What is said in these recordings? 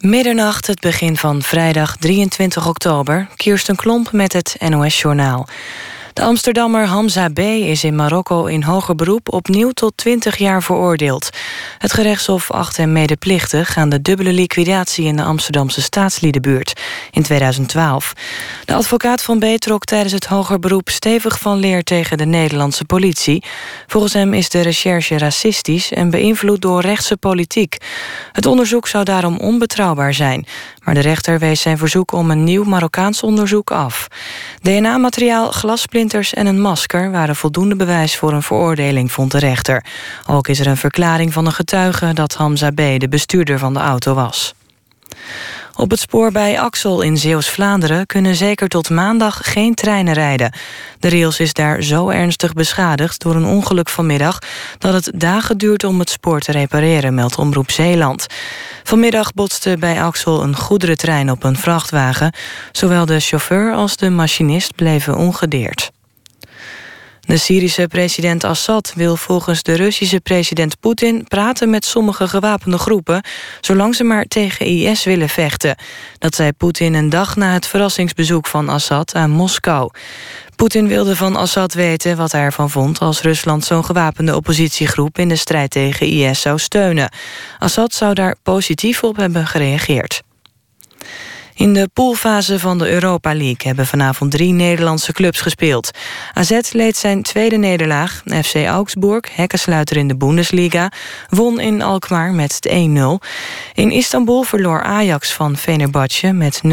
Middernacht, het begin van vrijdag 23 oktober. Kirsten Klomp met het NOS-journaal. De Amsterdammer Hamza B. is in Marokko in hoger beroep opnieuw tot 20 jaar veroordeeld. Het gerechtshof acht hem medeplichtig aan de dubbele liquidatie in de Amsterdamse staatsliedenbuurt in 2012. De advocaat van B. trok tijdens het hoger beroep stevig van leer tegen de Nederlandse politie. Volgens hem is de recherche racistisch en beïnvloed door rechtse politiek. Het onderzoek zou daarom onbetrouwbaar zijn. Maar de rechter wees zijn verzoek om een nieuw Marokkaans onderzoek af. DNA-materiaal, glasplinters en een masker waren voldoende bewijs voor een veroordeling, vond de rechter. Ook is er een verklaring van een getuige dat Hamza B. de bestuurder van de auto was. Op het spoor bij Axel in Zeeuws-Vlaanderen kunnen zeker tot maandag geen treinen rijden. De rails is daar zo ernstig beschadigd door een ongeluk vanmiddag dat het dagen duurt om het spoor te repareren, meldt Omroep Zeeland. Vanmiddag botste bij Axel een goederentrein op een vrachtwagen. Zowel de chauffeur als de machinist bleven ongedeerd. De Syrische president Assad wil volgens de Russische president Poetin praten met sommige gewapende groepen, zolang ze maar tegen IS willen vechten. Dat zei Poetin een dag na het verrassingsbezoek van Assad aan Moskou. Poetin wilde van Assad weten wat hij ervan vond als Rusland zo'n gewapende oppositiegroep in de strijd tegen IS zou steunen. Assad zou daar positief op hebben gereageerd. In de poolfase van de Europa League hebben vanavond drie Nederlandse clubs gespeeld. AZ leed zijn tweede nederlaag. FC Augsburg, hekkensluiter in de Bundesliga, won in Alkmaar met 1-0. In Istanbul verloor Ajax van Fenerbahce met 0-1.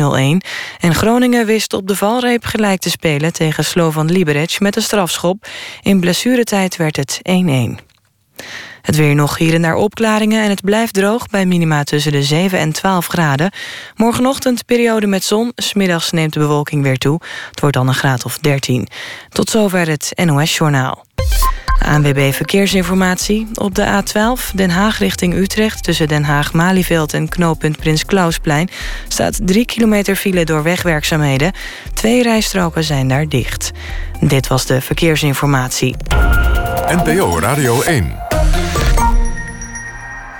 En Groningen wist op de valreep gelijk te spelen tegen Slovan Liberec met een strafschop. In blessuretijd werd het 1-1. Het weer nog hier en daar opklaringen en het blijft droog... bij minima tussen de 7 en 12 graden. Morgenochtend periode met zon, smiddags neemt de bewolking weer toe. Het wordt dan een graad of 13. Tot zover het NOS-journaal. ANWB Verkeersinformatie. Op de A12 Den Haag richting Utrecht... tussen Den Haag-Malieveld en knooppunt Prins Klausplein... staat 3 kilometer file door wegwerkzaamheden. Twee rijstroken zijn daar dicht. Dit was de Verkeersinformatie. NPO Radio 1.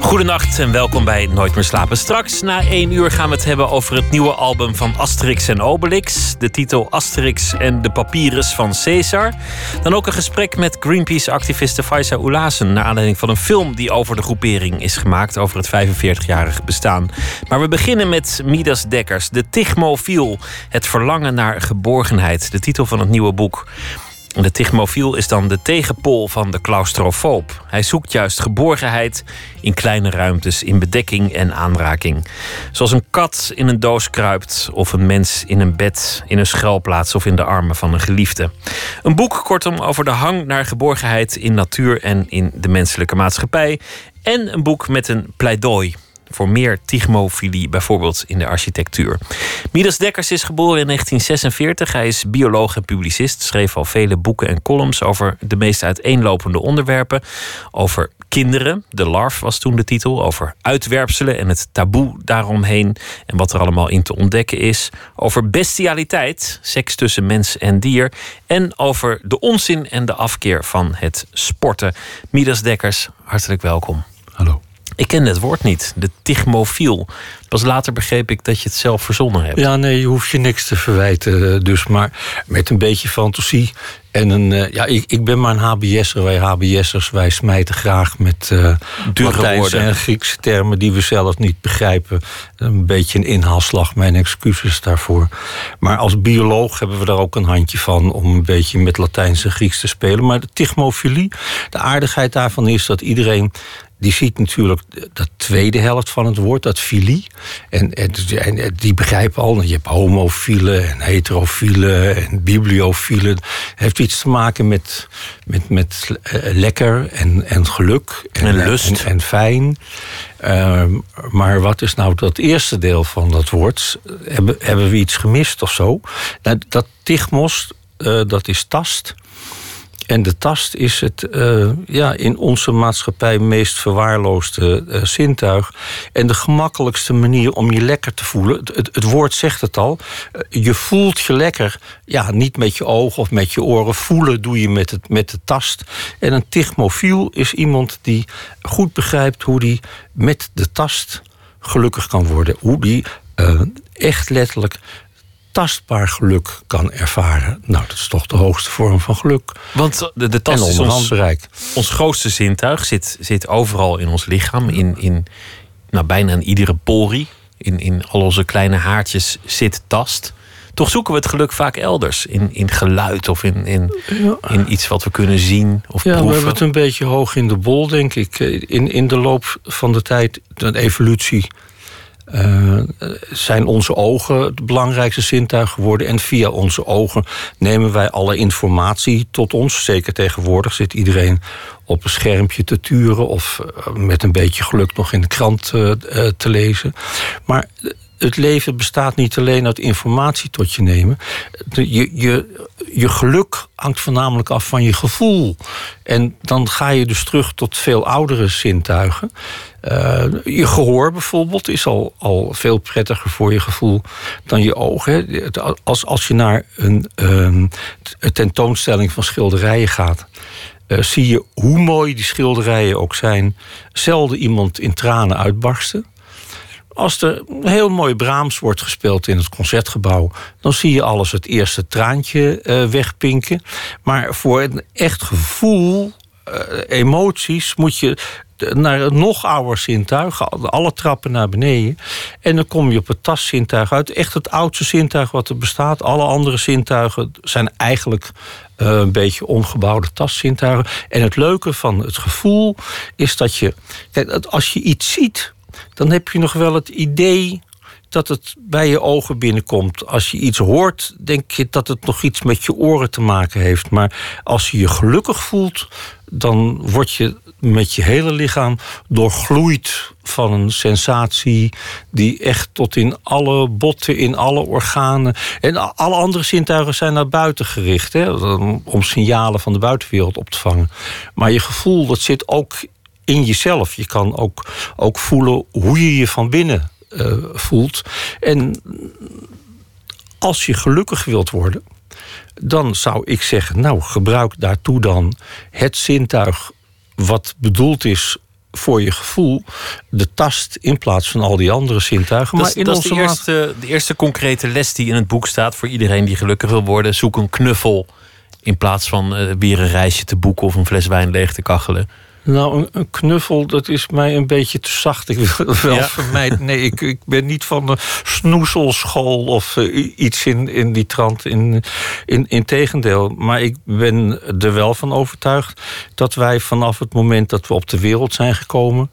Goedenacht en welkom bij Nooit meer slapen. Straks na één uur gaan we het hebben over het nieuwe album van Asterix en Obelix. De titel Asterix en de Papyrus van Caesar. Dan ook een gesprek met Greenpeace-activiste Faisa Oulazen... naar aanleiding van een film die over de groepering is gemaakt... over het 45-jarige bestaan. Maar we beginnen met Midas Dekkers, de Tigmofiel. Het verlangen naar geborgenheid, de titel van het nieuwe boek. De tigmofiel is dan de tegenpol van de claustrofoob. Hij zoekt juist geborgenheid in kleine ruimtes, in bedekking en aanraking. Zoals een kat in een doos kruipt, of een mens in een bed, in een schuilplaats of in de armen van een geliefde. Een boek, kortom, over de hang naar geborgenheid in natuur en in de menselijke maatschappij. En een boek met een pleidooi voor meer tigmofilie, bijvoorbeeld in de architectuur. Midas Dekkers is geboren in 1946. Hij is bioloog en publicist. Schreef al vele boeken en columns over de meest uiteenlopende onderwerpen. Over kinderen, de larf was toen de titel. Over uitwerpselen en het taboe daaromheen. En wat er allemaal in te ontdekken is. Over bestialiteit, seks tussen mens en dier. En over de onzin en de afkeer van het sporten. Midas Dekkers, hartelijk welkom. Hallo. Ik ken het woord niet, de tigmofiel. Pas later begreep ik dat je het zelf verzonnen hebt. Ja, nee, je hoeft je niks te verwijten. eh, Dus maar met een beetje fantasie. En een, eh, ja, ik, ik ben maar een HBS'er. Wij HBS'ers, wij smijten graag met uh, Dure Latijnse woorden. en Griekse termen die we zelf niet begrijpen. Een beetje een inhaalslag, mijn excuses daarvoor. Maar als bioloog hebben we daar ook een handje van om een beetje met Latijns en Grieks te spelen. Maar de tigmofilie, de aardigheid daarvan is dat iedereen die ziet natuurlijk dat tweede helft van het woord, dat filie. En, en, en die begrijpen al, je hebt homofielen en heterofielen en bibliofielen. Het heeft iets te maken met, met, met eh, lekker en, en geluk. En lust. En, en fijn. Ehm, maar wat is nou dat eerste deel van dat woord? Hebben, hebben we iets gemist of zo? Nou, dat tigmos, eh, dat is tast. En de tast is het uh, ja, in onze maatschappij meest verwaarloosde uh, zintuig. En de gemakkelijkste manier om je lekker te voelen. Het, het woord zegt het al. Uh, je voelt je lekker. Ja, niet met je ogen of met je oren. Voelen doe je met, het, met de tast. En een tichmofiel is iemand die goed begrijpt hoe die met de tast gelukkig kan worden. Hoe die echt letterlijk tastbaar geluk kan ervaren. Nou, dat is toch de hoogste vorm van geluk. Want de, de tast is ons, ons grootste zintuig. Zit, zit overal in ons lichaam. In, in nou, bijna in iedere porie. In, in al onze kleine haartjes zit tast. Toch zoeken we het geluk vaak elders. In, in geluid of in, in, in iets wat we kunnen zien of ja, proeven. we hebben het een beetje hoog in de bol, denk ik. In, in de loop van de tijd, de evolutie uh, zijn onze ogen het belangrijkste zintuig geworden. En via onze ogen nemen wij alle informatie tot ons. Zeker tegenwoordig zit iedereen op een schermpje te turen of uh, met een beetje geluk nog in de krant uh, te lezen. Maar het leven bestaat niet alleen uit informatie tot je nemen. Je, je, je geluk hangt voornamelijk af van je gevoel. En dan ga je dus terug tot veel oudere zintuigen. Uh, je gehoor bijvoorbeeld is al, al veel prettiger voor je gevoel dan je ogen. Als, als je naar een, een tentoonstelling van schilderijen gaat. Uh, zie je hoe mooi die schilderijen ook zijn, zelden iemand in tranen uitbarsten. Als er een heel mooi Brahms wordt gespeeld in het concertgebouw, dan zie je alles het eerste traantje uh, wegpinken. Maar voor een echt gevoel, emoties, moet je naar een nog ouder zintuig, alle trappen naar beneden. En dan kom je op het tastzintuig uit. Echt het oudste zintuig wat er bestaat. Alle andere zintuigen zijn eigenlijk uh, een beetje omgebouwde tastzintuigen. En het leuke van het gevoel is dat je. Kijk, als je iets ziet, dan heb je nog wel het idee dat het bij je ogen binnenkomt. Als je iets hoort, denk je dat het nog iets met je oren te maken heeft. Maar als je je gelukkig voelt, dan word je met je hele lichaam doorgloeid van een sensatie die echt tot in alle botten, in alle organen. En alle andere zintuigen zijn naar buiten gericht, hè, om signalen van de buitenwereld op te vangen. Maar je gevoel, dat zit ook in jezelf. Je kan ook, ook voelen hoe je je van binnen uh, voelt. En als je gelukkig wilt worden, dan zou ik zeggen: Nou, gebruik daartoe dan het zintuig wat bedoeld is voor je gevoel de tast in plaats van al die andere zintuigen. Dat, maar in dat onze is de eerste, de eerste concrete les die in het boek staat voor iedereen die gelukkig wil worden. Zoek een knuffel in plaats van uh, weer een reisje te boeken of een fles wijn leeg te kachelen. Nou, een, knuffel, dat is mij een beetje te zacht. Ik wil wel ja. vermijden. Nee, ik, ik ben niet van de snoezelschool of uh, iets in, in die trant. In, in, in tegendeel. Maar ik ben er wel van overtuigd dat wij vanaf het moment dat we op de wereld zijn gekomen.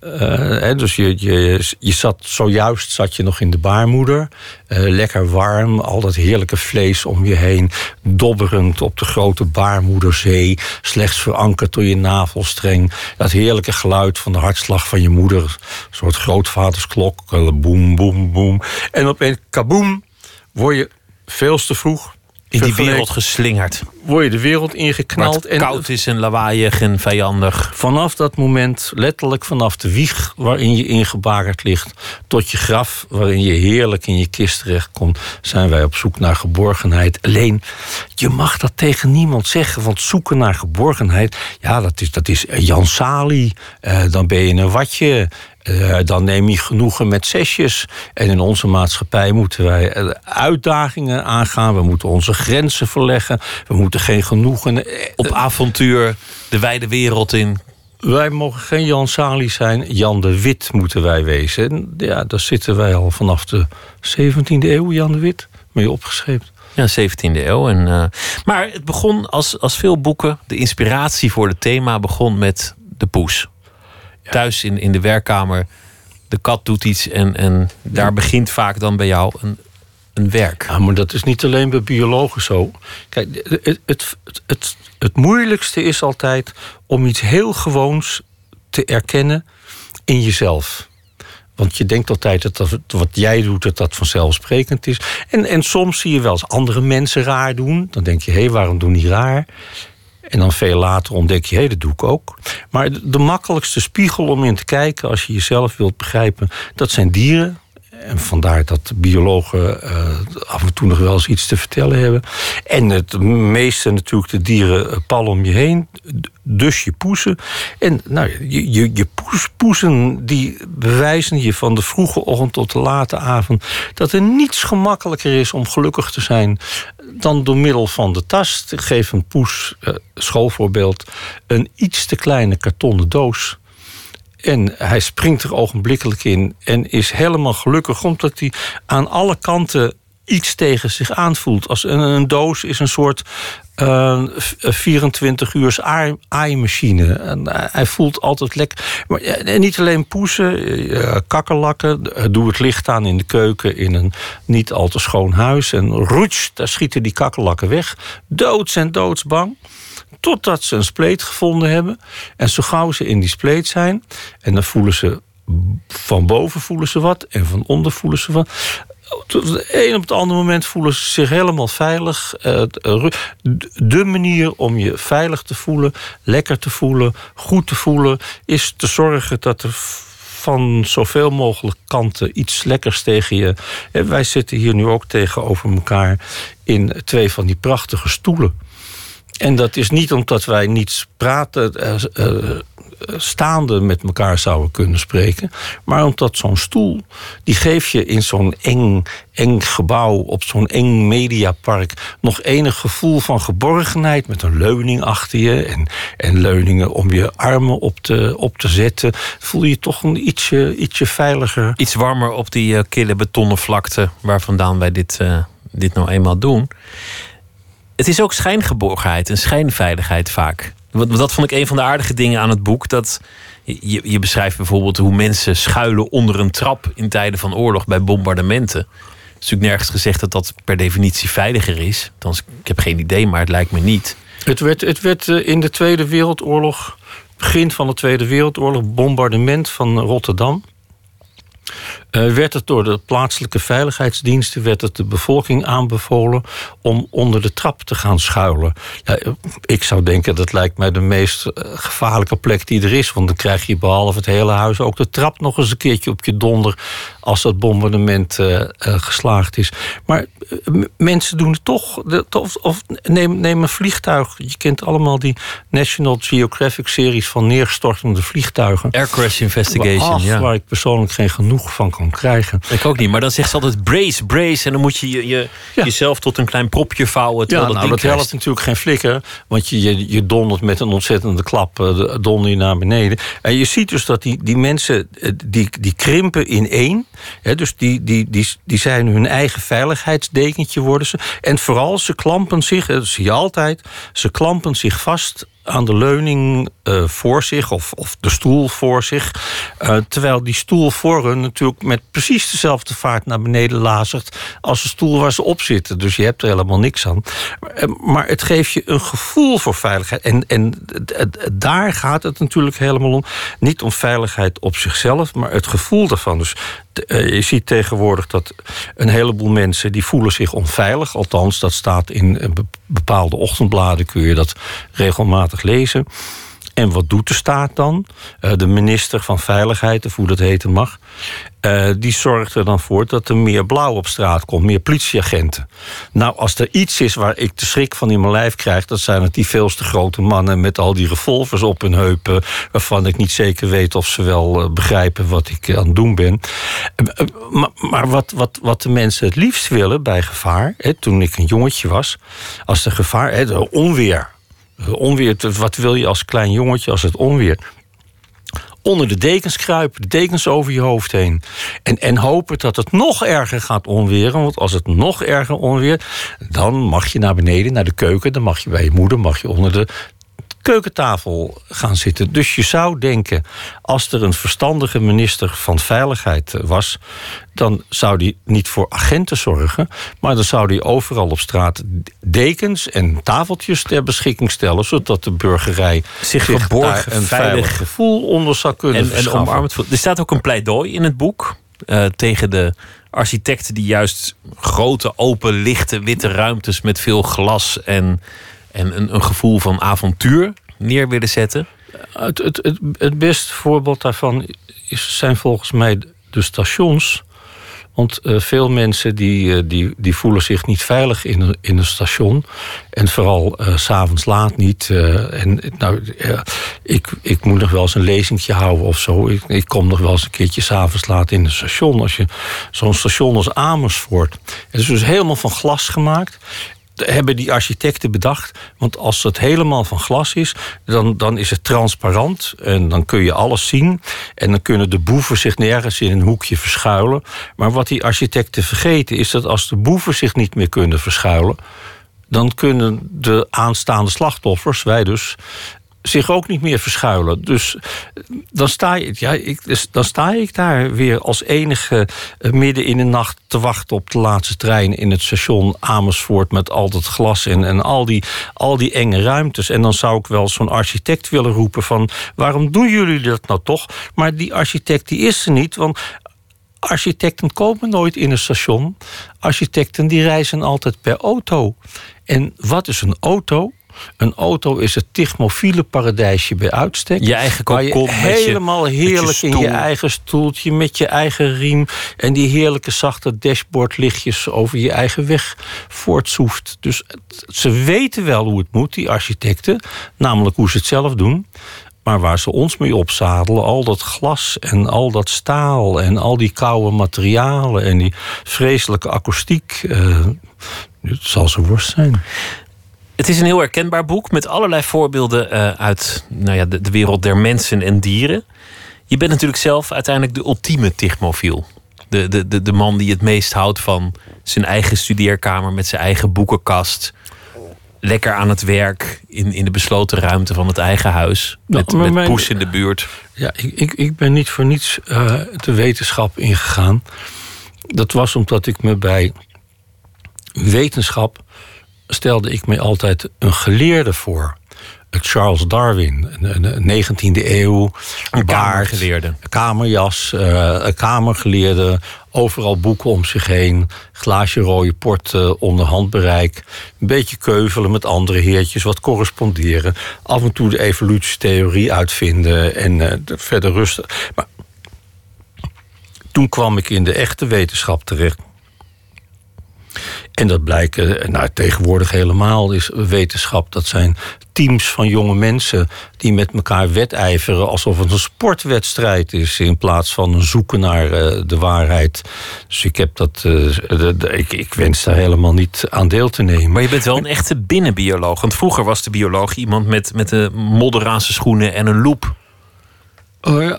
Uh, dus je, je, je zat zojuist zat je nog in de baarmoeder. Uh, lekker warm, al dat heerlijke vlees om je heen. Dobberend op de grote baarmoederzee. Slechts verankerd door je navelstreng. Dat heerlijke geluid van de hartslag van je moeder. Een soort grootvadersklok. Boem, boem, boem. En opeens, kaboom, word je veel te vroeg in die wereld geslingerd. Word je de wereld ingeknald. en koud is en lawaaiig en vijandig. Vanaf dat moment, letterlijk vanaf de wieg waarin je ingebakerd ligt... tot je graf waarin je heerlijk in je kist terechtkomt... zijn wij op zoek naar geborgenheid. Alleen, je mag dat tegen niemand zeggen. Want zoeken naar geborgenheid, ja, dat is, dat is Jan Sali. Uh, dan ben je een watje. Uh, dan neem je genoegen met zesjes. En in onze maatschappij moeten wij eh, uitdagingen aangaan. We moeten onze grenzen verleggen. We moeten geen genoegen. Op avontuur de wijde wereld in. Wij mogen geen Jan Sali zijn. Jan de Wit moeten wij wezen. Ja, daar zitten wij al vanaf de 17e eeuw, Jan de Wit, mee opgeschreven. Ja, 17e eeuw. En, uh, maar het begon als, als veel boeken. De inspiratie voor het thema begon met de poes thuis in, in de werkkamer. De kat doet iets en, en daar begint vaak dan bij jou een, een werk. Ja, maar dat is niet alleen bij biologen zo. Kijk, het, het, het, het moeilijkste is altijd om iets heel gewoons te erkennen in jezelf. Want je denkt altijd dat, dat wat jij doet, dat dat vanzelfsprekend is. En, en soms zie je wel eens andere mensen raar doen. Dan denk je, hé, hey, waarom doen die raar? En dan veel later ontdek je, hé, dat doe ik ook. Maar de makkelijkste spiegel om in te kijken... als je jezelf wilt begrijpen, dat zijn dieren en vandaar dat biologen uh, af en toe nog wel eens iets te vertellen hebben. En het meeste natuurlijk de dieren eh, pal om je heen. Dus je poesen. En nou, je, je, je poes, poesen die bewijzen je van de vroege ochtend tot de late avond... dat er niets gemakkelijker is om gelukkig te zijn dan door middel van de tast. Ik geef een poes, uh, schoolvoorbeeld, een iets te kleine kartonnen doos en hij springt er ogenblikkelijk in en is helemaal gelukkig omdat hij aan alle kanten iets tegen zich aanvoelt. Als een, doos is een soort uh, 24 uur uh, hij voelt altijd lekker. Maar, en niet alleen poesen, uh, kakkerlakken. Doe het licht aan in de keuken in een niet al te schoon huis. En roets, daar schieten die kakkerlakken weg. Doods en doodsbang. Totdat ze een spleet gevonden hebben. En zo gauw ze in die spleet zijn. En dan voelen ze van boven voelen ze wat. En van onder voelen ze wat. Op het een op het andere moment voelen ze zich helemaal veilig. Eh, de manier om je veilig te voelen, lekker te voelen, goed te voelen, is te zorgen dat er van zoveel mogelijk kanten iets lekkers tegen je. En wij zitten hier nu ook tegenover elkaar in twee van die prachtige stoelen. En dat is niet omdat wij niet praten, uh, staande met elkaar zouden kunnen spreken. Maar omdat zo'n stoel, die geeft je in zo'n eng, eng gebouw, op zo'n eng mediapark, nog enig gevoel van geborgenheid. Met een leuning achter je en, en leuningen om je armen op te, op te zetten. Voel je toch een ietsje, ietsje veiliger. Iets warmer op die kille betonnen vlakte waar vandaan wij dit, dit nou eenmaal doen het is ook schijngeborgenheid en schijnveiligheid vaak. Dat vond ik een van de aardige dingen aan het boek. Dat je, je beschrijft bijvoorbeeld hoe mensen schuilen onder een trap in tijden van oorlog bij bombardementen. Het is natuurlijk nergens gezegd dat dat per definitie veiliger is. Althans, ik heb geen idee, maar het lijkt me niet. Het werd, het werd eh, in de Tweede Wereldoorlog, begin van de Tweede Wereldoorlog, bombardement van Rotterdam. Uh, werd het door de plaatselijke veiligheidsdiensten werd het de bevolking aanbevolen om onder de trap te gaan schuilen. Ja, ik zou denken dat lijkt mij de meest eh, gevaarlijke plek die er is, want dan krijg je behalve het hele huis ook de trap nog eens een keertje op je donder als dat bombardement uh, geslaagd is. Maar mensen doen het toch. Of, of neem, neem, een vliegtuig. Je kent allemaal die National Geographic series van neerstortende vliegtuigen. Air Crash Investigation, Ach, ja. Waar ik persoonlijk geen genoeg van kan krijgen. Ik ook niet, maar dan zegt ze altijd brace, brace. En dan moet je, je, je Ja. jezelf tot een klein propje vouwen. Ja, terwijl nou, dat dat helpt natuurlijk geen flikker. Want je, je, je dondert met een ontzettende klap de- donder je naar beneden. En je ziet dus dat die, die mensen, eh, die, die krimpen in één. Hè, dus die, die, die, die zijn hun eigen veiligheidsdekentje worden ze. En vooral, ze klampen zich, dat zie je altijd... ze klampen zich vast aan de leuning eh, voor zich of, of de stoel voor zich. Eh, terwijl die stoel voor hun natuurlijk met precies dezelfde vaart naar beneden lazert als de stoel waar ze op zitten. Dus je hebt er helemaal niks aan. Maar, eh, Maar het geeft je een gevoel voor veiligheid. En, en daar gaat het natuurlijk helemaal om. Niet om veiligheid op zichzelf, maar het gevoel daarvan. Dus je ziet tegenwoordig dat een heleboel mensen die voelen zich onveilig. Althans, dat staat in bepaalde ochtendbladen, kun je dat regelmatig lezen. En wat doet de staat dan? Eh, de minister van Veiligheid, of hoe dat heten mag... eh, die zorgt er dan voor dat er meer blauw op straat komt, meer politieagenten. Nou, als er iets is waar ik de schrik van in mijn lijf krijg... dat zijn het die veelste grote mannen met al die revolvers op hun heupen... waarvan ik niet zeker weet of ze wel eh, begrijpen wat ik aan het doen ben. Maar maar wat, wat, wat de mensen het liefst willen bij gevaar... Hè, toen ik een jongetje was, als er gevaar... Hè, onweer, onweer, wat wil je als klein jongetje als het onweer? Onder de dekens kruipen, de dekens over je hoofd heen. En, en hopen dat het nog erger gaat onweren. Want als het nog erger onweert, dan mag je naar beneden, naar de keuken. Dan mag je bij je moeder, mag je onder de keukentafel gaan zitten. Dus je zou denken, als er een verstandige minister van Veiligheid eh, was... dan zou die niet voor agenten zorgen... maar dan zou die overal op straat dekens en tafeltjes ter beschikking stellen... zodat de burgerij Zich daar geborgen, een veilig gevoel onder zou kunnen en, omarmd. Er staat ook een pleidooi in het boek eh, tegen de architecten die juist grote, open, lichte, witte ruimtes met veel glas en, en een, een gevoel van avontuur neer willen zetten? Het, het, het, het beste voorbeeld daarvan is, zijn volgens mij de stations. Want uh, veel mensen die, uh, die, die voelen zich niet veilig in een, in een station. En vooral uh, s'avonds laat niet. en nou, ik, ik moet nog wel eens een lezingje houden of zo. Ik, ik kom nog wel eens een keertje s'avonds laat in een station. Als je zo'n station als Amersfoort. Het is dus helemaal van glas gemaakt hebben die architecten bedacht. Want als het helemaal van glas is, dan, dan is het transparant. En dan kun je alles zien. En dan kunnen de boeven zich nergens in een hoekje verschuilen. Maar wat die architecten vergeten is dat als de boeven zich niet meer kunnen verschuilen. Dan kunnen de aanstaande slachtoffers, wij dus, zich ook niet meer verschuilen. Dus dan sta, je, ja, ik, dus dan sta ik daar weer als enige eh, midden in de nacht te wachten op de laatste trein in het station Amersfoort met al dat glas en, en al, die, al die enge ruimtes. En dan zou ik wel zo'n architect willen roepen van waarom doen jullie dat nou toch? Maar die architect die is er niet, want architecten komen nooit in een station. Architecten die reizen altijd per auto. En wat is een auto? Een auto is het tigmofiele paradijsje bij uitstek. Je eigen kokon, helemaal heerlijk in je eigen stoeltje met je eigen riem en die heerlijke zachte dashboardlichtjes over je eigen weg voortzoeft. Dus ze weten wel hoe het moet, die architecten, namelijk hoe ze het zelf doen. Maar waar ze ons mee opzadelen, al dat glas en al dat staal en al die koude materialen en die vreselijke akoestiek, uh, het zal ze worst zijn. Het is een heel herkenbaar boek met allerlei voorbeelden uh, uit nou ja, de, de, wereld der mensen en dieren. Je bent natuurlijk zelf uiteindelijk de ultieme tichmofiel. De, de, de, de man die het meest houdt van zijn eigen studeerkamer met zijn eigen boekenkast. Lekker aan het werk in, in de besloten ruimte van het eigen huis. Met, met mijn, poes in de buurt. Ja, ik, ik, ik ben niet voor niets uh, de wetenschap ingegaan. Dat was omdat ik me bij wetenschap stelde ik me altijd een geleerde voor. Charles Darwin, een 19e eeuw. Een kamergeleerde. Kamerjas, uh, een kamergeleerde. Overal boeken om zich heen. Glaasje rode port onder handbereik. Een beetje keuvelen met andere heertjes. Wat corresponderen. Af en toe de evolutietheorie uitvinden. En uh, verder rusten. Maar toen kwam ik in de echte wetenschap terecht. En dat blijkt nou, tegenwoordig helemaal is wetenschap. Dat zijn teams van jonge mensen die met elkaar wedijveren alsof het een sportwedstrijd is in plaats van een zoeken naar uh, de waarheid. Dus ik heb dat. De, ik, ik wens daar helemaal niet aan deel te nemen. Maar je bent wel een echte binnenbioloog. Want vroeger was de bioloog iemand met, met de modderaanse schoenen en een loep. Uh,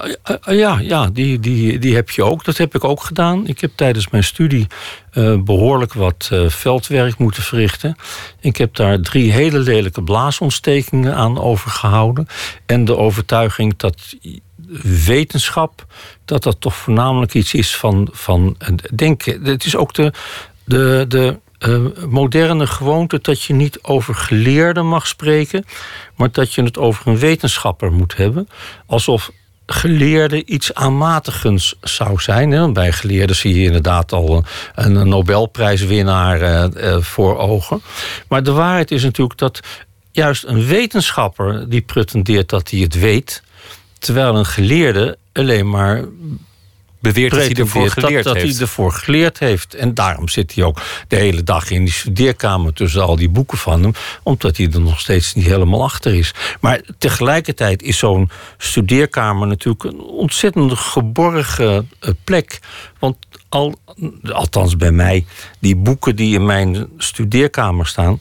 ja, ja die, die, die heb je ook. Dat heb ik ook gedaan. Ik heb tijdens mijn studie uh, behoorlijk wat veldwerk moeten verrichten. Ik heb daar drie hele lelijke blaasontstekingen aan overgehouden. En de overtuiging dat wetenschap, dat dat toch voornamelijk iets is van, van denken. Het is ook de, de, de moderne gewoonte dat je niet over geleerden mag spreken, maar dat je het over een wetenschapper moet hebben. Alsof geleerde iets aanmatigends zou zijn. Bij geleerden zie je inderdaad al een, Nobelprijswinnaar eh, eh, voor ogen. Maar de waarheid is natuurlijk dat juist een wetenschapper die pretendeert dat hij het weet, terwijl een geleerde alleen maar beweert dat hij ervoor geleerd dat, heeft. hij ervoor geleerd heeft. En daarom zit hij ook de hele dag in die studeerkamer tussen al die boeken van hem, omdat hij er nog steeds niet helemaal achter is. Maar tegelijkertijd is zo'n studeerkamer natuurlijk een ontzettend geborgen eh, plek. Want al, althans bij mij, die boeken die in mijn studeerkamer staan,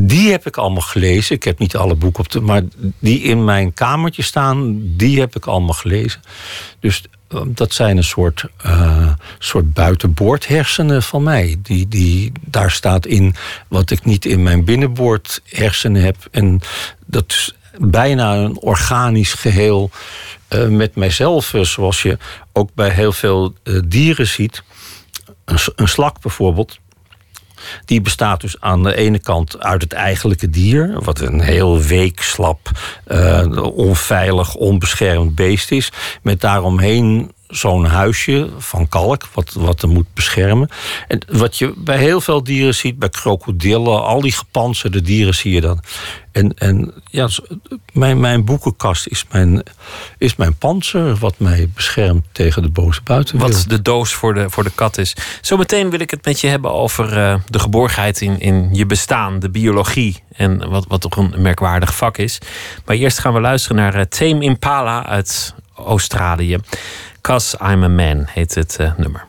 die heb ik allemaal gelezen. Ik heb niet alle boeken op de. Maar die in mijn kamertje staan, die heb ik allemaal gelezen. Dus dat zijn een soort, uh, soort buitenboordhersenen van mij. Die, die, daar staat in wat ik niet in mijn binnenboordhersenen heb. En dat is bijna een organisch geheel uh, met mijzelf. Zoals je ook bij heel veel dieren ziet. Een, een slak bijvoorbeeld die bestaat dus aan de ene kant uit het eigenlijke dier, wat een heel week, slap, uh, onveilig, onbeschermd beest is, met daaromheen zo'n huisje van kalk, wat, wat er moet beschermen. En wat je bij heel veel dieren ziet, bij krokodillen, al die gepantserde dieren zie je dan. En, en ja, mijn, mijn boekenkast is mijn, is mijn panzer, wat mij beschermt tegen de boze buitenwereld. Wat de doos voor de, voor de kat is. Zometeen wil ik het met je hebben over uh, de geborgenheid in, in je bestaan, de biologie. En wat, wat toch een merkwaardig vak is. Maar eerst gaan we luisteren naar uh, Tame Impala uit Australië. Cause I'm a Man heet het uh, nummer.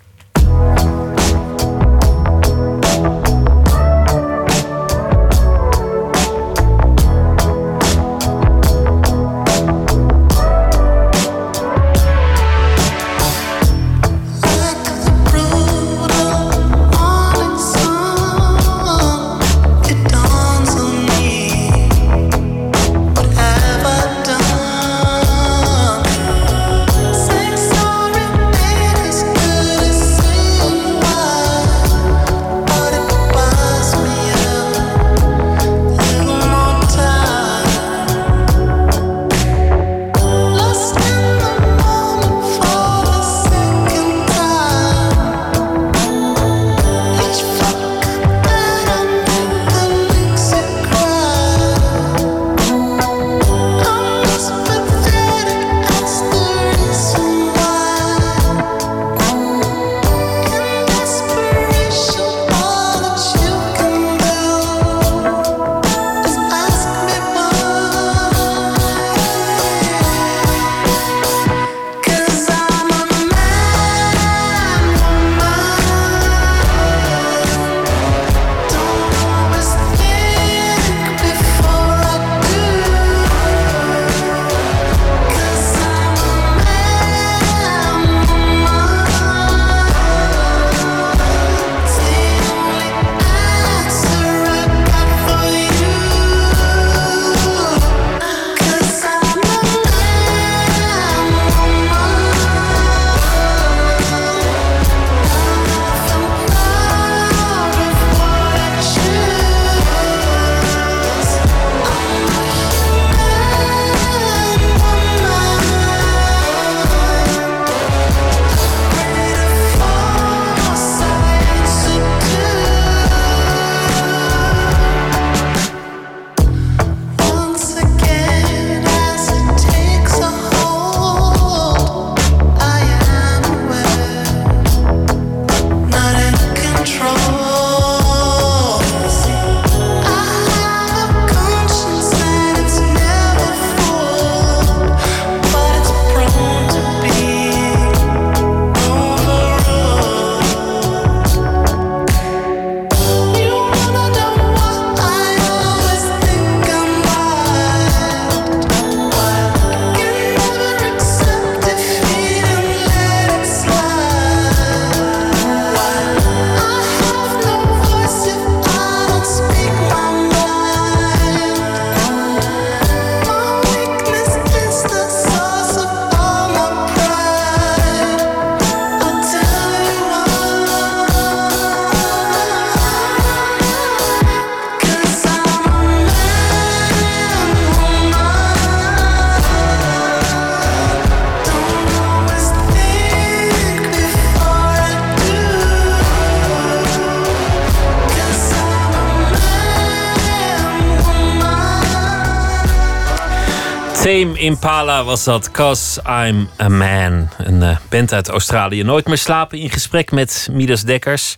Tame Impala was dat, Cause I'm a Man. Een uh, band uit Australië. Nooit meer slapen in gesprek met Midas Dekkers,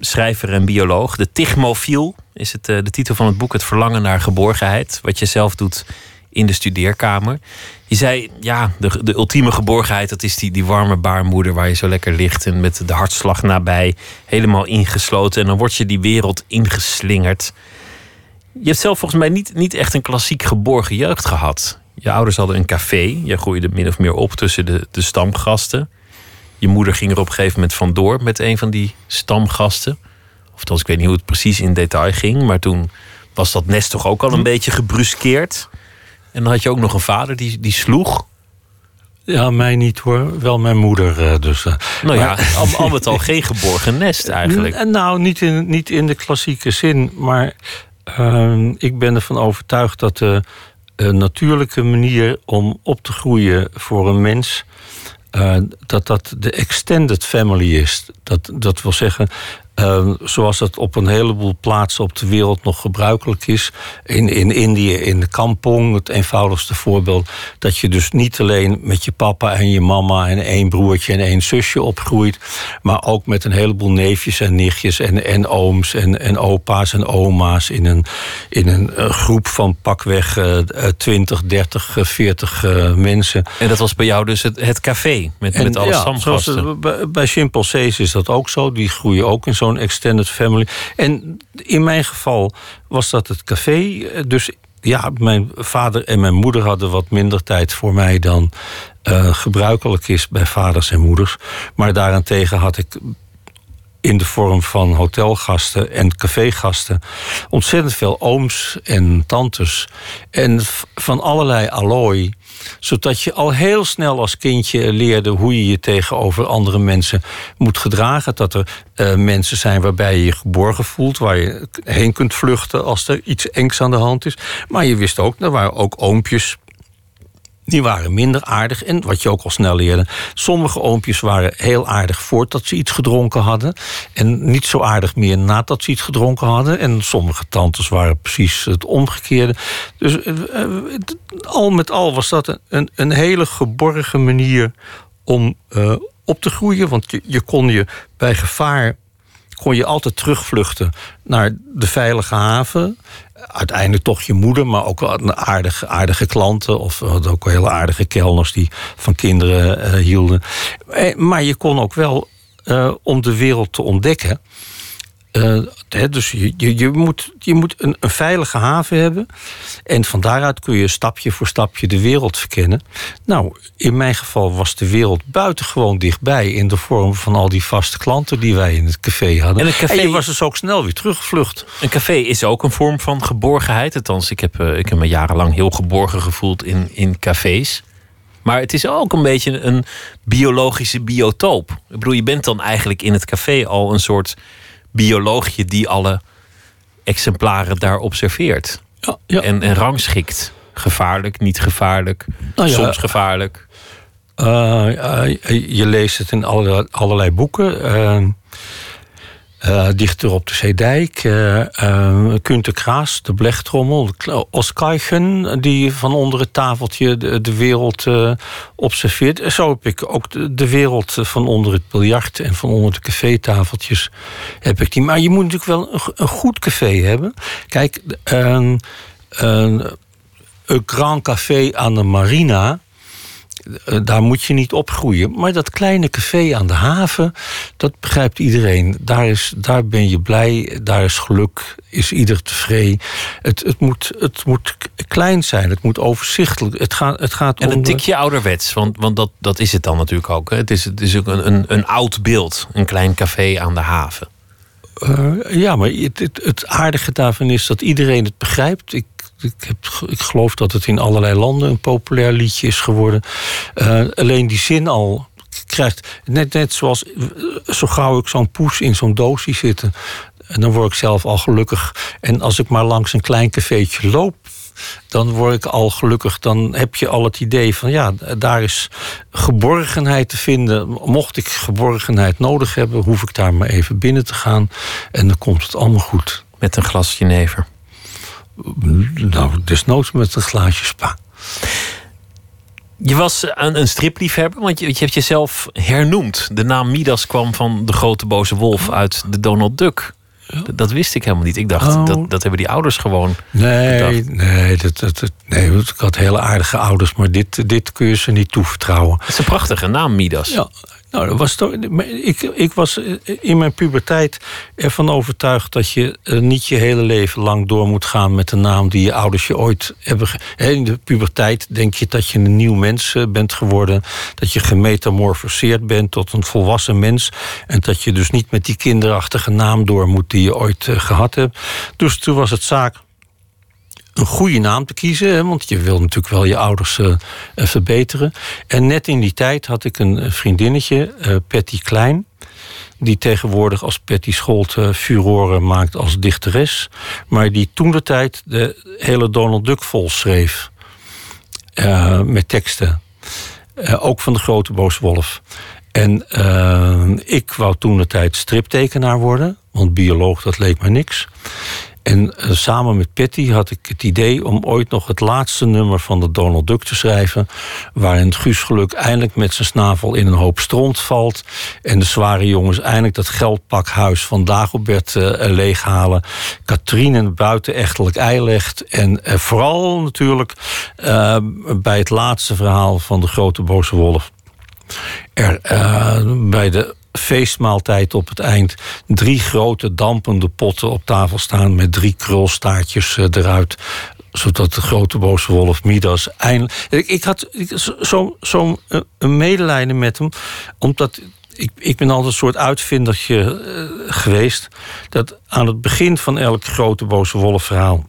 schrijver en bioloog. De Tigmofiel is het, uh, de titel van het boek. Het verlangen naar geborgenheid. Wat je zelf doet in de studeerkamer. Je zei, ja, de, de ultieme geborgenheid... dat is die, die warme baarmoeder waar je zo lekker ligt... en met de hartslag nabij, helemaal ingesloten. En dan word je die wereld ingeslingerd. Je hebt zelf volgens mij niet, niet echt een klassiek geborgen jeugd gehad. Je ouders hadden een café. Je groeide min of meer op tussen de, de stamgasten. Je moeder ging er op een gegeven moment vandoor met een van die stamgasten. Of ik weet niet hoe het precies in detail ging. Maar toen was dat nest toch ook al een hm. beetje gebruskeerd. En dan had je ook nog een vader die, die sloeg. Ja, mij niet hoor. Wel mijn moeder eh, dus. Uh, nou ja, al, al met al geen geborgen nest eigenlijk. Nou, niet in, niet in de klassieke zin. Maar uh, ik ben ervan overtuigd dat de een natuurlijke manier om op te groeien voor een mens eh, dat dat de extended family is. Dat, dat wil zeggen, uh, zoals het op een heleboel plaatsen op de wereld nog gebruikelijk is. In, in Indië, in de kampong, het eenvoudigste voorbeeld. Dat je dus niet alleen met je papa en je mama en één broertje en één zusje opgroeit. Maar ook met een heleboel neefjes en nichtjes en, en ooms en, en opa's en oma's. In een, in een uh, groep van pakweg uh, 20, 30, 40 mensen. En dat was bij jou dus het, het café met, en, met alle ja, zoals, bij, bij Chimpansees is dat ook zo. Die groeien ook in zo'n zo'n extended family. En in mijn geval was dat het café. Dus ja, mijn vader en mijn moeder hadden wat minder tijd voor mij dan uh, gebruikelijk is bij vaders en moeders. Maar daarentegen had ik in de vorm van hotelgasten en cafégasten ontzettend veel ooms en tantes. En van allerlei allooi zodat je al heel snel als kindje leerde hoe je je tegenover andere mensen moet gedragen. Dat er uh, mensen zijn waarbij je je geborgen voelt, waar je heen kunt vluchten als er iets engs aan de hand is. Maar je wist ook, er waren ook oompjes die waren minder aardig. En wat je ook al snel leerde, sommige oompjes waren heel aardig voordat ze iets gedronken hadden. En niet zo aardig meer nadat ze iets gedronken hadden. En sommige tantes waren precies het omgekeerde. Dus uh, al met al was dat een, een hele geborgen manier om uh, op te groeien. Want je kon je bij gevaar kon je altijd terugvluchten naar de veilige haven uiteindelijk toch je moeder, maar ook aardige, aardige klanten. Of ook hele aardige kelners die van kinderen uh, hielden. Eh, maar je kon ook wel, uh, om de wereld te ontdekken. Uh, dus je, je, je, moet, je moet een, een, veilige haven hebben. En van daaruit kun je stapje voor stapje de wereld verkennen. Nou, in mijn geval was de wereld buitengewoon dichtbij. In de vorm van al die vaste klanten die wij in het café hadden. En, café... en je was dus ook snel weer teruggevlucht. Een café is ook een vorm van geborgenheid. Althans, ik heb, uh, ik heb me jarenlang heel geborgen gevoeld in, in cafés. Maar het is ook een beetje een biologische biotoop. Ik bedoel, je bent dan eigenlijk in het café al een soort bioloogje die alle exemplaren daar observeert. Ja, ja. En, en rangschikt. Gevaarlijk, niet gevaarlijk, nou ja, soms gevaarlijk. Uh, uh, je leest het in allerlei, allerlei boeken. Uh, dichter op de Zeedijk, uh, uh, Kunter Kraas, de blechtrommel, Oskaichen, die van onder het tafeltje de, wereld observeert. Zo heb ik ook de, wereld van onder het biljart en van onder de cafétafeltjes heb ik die. Maar je moet natuurlijk wel een, een goed café hebben. Kijk, een, een, een Grand Café aan de Marina eh, daar moet je niet opgroeien. Maar dat kleine café aan de haven, dat begrijpt iedereen. Daar, is, daar ben je blij, daar is geluk, is ieder tevreden. Het, het, moet, het moet klein zijn, het moet overzichtelijk. Het gaat, het gaat en een tikje ouderwets, want, want dat, dat is het dan natuurlijk ook. Hè? Het is, het is ook een, een, een oud beeld, een klein café aan de haven. Uh, ja, maar het, het, het, aardige daarvan is dat iedereen het begrijpt. Ik ik, ik geloof dat het in allerlei landen een populair liedje is geworden. Uh, alleen die zin al krijgt. Net, net zoals zo gauw ik zo'n poes in zo'n doosje zitten. En dan word ik zelf al gelukkig. En als ik maar langs een klein cafeetje loop, dan word ik al gelukkig. Dan heb je al het idee van ja, daar is geborgenheid te vinden. Mocht ik geborgenheid nodig hebben, hoef ik daar maar even binnen te gaan. En dan komt het allemaal goed. Met een glas jenever. Nou, desnoods met een glaasje spa. Je was een, een stripliefhebber, want je, je, hebt jezelf hernoemd. De naam Midas kwam van de grote boze wolf uit de Donald Duck. Dat, wist ik helemaal niet. Ik dacht, oh. dat, dat hebben die ouders gewoon. Nee, bedacht. nee, dat, dat, nee, ik had hele aardige ouders, maar dit, dit kun je ze niet toevertrouwen. Het is een prachtige naam, Midas. Ja, nou, dat was toch, ik, ik was in mijn puberteit ervan overtuigd dat je niet je hele leven lang door moet gaan met de naam die je ouders je ooit hebben. In de puberteit denk je dat je een nieuw mens bent geworden, dat je gemetamorfoseerd bent tot een volwassen mens en dat je dus niet met die kinderachtige naam door moet die je ooit gehad hebt. Dus toen was het zaak een goede naam te kiezen. Hè, want je wil natuurlijk wel je ouders uh, verbeteren. En net in die tijd had ik een vriendinnetje, uh, Patty Klein. Die tegenwoordig als Patty Scholt uh, furoren maakt als dichteres. Maar die toen de tijd de hele Donald Duck vol schreef. met teksten. Eh, ook van de grote boze wolf. En eh, ik wou toen de tijd striptekenaar worden. Want bioloog, dat leek me niks. En eh, samen met Patty had ik het idee om ooit nog het laatste nummer van de Donald Duck te schrijven. Waarin Guus Geluk eindelijk met zijn snavel in een hoop stront valt. En de zware jongens eindelijk dat geldpakhuis van Dagobert uh, leeghalen. Katrien een buitenechtelijk ei legt. En uh, vooral natuurlijk bij het laatste verhaal van de grote boze wolf. Er bij de feestmaaltijd op het eind drie grote dampende potten op tafel staan met drie krulstaartjes eh, eruit zodat de grote boze wolf Midas eindelijk. Ik, had zo'n zo eh, medelijden met hem, omdat ik, ik ben altijd een soort uitvindertje uh, geweest. Dat aan het begin van elk grote boze wolf verhaal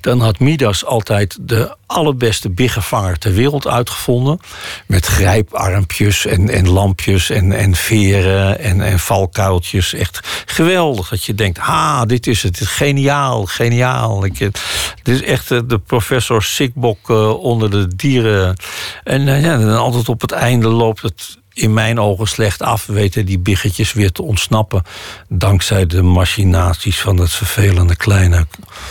dan had Midas altijd de allerbeste biggenvanger ter wereld uitgevonden. Met grijparmpjes en, en lampjes en, en veren en, en valkuiltjes. Echt geweldig dat je denkt, ha, dit is het. Geniaal, geniaal. Ik, dit is echt eh, de professor Sikbok uh, onder de dieren. En uh, ja, dan altijd op het einde loopt het in mijn ogen slecht af weten die biggetjes weer te ontsnappen. Dankzij de machinaties van het vervelende kleine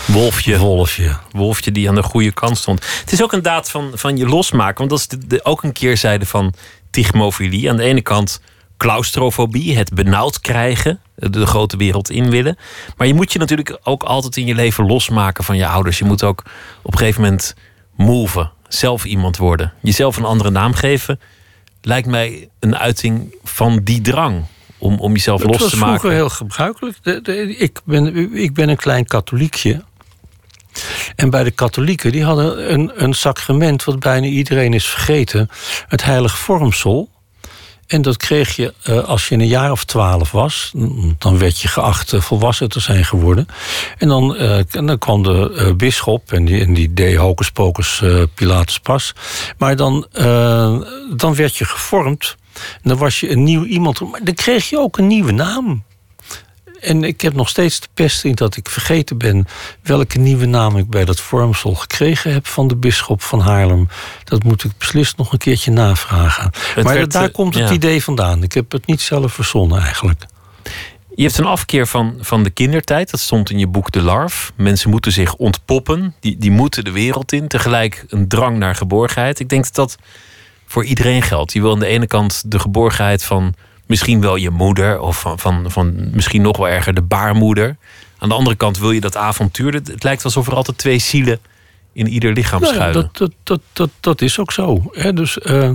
wolfje. wolfje. Wolfje die aan de goede kant stond. Het is ook een daad van, van je losmaken. Want dat is de, de, ook een keerzijde van tigmofilie. Aan de ene kant claustrofobie, het benauwd krijgen, de grote wereld in willen. Maar je moet je natuurlijk ook altijd in je leven losmaken van je ouders. Je moet ook op een gegeven moment move, zelf iemand worden. Jezelf een andere naam geven lijkt mij een uiting van die drang om, om jezelf los te maken. Dat was vroeger heel gebruikelijk. ik, ben, ik ben een klein katholiekje. En bij de katholieken, die hadden een, een sacrament... wat bijna iedereen is vergeten. Het heilige vormsel. En dat kreeg je uh, als je een jaar of twaalf was. Dan werd je geacht uh, volwassen te zijn geworden. En dan, uh, dan kwam de bisschop en die, en die deed hocus pocus Pilatus pas. Maar dan, dan werd je gevormd. En dan was je een nieuw iemand. Maar dan kreeg je ook een nieuwe naam. En ik heb nog steeds de pest in dat ik vergeten ben welke nieuwe naam ik bij dat vormsel gekregen heb van de bisschop van Haarlem. Dat moet ik beslist nog een keertje navragen. maar daar eh, komt het idee vandaan. Ik heb het niet zelf verzonnen eigenlijk. Je hebt een afkeer van, van de kindertijd. Dat stond in je boek De Larf. Mensen moeten zich ontpoppen. Die, die moeten de wereld in. Tegelijk een drang naar geborgenheid. Ik denk dat dat voor iedereen geldt. Je wil aan de ene kant de geborgenheid van misschien wel je moeder, of van, van, van misschien nog wel erger de baarmoeder. Aan de andere kant wil je dat avontuur. Het, lijkt alsof er altijd twee zielen in ieder lichaam nou schuilen. dat, dat, dat, dat, dat is ook zo. Hè? Dus uh,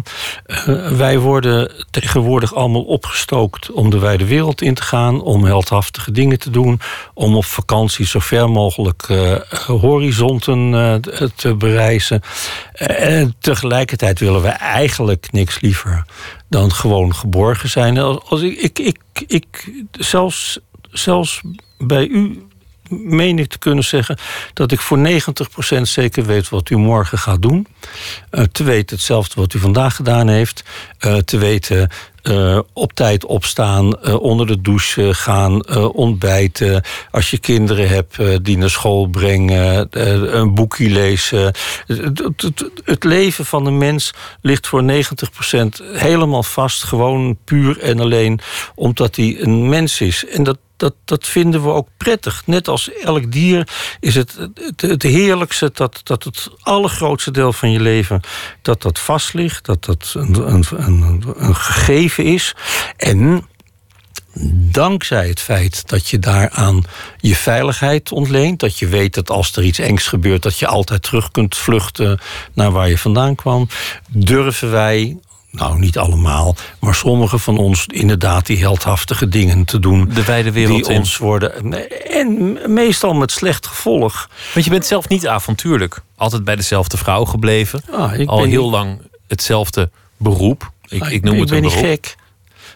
wij worden tegenwoordig allemaal opgestookt om de wijde wereld in te gaan, om heldhaftige dingen te doen, om op vakantie zo ver mogelijk uh, horizonten te bereizen. En tegelijkertijd willen we eigenlijk niks liever dan gewoon geborgen zijn. Als ik, ik, ik, ik zelfs, zelfs bij u meen ik te kunnen zeggen dat ik voor 90% zeker weet wat u morgen gaat doen. Uh, te weten hetzelfde wat u vandaag gedaan heeft. Uh, te weten uh, op tijd opstaan, onder de douche gaan, ontbijten. Als je kinderen hebt die naar school brengen, een boekje lezen. Het, het, het, leven van de mens ligt voor 90% helemaal vast. Gewoon puur en alleen omdat hij een mens is. En dat, dat, dat vinden we ook prettig. Net als elk dier is het het, het heerlijkste dat, dat het allergrootste deel van je leven dat dat vast ligt, dat dat een, een, een, een gegeven is. En dankzij het feit dat je daaraan je veiligheid ontleent, dat je weet dat als er iets engs gebeurt, dat je altijd terug kunt vluchten naar waar je vandaan kwam, durven wij nou, niet allemaal, maar sommigen van ons inderdaad die heldhaftige dingen te doen. De wijde wereld die ons worden. En meestal met slecht gevolg. Want je bent zelf niet avontuurlijk. Altijd bij dezelfde vrouw gebleven. Ah, Al heel lang hetzelfde beroep. Ik, ah, ik noem het een beroep. gek.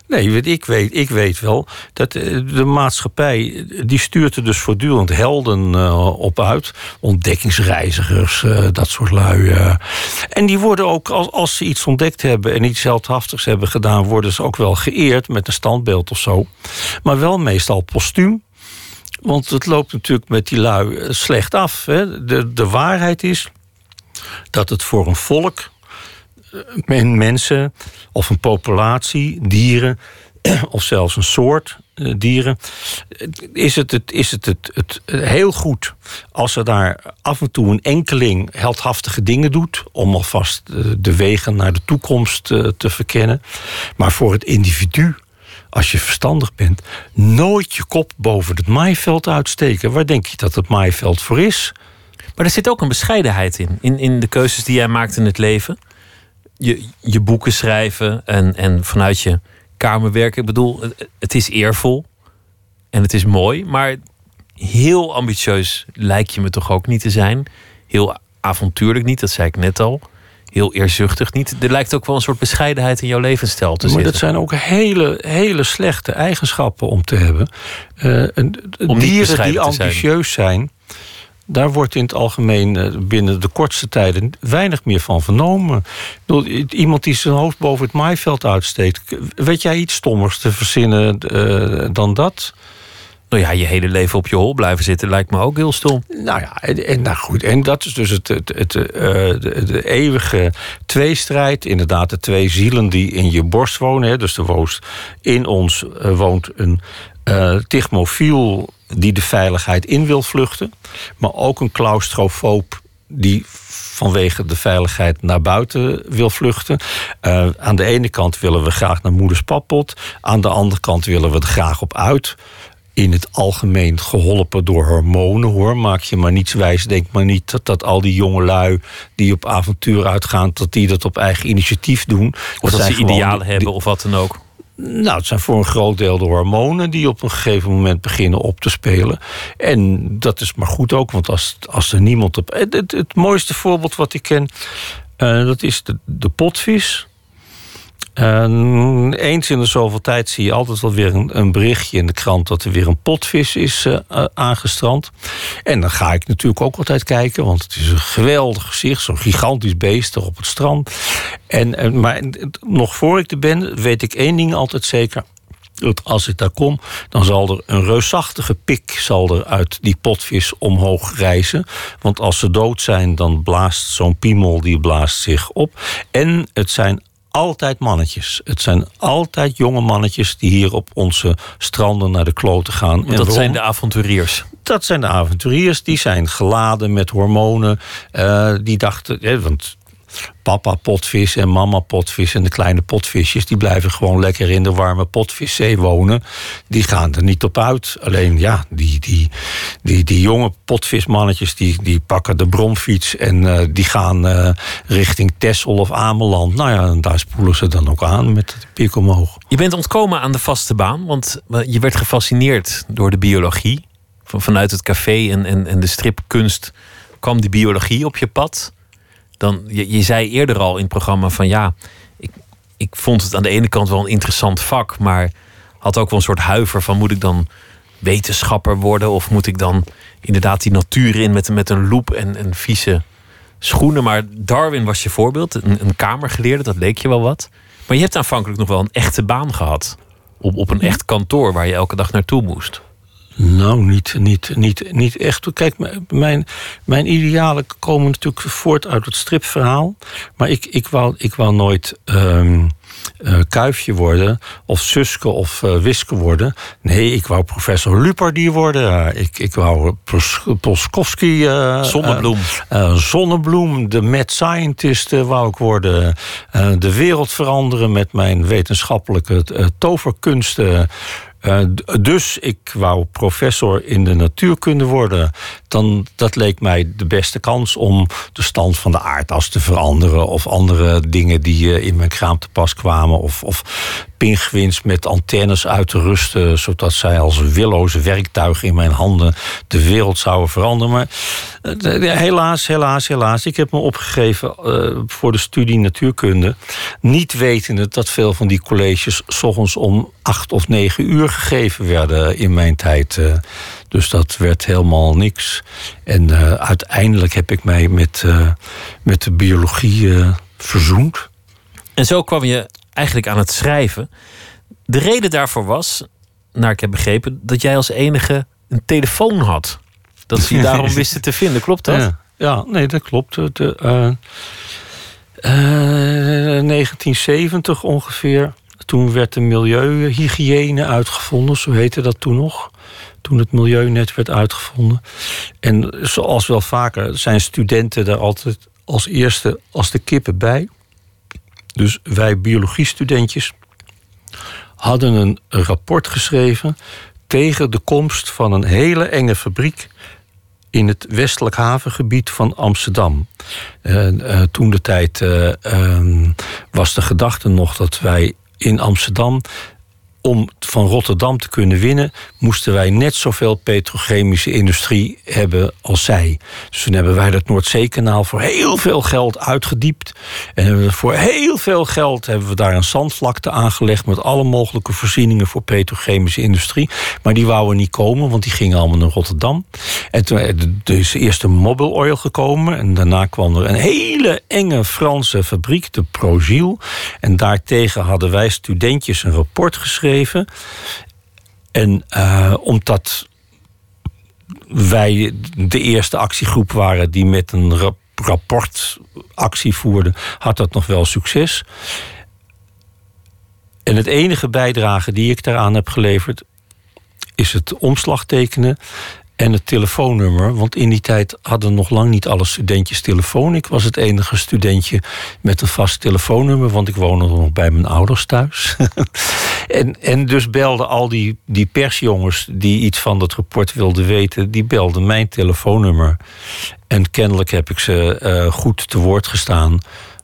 Nee, ik weet, ik weet wel dat eh, de maatschappij... die stuurt er dus voortdurend helden uh, op uit. Ontdekkingsreizigers, uh, dat soort lui. Uh. En die worden ook, als, als ze iets ontdekt hebben... en iets heldhaftigs hebben gedaan... worden ze ook wel geëerd met een standbeeld of zo. Maar wel meestal postuum. Want het loopt natuurlijk met die lui slecht af. Hè. De, de waarheid is dat het voor een volk mensen of een populatie, dieren of zelfs een soort eh, dieren, is het, het, is het, het, het heel goed als er daar af en toe een enkeling heldhaftige dingen doet om alvast de wegen naar de toekomst te verkennen. Maar voor het individu als je verstandig bent, nooit je kop boven het maaiveld uitsteken. Waar denk je dat het maaiveld voor is? Maar er zit ook een bescheidenheid in, in, in de keuzes die jij maakt in het leven. Je, je boeken schrijven en, en vanuit je kamer werken. Ik bedoel, het is eervol en het is mooi, maar heel ambitieus lijkt je me toch ook niet te zijn. Heel avontuurlijk niet, dat zei ik net al heel eerzuchtig niet. Er lijkt ook wel een soort bescheidenheid in jouw levensstijl te maar zitten. Maar dat zijn ook hele, hele slechte eigenschappen om te hebben. Uh, om dieren die ambitieus zijn. Daar wordt in het algemeen eh, binnen de kortste tijden weinig meer van vernomen. Iemand die zijn hoofd boven het maaiveld uitsteekt. Weet jij iets stommers te verzinnen uh, dan dat? Nou ja, je hele leven op je hol blijven zitten lijkt me ook heel stom. Nou ja, en, nou goed, en dat is dus het, het, het uh, de, de, eeuwige tweestrijd. Inderdaad, de twee zielen die in je borst wonen. Hè. Dus er woont in ons uh, woont een uh, tigmofiel die de veiligheid in wil vluchten. Maar ook een claustrofoob die vanwege de veiligheid naar buiten wil vluchten. Uh, aan de ene kant willen we graag naar moeders pappot. Aan de andere kant willen we er graag op uit in het algemeen geholpen door hormonen hoor. Maak je maar niets wijs. Denk maar niet dat, dat al die jonge lui die op avontuur uitgaan, dat die dat op eigen initiatief doen. Of dat, ze idealen hebben of wat dan ook. Nou, het zijn voor een groot deel de hormonen die op een gegeven moment beginnen op te spelen. En dat is maar goed ook, want als, als er niemand op. Het, het, mooiste voorbeeld wat ik ken, uh, dat is de, de potvis. En eens in de zoveel tijd zie je altijd wel weer een, een berichtje in de krant dat er weer een potvis is uh, aangestrand. En dan ga ik natuurlijk ook altijd kijken, want het is een geweldig gezicht, zo'n gigantisch beest er op het strand. En, en, maar nog voor ik er ben, weet ik één ding altijd zeker. Dat als ik daar kom, dan zal er een reusachtige pik zal er uit die potvis omhoog reizen. Want als ze dood zijn, dan blaast zo'n piemel die blaast zich op. En het zijn altijd mannetjes. Het zijn altijd jonge mannetjes die hier op onze stranden naar de kloten gaan. en dat zijn de avonturiers. Dat zijn de avonturiers. Die zijn geladen met hormonen. Uh, die dachten, want papa potvis en mama potvis en de kleine potvisjes... die blijven gewoon lekker in de warme potveszee wonen. Die gaan er niet op uit. Alleen ja, die, die, die, die jonge potvismannetjes... die, die pakken de bromfiets en uh, die gaan uh, richting Texel of Ameland. Nou ja, daar spoelen ze dan ook aan met de piek omhoog. Je bent ontkomen aan de vaste baan, want je werd gefascineerd door de biologie. Van, vanuit het café en, en, en de stripkunst kwam die biologie op je pad dan, je, je zei eerder al in het programma van ja, ik, ik vond het aan de ene kant wel een interessant vak, maar had ook wel een soort huiver van moet ik dan wetenschapper worden of moet ik dan inderdaad die natuur in met, met een loep en, en vieze schoenen. Maar Darwin was je voorbeeld, een, een kamergeleerde, dat leek je wel wat. Maar je hebt aanvankelijk nog wel een echte baan gehad. Op, op een echt kantoor waar je elke dag naartoe moest. Nou, niet, niet, niet, niet echt. Kijk, mijn, mijn idealen komen natuurlijk voort uit het stripverhaal. Maar ik, ik, wou, ik wou nooit um, uh, kuifje worden, of Suske of uh, Wiske worden. Nee, ik wou professor Lupardi worden. ik, ik wou Polskowski. Uh, zonnebloem. zonnebloem, de mad scientist wou ik worden. de wereld veranderen met mijn wetenschappelijke toverkunsten. Uh, dus ik wou professor in de natuurkunde worden. Dan, dat leek mij de beste kans om de stand van de aardas te veranderen. Of andere dingen die uh, in mijn kraam te pas kwamen. Of, of met antennes uit te rusten. Zodat zij als willoze werktuigen in mijn handen de wereld zouden veranderen. Maar uh, helaas, helaas, helaas. Ik heb me opgegeven voor de studie natuurkunde. Niet wetende dat veel van die colleges s ochtends om acht of negen uur gegeven werden in mijn tijd. Dus dat werd helemaal niks. En uh, uiteindelijk heb ik mij met, uh, met de biologie uh, verzoend. En zo kwam je eigenlijk aan het schrijven. De reden daarvoor was, naar ik heb begrepen, dat jij als enige een telefoon had. Dat ze je daarom wisten te vinden, klopt dat? Ja, ja nee, dat klopt. De, 1970 ongeveer. Toen werd de milieuhygiëne uitgevonden, zo heette dat toen nog. Toen het milieunet werd uitgevonden. En zoals wel vaker zijn studenten daar altijd als eerste als de kippen bij. Dus wij biologiestudentjes hadden een rapport geschreven tegen de komst van een hele enge fabriek in het westelijk havengebied van Amsterdam. Uh, toen de tijd uh, uh, was de gedachte nog dat wij in Amsterdam om van Rotterdam te kunnen winnen, moesten wij net zoveel petrochemische industrie hebben als zij. Dus toen hebben wij dat Noordzeekanaal voor heel veel geld uitgediept. En hebben we voor heel veel geld hebben we daar een zandvlakte aangelegd met alle mogelijke voorzieningen voor petrochemische industrie. Maar die wouden niet komen, want die gingen allemaal naar Rotterdam. En toen is eerst een Mobil Oil gekomen. En daarna kwam er een hele enge Franse fabriek, de Progil. En daartegen hadden wij studentjes een rapport geschreven en uh, omdat wij de eerste actiegroep waren die met een rap rapport actie voerde, had dat nog wel succes. En het enige bijdrage die ik daaraan heb geleverd, is het omslagtekenen en het telefoonnummer. Want in die tijd hadden nog lang niet alle studentjes telefoon. Ik was het enige studentje met een vast telefoonnummer, want ik woonde nog bij mijn ouders thuis. en, en dus belden al die, die persjongens die iets van dat rapport wilden weten, die belden mijn telefoonnummer. En kennelijk heb ik ze uh, goed te woord gestaan.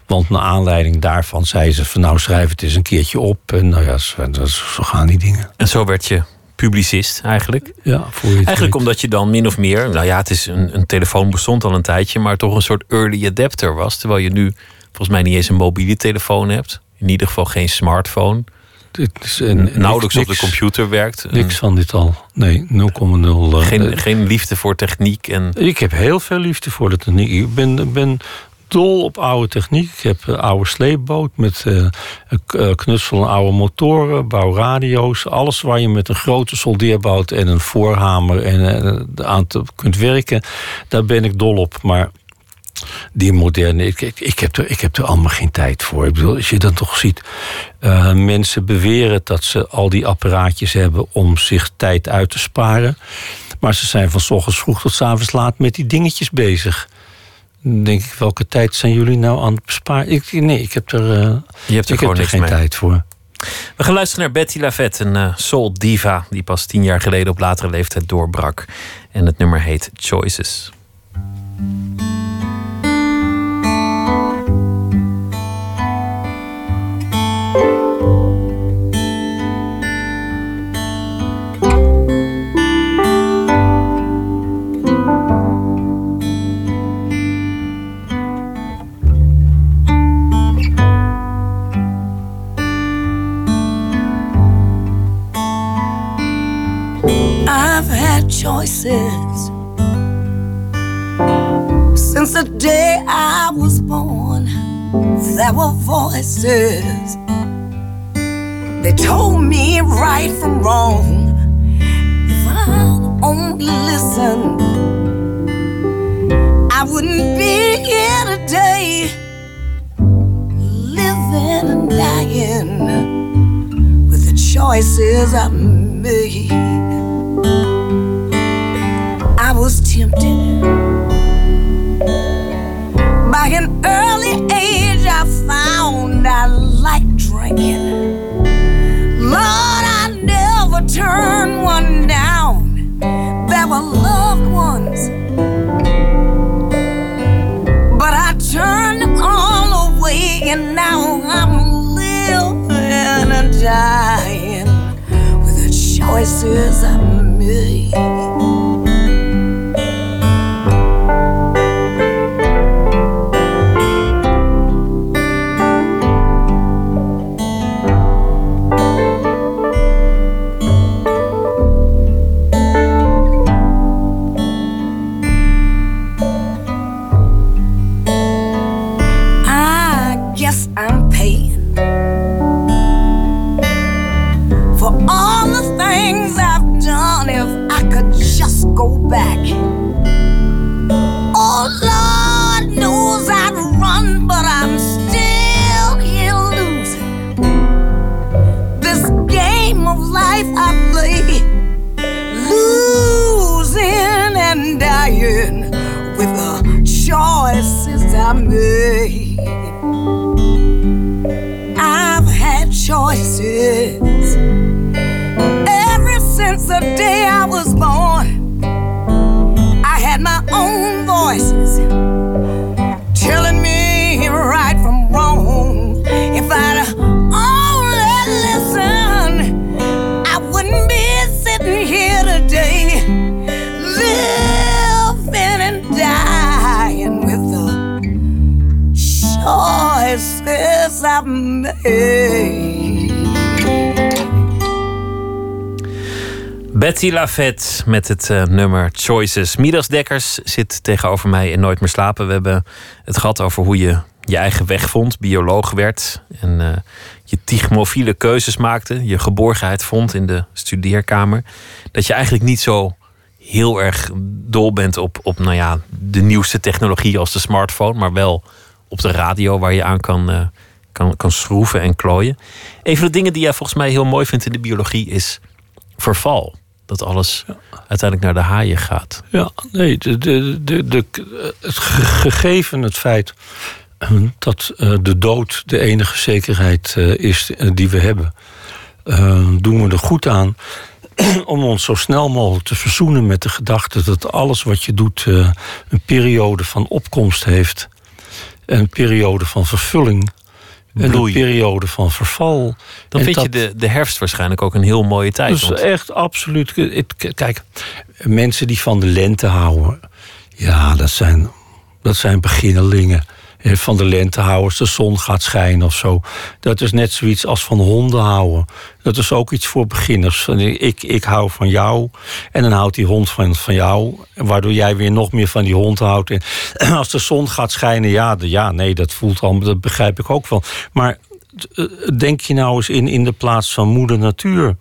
Want naar aanleiding daarvan zei ze van nou schrijf het eens een keertje op. En nou ja, zo gaan die dingen. En zo werd je publicist eigenlijk. Ja, voor je Eigenlijk weet. omdat je dan min of meer, nou ja, het is een, een telefoon bestond al een tijdje, maar toch een soort early adapter was. Terwijl je nu volgens mij niet eens een mobiele telefoon hebt. In ieder geval geen smartphone. Is een, Nauwelijks niks, op de computer werkt. Niks van dit al. Nee, 0,0. uh, Geen, eh, geen liefde voor techniek. En Ik heb heel veel liefde voor de techniek. Ik ben, ben dol op oude techniek. Ik heb een oude sleepboot met eh, eh, knutsel en oude motoren, bouwradio's. Alles waar je met een grote soldeerbout en een voorhamer en, eh, aan kunt werken. Daar ben ik dol op. Maar die moderne, ik, ik, heb er, ik heb er allemaal geen tijd voor. Ik bedoel, als je dan toch ziet, mensen beweren dat ze al die apparaatjes hebben om zich tijd uit te sparen. Maar ze zijn van 's ochtends vroeg tot 's avonds laat met die dingetjes bezig. Denk ik, welke tijd zijn jullie nou aan het besparen? Ik, nee, ik heb er, eh, je hebt er ik heb gewoon er niks geen mee. tijd voor. We gaan luisteren naar Betty Lavette, een eh, soul diva die pas tien jaar geleden op latere leeftijd doorbrak. En het nummer heet Choices. Choices since the day I was born. There were voices. They told me right from wrong. If I'd only listen, I wouldn't be here today, living and dying with the choices I made. Was tempted by an early age. I found I liked drinking. Lord, I never turned one down. There were loved ones, but I turned them all away, and now I'm living and dying with the choices I made. go back. Oh Lord knows I'd run, but I'm still here losing. This game of life I play, losing and dying with the choices I made. I've had choices ever since the day. Betty Lafette met het eh, nummer Choices. Midas Dekkers zit tegenover mij in Nooit meer slapen. We hebben het gehad over hoe je je eigen weg vond, bioloog werd en eh, je tigmofiele keuzes maakte, je geborgenheid vond in de studeerkamer. Dat je eigenlijk niet zo heel erg dol bent op, op nou ja, de nieuwste technologie als de smartphone, maar wel op de radio waar je aan kan, eh, kan, kan schroeven en klooien. Een van de dingen die jij volgens mij heel mooi vindt in de biologie is verval. Dat alles uiteindelijk naar de haaien gaat. Ja, nee, de, de, de, de, het ge- gegeven het feit eh, dat eh, de dood de enige zekerheid eh, is die we hebben, doen we er goed aan om ons zo snel mogelijk te verzoenen met de gedachte dat alles wat je doet een periode van opkomst heeft, een periode van vervulling. Bloei. een periode van verval. Dan En vind je de, de herfst waarschijnlijk ook een heel mooie tijd. dus want- echt absoluut. Kijk, mensen die van de lente houden, ja, dat zijn, dat zijn beginnelingen. Eh, Van de lente houden als de zon gaat schijnen of zo. Dat is net zoiets als van honden houden. Dat is ook iets voor beginners. Ik, ik hou van jou en dan houdt die hond van, van jou. Waardoor jij weer nog meer van die hond houdt. Als de zon gaat schijnen, ja, ja nee, dat voelt al, dat begrijp ik ook wel. Maar eh, denk je nou eens in, in de plaats van moeder natuur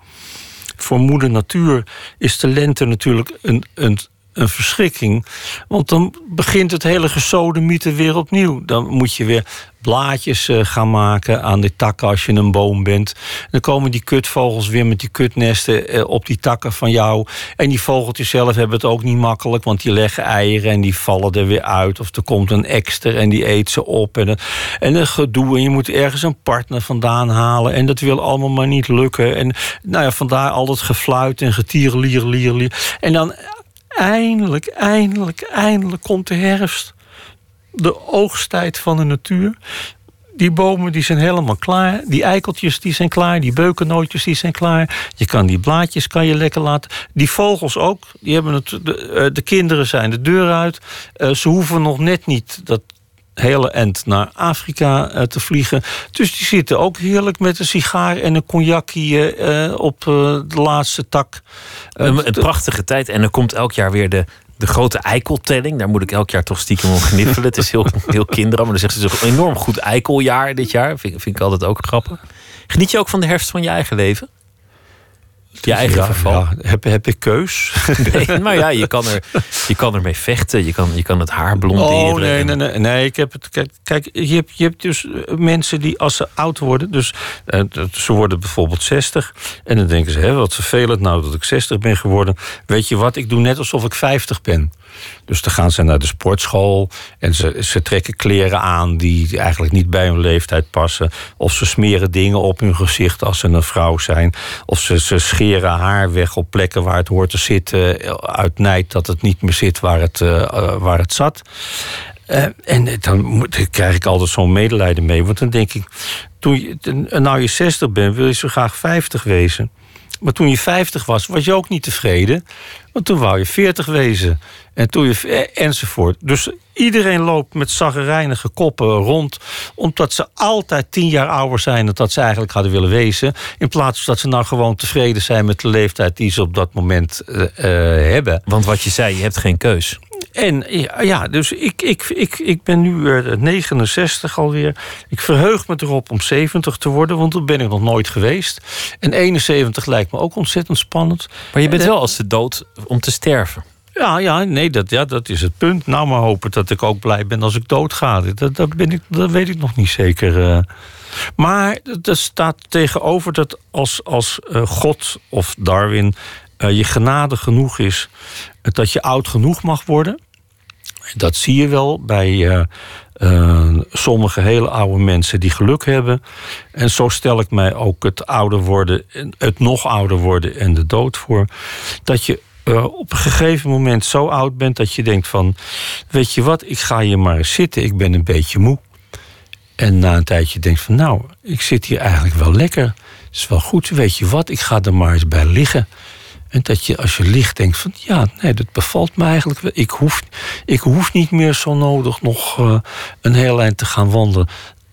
voor moeder natuur is de lente natuurlijk een, een, een verschrikking. Want dan begint het hele gesodemieten weer opnieuw. Dan moet je weer blaadjes eh, gaan maken aan die takken als je een boom bent. Dan komen die kutvogels weer met die kutnesten eh, op die takken van jou. En die vogeltjes zelf hebben het ook niet makkelijk... want die leggen eieren en die vallen er weer uit. Of er komt een ekster en die eet ze op. En, een- en gedoe en je moet ergens een partner vandaan halen. En dat wil allemaal maar niet lukken. En nou ja, vandaar al dat gefluit en getierlier, lier, lier. En dan eindelijk, eindelijk, eindelijk komt de herfst de oogsttijd van de natuur. Die bomen die zijn helemaal klaar. Die eikeltjes die zijn klaar. Die beukennootjes die zijn klaar. Je kan die blaadjes kan je lekker laten. Die vogels ook. Die hebben het, de, eh, de kinderen zijn de deur uit. Eh, ze hoeven nog net niet dat hele end naar Afrika eh, te vliegen. Dus die zitten ook heerlijk met een sigaar en een cognacje eh, op eh, de laatste tak. Een, een prachtige tijd. En er komt elk jaar weer de, de grote eikeltelling. Daar moet ik elk jaar toch stiekem om gniffelen. Het is heel, heel kinderlijk. Maar dan zegt ze toch een enorm goed eikeljaar dit jaar. Vind, vind ik altijd ook grappig. Geniet je ook van de herfst van je eigen leven? Je eigen ja, verval? ja. Heb, heb ik keus? Nee, maar ja, je kan, er, je kan ermee vechten. Je kan, je kan het haar blonderen. Oh nee, nee, nee, nee. Ik heb het. Kijk, kijk je, hebt, je hebt dus eh, mensen die als ze oud worden, dus eh, ze worden bijvoorbeeld 60. En dan denken ze, hè, wat vervelend nou dat ik 60 ben geworden. Weet je wat, ik doe net alsof ik 50 ben. Dus dan gaan ze naar de sportschool en ze, ze trekken kleren aan die eigenlijk niet bij hun leeftijd passen. Of ze smeren dingen op hun gezicht als ze een vrouw zijn. Of ze, ze scheren haar weg op plekken waar het hoort te zitten. Uit nijd dat het niet meer zit waar het, eh, eh, waar het zat. Eh, en dan moet- krijg ik altijd zo'n medelijden mee. Want dan denk ik, toen je, nou je 60 bent, wil je zo graag 50 wezen. Maar toen je 50 was, was je ook niet tevreden. Want toen wou je 40 wezen. En toen je, eh, enzovoort. Dus iedereen loopt met zaggerijnige koppen rond. Omdat ze altijd 10 jaar ouder zijn dan dat ze eigenlijk hadden willen wezen. In plaats van dat ze nou gewoon tevreden zijn met de leeftijd die ze op dat moment eh, eh, hebben. Want wat je zei, je hebt geen keus. En ja, dus ik, ik, ik, ik ben nu eh, 69 alweer. Ik verheug me erop om 70 te worden, want toen ben ik nog nooit geweest. En 71 lijkt me ook ontzettend spannend. Maar je bent Eh, wel als de dood om te sterven. Ja, ja, nee, dat, ja, dat is het punt. Nou maar hopen dat ik ook blij ben als ik doodga. Dat, dat, ben ik, dat weet ik nog niet zeker. eh. Maar er staat tegenover dat als, als eh, God of Darwin eh, je genade genoeg is... dat je oud genoeg mag worden. Dat zie je wel bij, eh, eh, sommige hele oude mensen die geluk hebben. En zo stel ik mij ook het ouder worden, het nog ouder worden en de dood voor. Dat je uh, op een gegeven moment zo oud bent dat je denkt van... weet je wat, ik ga hier maar zitten, ik ben een beetje moe. En na een tijdje denkt van nou, ik zit hier eigenlijk wel lekker. Het is wel goed, weet je wat, ik ga er maar eens bij liggen. En dat je als je ligt denkt van ja, nee, dat bevalt me eigenlijk wel. Ik hoef, ik hoef niet meer zo nodig nog uh, een heel eind te gaan wandelen.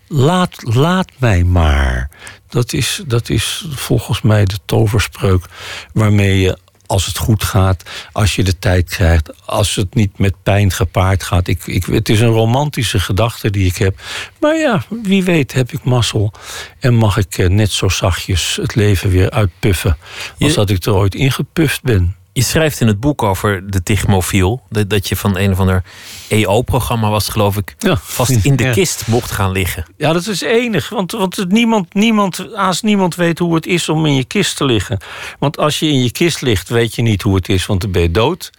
Laat, laat mij maar. Dat is, dat is volgens mij de toverspreuk waarmee je als het goed gaat, als je de tijd krijgt, als het niet met pijn gepaard gaat. Ik, ik, het is een romantische gedachte die ik heb. Maar ja, wie weet heb ik mazzel en mag ik eh, net zo zachtjes het leven weer uitpuffen als dat ik er ooit ingepuft ben. Je schrijft in het boek over de Tigmofiel. Dat, je van een of ander EO-programma was, geloof ik. Vast in de kist mocht gaan liggen. Ja, dat is enig. Want, want niemand, niemand, haast niemand weet hoe het is om in je kist te liggen. Want als je in je kist ligt, weet je niet hoe het is, want dan ben je dood.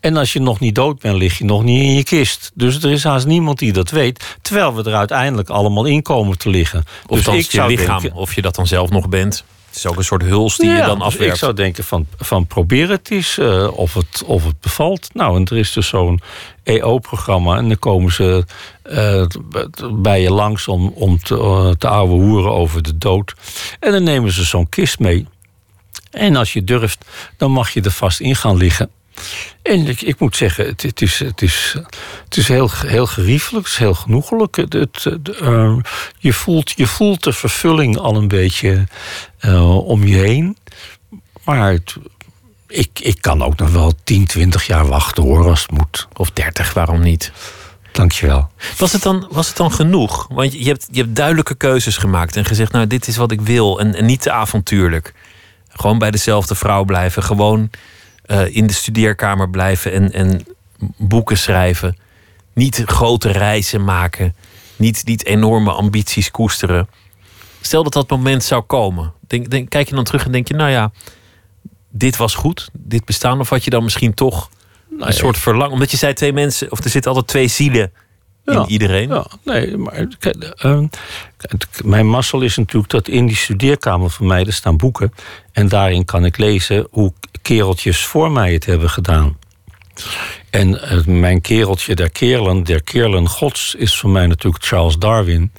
En als je nog niet dood bent, lig je nog niet in je kist. Dus er is haast niemand die dat weet. Terwijl we er uiteindelijk allemaal in komen te liggen. Of dus je lichaam, denken, of je dat dan zelf nog bent. Het is ook een soort huls die je dan dus afwerkt. ik zou denken van, van probeer het eens uh, of, het, of het bevalt. Nou, en er is dus zo'n EO-programma. En dan komen ze uh, bij je langs om, om te, uh, te ouwe hoeren over de dood. En dan nemen ze zo'n kist mee. En als je durft, dan mag je er vast in gaan liggen. En ik, ik moet zeggen, het, het, is, het, is, het is heel, heel geriefelijk, het is heel genoegelijk. Het, het, uh, je, voelt, je voelt de vervulling al een beetje uh, om je heen. Maar het, ik, ik kan ook nog wel 10, 20 jaar wachten hoor, als het moet. Of 30, waarom niet? Dankjewel. Was het dan, was het dan genoeg? Want je hebt, je hebt duidelijke keuzes gemaakt en gezegd: Nou, dit is wat ik wil. En, en niet te avontuurlijk. Gewoon bij dezelfde vrouw blijven. Gewoon uh, in de studeerkamer blijven en, en boeken schrijven. Niet grote reizen maken. Niet, niet enorme ambities koesteren. Stel dat dat moment zou komen. Denk, denk, kijk je dan terug en denk je, nou ja, dit was goed, dit bestaan. Of had je dan misschien toch nou, een soort verlang? Omdat je zei twee mensen, of er zitten altijd twee zielen in ja, iedereen. Ja, nee, maar uh, mijn mazzel is natuurlijk dat in die studeerkamer van mij er staan boeken. En daarin kan ik lezen hoe kereltjes voor mij het hebben gedaan. En uh, mijn kereltje der kerelen, der kerelen gods, is voor mij natuurlijk Charles Darwin.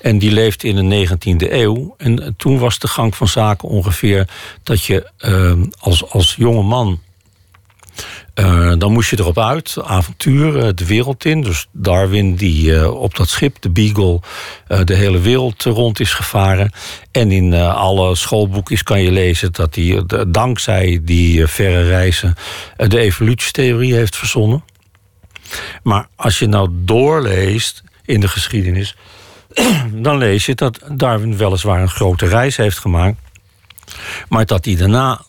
En die leefde in de 19e eeuw. En uh, toen was de gang van zaken ongeveer dat je uh, als, als jonge man uh, dan moest je erop uit, avontuur, uh, de wereld in. Dus Darwin, die uh, op dat schip, de Beagle, de hele wereld rond is gevaren. En in alle schoolboekjes kan je lezen dat hij dankzij die verre reizen de evolutietheorie heeft verzonnen. Maar als je nou doorleest in de geschiedenis, dan lees je dat Darwin weliswaar een grote reis heeft gemaakt. Maar dat hij daarna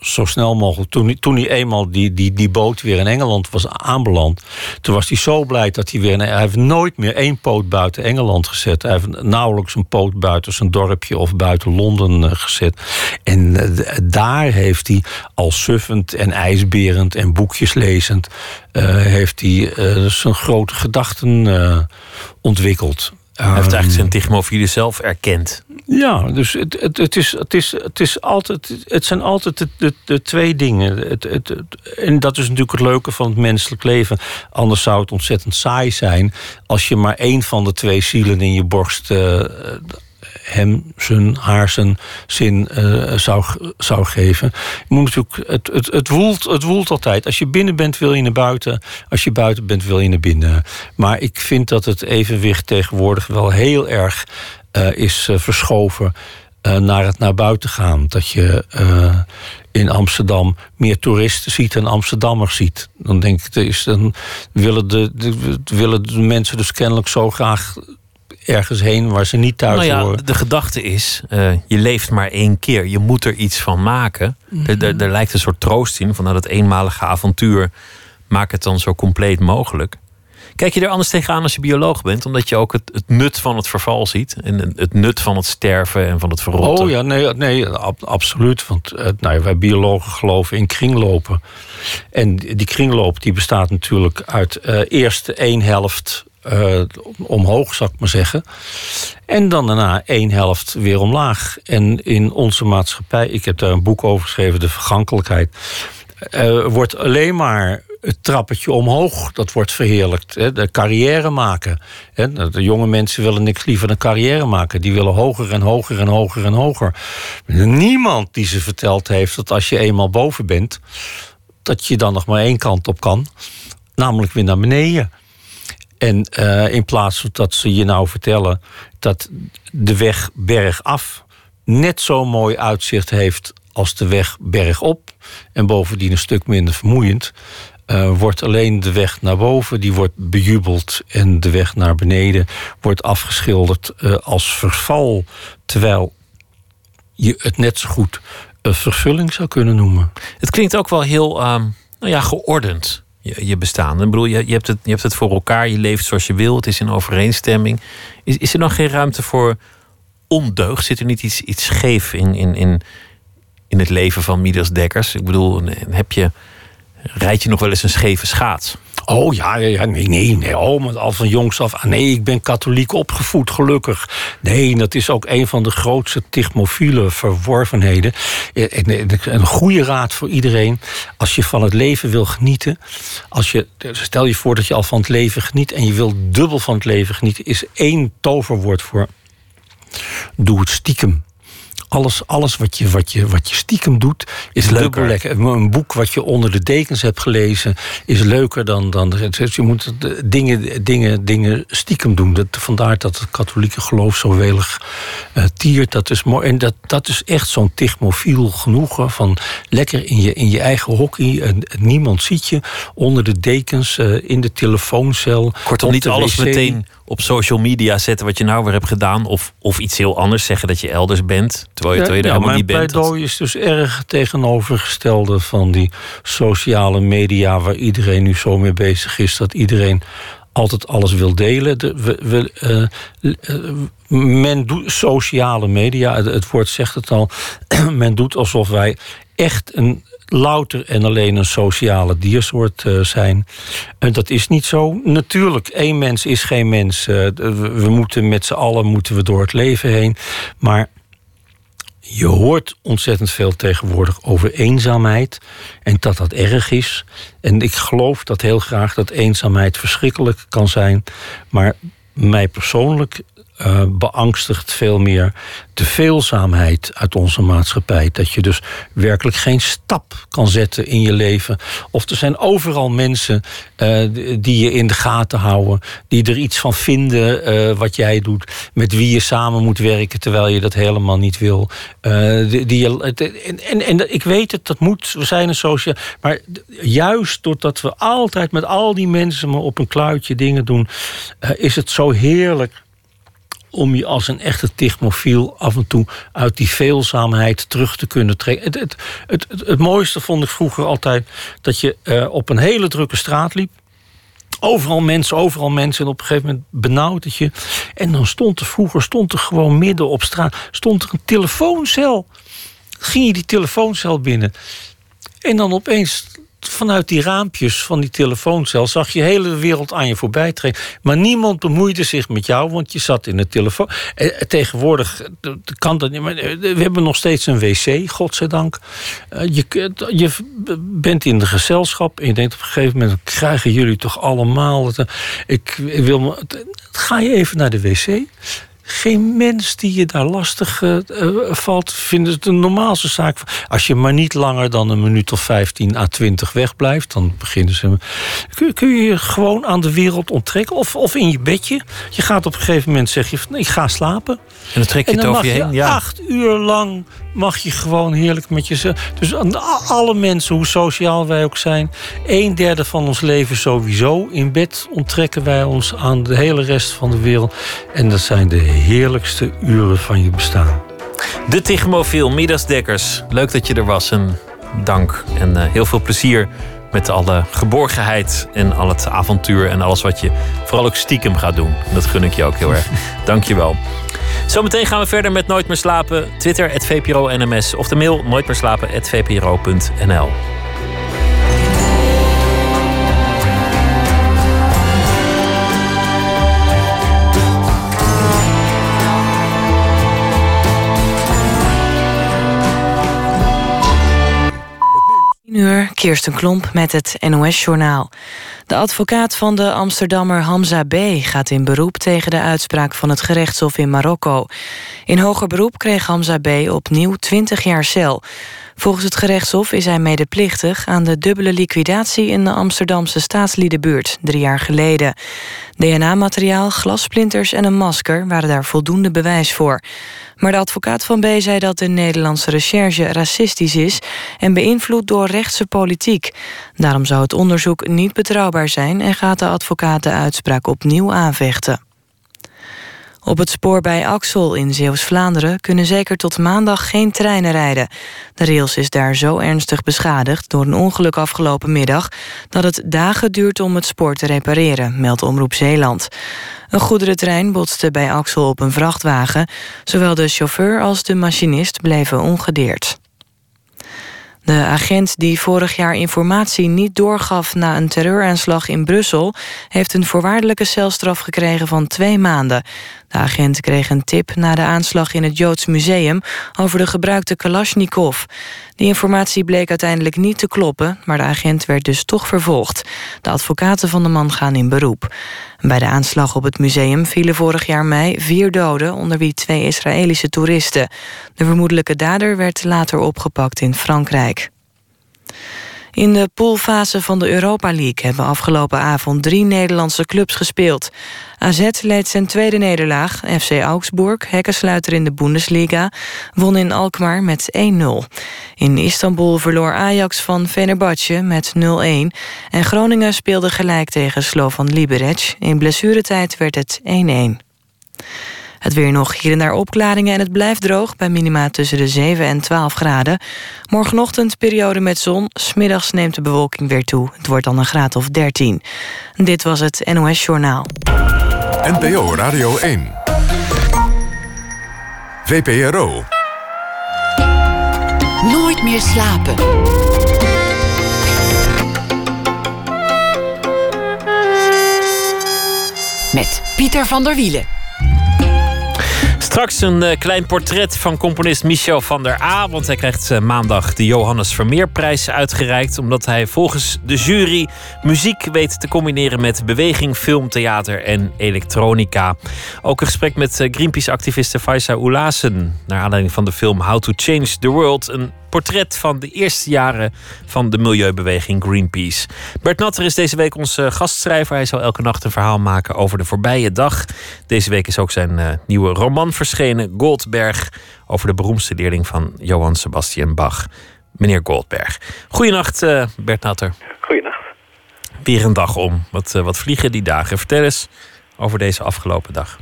zo snel mogelijk. Toen, toen hij eenmaal die, die, die boot weer in Engeland was aanbeland. Toen was hij zo blij dat hij weer. Hij heeft nooit meer één poot buiten Engeland gezet. Hij heeft nauwelijks een poot buiten zijn dorpje of buiten Londen eh, gezet. En eh, daar heeft hij al suffend en ijsberend en boekjes lezend. Uh, heeft hij zijn grote gedachten ontwikkeld. Hij heeft eigenlijk ehm, zijn tigmofiele zelf erkend. Ja, dus het, het, het, is, het, is, het, is altijd, het zijn altijd de, de, de twee dingen. Het, het, en dat is natuurlijk het leuke van het menselijk leven. Anders zou het ontzettend saai zijn als je maar één van de twee zielen in je borst. Uh, hem zijn, haar zijn zin uh, zou, zou geven. Je moet natuurlijk, het, het, het, woelt, het woelt altijd. Als je binnen bent, wil je naar buiten. Als je buiten bent, wil je naar binnen. Maar ik vind dat het evenwicht tegenwoordig wel heel erg uh, is uh, verschoven naar het naar buiten gaan. Dat je in Amsterdam meer toeristen ziet en Amsterdammers ziet. Dan denk ik, is, dan willen de, willen de mensen dus kennelijk zo graag ergens heen waar ze niet thuis nou ja, horen. De gedachte is, uh, je leeft maar één keer. Je moet er iets van maken. Mm -hmm. er, er, lijkt een soort troost in van nou, dat eenmalige avontuur. Maak het dan zo compleet mogelijk. Kijk je er anders tegenaan als je bioloog bent? Omdat je ook het, het nut van het verval ziet. En het nut van het sterven en van het verrotten. Oh ja, nee, nee absoluut. Want uh, nou, wij biologen geloven in kringlopen. En die kringloop die bestaat natuurlijk uit uh, eerst één helft eh, omhoog, zou ik maar zeggen. En dan daarna één helft weer omlaag. En in onze maatschappij, ik heb daar een boek over geschreven, De Vergankelijkheid. eh, wordt alleen maar het trappetje omhoog, dat wordt verheerlijkt. Hè, de carrière maken. Hè, de jonge mensen willen niks liever dan carrière maken. Die willen hoger en hoger en hoger en hoger. Niemand die ze verteld heeft dat als je eenmaal boven bent, dat je dan nog maar één kant op kan. Namelijk weer naar beneden. En eh, in plaats van dat ze je nou vertellen dat de weg bergaf net zo mooi uitzicht heeft als de weg bergop. En bovendien een stuk minder vermoeiend. eh, wordt alleen de weg naar boven, die wordt bejubeld. En de weg naar beneden wordt afgeschilderd eh, als verval. Terwijl je het net zo goed een vervulling zou kunnen noemen. Het klinkt ook wel heel ehm, nou ja, geordend, je, je bestaan. Ik bedoel, je, je, hebt het, je hebt het voor elkaar, je leeft zoals je wil, het is in overeenstemming. Is, is er dan geen ruimte voor ondeugd? Zit er niet iets, iets scheef in, in, in, in het leven van Midas Dekkers? Ik bedoel, heb je, rijd je nog wel eens een scheve schaats? Oh ja, ja, nee, nee, nee. Oh, al van jongs af. Ah, nee, ik ben katholiek opgevoed, gelukkig. Nee, dat is ook een van de grootste tigmofiele verworvenheden. Eh, en Een goede raad voor iedereen. Als je van het leven wil genieten. Als je, stel je voor dat je al van het leven geniet. en je wil dubbel van het leven genieten. is één toverwoord voor. Doe het stiekem. Alles, alles wat, je, wat, je, wat je stiekem doet, is leuker. lekker. Een boek wat je onder de dekens hebt gelezen, is leuker dan. dan dus je moet dingen, dingen, dingen stiekem doen. Dat, vandaar dat het katholieke geloof zo welig eh, tiert. Dat is mooi. En dat, dat is echt zo'n tigmofiel genoegen. Van lekker in je, in je eigen hockey. En, niemand ziet je. Onder de dekens, eh, in de telefooncel. Kortom, niet alles wc. meteen op social media zetten wat je nou weer hebt gedaan. Of, of iets heel anders zeggen dat je elders bent. Terwijl je, terwijl je er helemaal mijn niet bent. Dat- pleidooi is dus erg tegenovergestelde van die sociale media... waar iedereen nu zo mee bezig is. Dat iedereen altijd alles wil delen. De, we, we, eh, eh, men doet sociale media, het, het woord zegt het al... men doet alsof wij echt een louter en alleen een sociale diersoort eh, zijn. En dat is niet zo. Natuurlijk, één mens is geen mens. Eh, we, we moeten met z'n allen moeten we door het leven heen. Maar je hoort ontzettend veel tegenwoordig over eenzaamheid. En dat dat erg is. En ik geloof dat heel graag dat eenzaamheid verschrikkelijk kan zijn. Maar mij persoonlijk eh, beangstigt veel meer de veelzaamheid uit onze maatschappij. Dat je dus werkelijk geen stap kan zetten in je leven. Of er zijn overal mensen eh, die je in de gaten houden, die er iets van vinden eh, wat jij doet, met wie je samen moet werken terwijl je dat helemaal niet wil. Die, die en, en, ik weet het, dat moet, we zijn een sociaal. Maar juist doordat we altijd met al die mensen maar op een kluitje dingen doen, is het zo heerlijk om je als een echte tigmofiel af en toe uit die veelzaamheid terug te kunnen trekken. Het, het, het, het, het mooiste vond ik vroeger altijd dat je eh, op een hele drukke straat liep. Overal mensen, overal mensen. En op een gegeven moment benauwd het je. En dan stond er vroeger, stond er gewoon midden op straat, stond er een telefooncel. Ging je die telefooncel binnen. En dan opeens vanuit die raampjes van die telefooncel zag je de hele wereld aan je voorbij trekken. Maar niemand bemoeide zich met jou, want je zat in de telefoon. Eh, tegenwoordig eh, kan dat niet. Maar eh, we hebben nog steeds een wc, godzijdank. Je, je bent in de gezelschap en je denkt op een gegeven moment... krijgen jullie toch allemaal... Ik, ik wil me, ga je even naar de wc... Geen mens die je daar lastig eh, eh, valt, vindt het de normaalste zaak. Als je maar niet langer dan een minuut of 15 à 20 wegblijft, dan beginnen ze. Kun, kun je je gewoon aan de wereld onttrekken? Of, of in je bedje. Je gaat op een gegeven moment zeg je: van, Ik ga slapen. En dan trek je En het over mag je je heen. Ja. acht uur lang mag je gewoon heerlijk met jezelf. Dus aan alle mensen, hoe sociaal wij ook zijn, een derde van ons leven sowieso. In bed onttrekken wij ons aan de hele rest van de wereld. En dat zijn de heerlijkste uren van je bestaan. De Tigmofiel, Midas Dekkers. Leuk dat je er was en dank. En eh, heel veel plezier met alle geborgenheid en al het avontuur en alles wat je vooral ook stiekem gaat doen. En dat gun ik je ook heel erg. Dank je wel. Zometeen gaan we verder met Nooit meer slapen. Twitter, het VPRO NMS. Of de mail nooit uur, Kirsten Klomp met het NOS-journaal. De advocaat van de Amsterdammer Hamza B. gaat in beroep tegen de uitspraak van het gerechtshof in Marokko. In hoger beroep kreeg Hamza B. opnieuw 20 jaar cel. Volgens het gerechtshof is hij medeplichtig aan de dubbele liquidatie in de Amsterdamse staatsliedenbuurt drie jaar geleden. DNA-materiaal, glassplinters en een masker waren daar voldoende bewijs voor. Maar de advocaat van B zei dat de Nederlandse recherche racistisch is en beïnvloed door rechtse politiek. Daarom zou het onderzoek niet betrouwbaar zijn en gaat de advocaat de uitspraak opnieuw aanvechten. Op het spoor bij Axel in Zeeuws-Vlaanderen kunnen zeker tot maandag geen treinen rijden. De rails is daar zo ernstig beschadigd door een ongeluk afgelopen middag dat het dagen duurt om het spoor te repareren, meldt Omroep Zeeland. Een goederentrein botste bij Axel op een vrachtwagen. Zowel de chauffeur als de machinist bleven ongedeerd. De agent die vorig jaar informatie niet doorgaf na een terreuraanslag in Brussel, heeft een voorwaardelijke celstraf gekregen van twee maanden. De agent kreeg een tip na de aanslag in het Joods Museum over de gebruikte Kalashnikov. Die informatie bleek uiteindelijk niet te kloppen, maar de agent werd dus toch vervolgd. De advocaten van de man gaan in beroep. Bij de aanslag op het museum vielen vorig jaar mei vier doden, onder wie twee Israëlische toeristen. De vermoedelijke dader werd later opgepakt in Frankrijk. In de poolfase van de Europa League hebben afgelopen avond drie Nederlandse clubs gespeeld. AZ leed zijn tweede nederlaag. FC Augsburg, hekkensluiter in de Bundesliga, won in Alkmaar met 1-0. In Istanbul verloor Ajax van Fenerbahce met 0-1. En Groningen speelde gelijk tegen Slovan Liberec. In blessuretijd werd het 1-1. Het weer nog hier en daar opklaringen en het blijft droog... bij minima tussen de 7 en 12 graden. Morgenochtend periode met zon. Smiddags neemt de bewolking weer toe. Het wordt dan een graad of 13. Dit was het NOS Journaal. NPO Radio 1. VPRO. Nooit meer slapen. Met Pieter van der Wielen. Straks een uh, klein portret van componist Michel van der A. Want hij krijgt uh, maandag de Johannes Vermeerprijs uitgereikt. Omdat hij volgens de jury muziek weet te combineren met beweging, film, theater en elektronica. Ook een gesprek met uh, Greenpeace-activiste Faisa Oulassen. Naar aanleiding van de film How to Change the World. Een portret van de eerste jaren van de milieubeweging Greenpeace. Bert Natter is deze week onze gastschrijver. Hij zal elke nacht een verhaal maken over de voorbije dag. Deze week is ook zijn nieuwe roman verschenen, Goldberg, over de beroemdste leerling van Johann Sebastian Bach, meneer Goldberg. Goedenacht, uh, Bert Natter. Goedenacht. Weer een dag om. Wat, uh, wat vliegen die dagen? Vertel eens over deze afgelopen dag.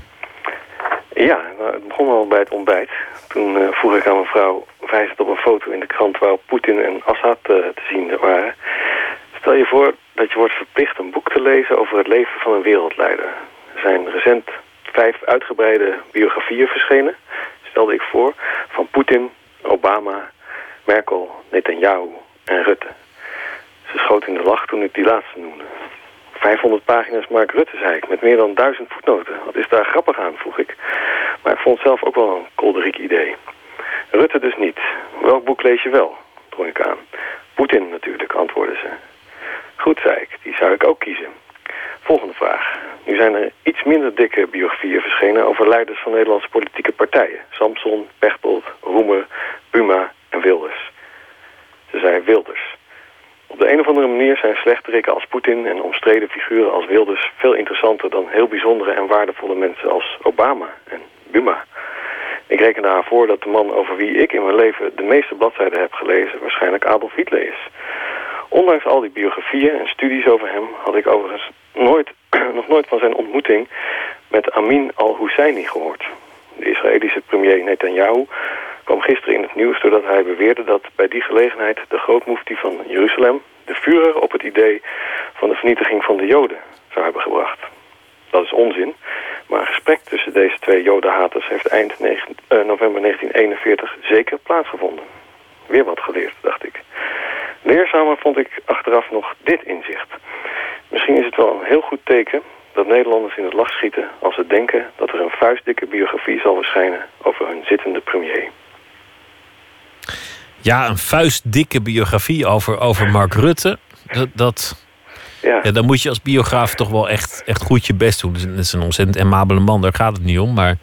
Ja, nou, het begon al bij het ontbijt. Toen uh, vroeg ik aan mijn vrouw, wijzend op een foto in de krant waarop Poetin en Assad te zien waren. Stel je voor dat je wordt verplicht een boek te lezen over het leven van een wereldleider. Er zijn recent vijf uitgebreide biografieën verschenen, stelde ik voor, van Poetin, Obama, Merkel, Netanyahu en Rutte. Ze schoot in de lach toen ik die laatste noemde. 500 pagina's Mark Rutte, zei ik, met meer dan duizend voetnoten. Wat is daar grappig aan, vroeg ik. Maar ik vond zelf ook wel een kolderiek idee. Rutte dus niet. Welk boek lees je wel? drong ik aan. Poetin natuurlijk, antwoordde ze. Goed, zei ik, die zou ik ook kiezen. Volgende vraag. Nu zijn er iets minder dikke biografieën verschenen over leiders van Nederlandse politieke partijen. Samson, Pechtold, Roemer, Buma en Wilders. Ze zei Wilders. Op de een of andere manier zijn slechterikken als Poetin en omstreden figuren als Wilders veel interessanter dan heel bijzondere en waardevolle mensen als Obama en Buma. Ik reken haar voor dat de man over wie ik in mijn leven de meeste bladzijden heb gelezen waarschijnlijk Adolf Hitler is. Ondanks al die biografieën en studies over hem had ik overigens nooit, nog nooit van zijn ontmoeting met Amin al-Husseini gehoord. De Israëlische premier Netanyahu kwam gisteren in het nieuws doordat hij beweerde dat bij die gelegenheid de grootmoefti van Jeruzalem de Führer op het idee van de vernietiging van de Joden zou hebben gebracht. Dat is onzin, maar een gesprek tussen deze twee Jodenhaters heeft eind 9, uh, november 1941 zeker plaatsgevonden. Weer wat geleerd, dacht ik. Leerzamer vond ik achteraf nog dit inzicht. Misschien is het wel een heel goed teken dat Nederlanders in het lach schieten als ze denken dat er een vuistdikke biografie zal verschijnen over hun zittende premier. Ja, een vuistdikke biografie over, over Mark Rutte. Dat, dat, Ja, ja, dan moet je als biograaf toch wel echt, echt goed je best doen. Het is een ontzettend amabele man, daar gaat het niet om. Maar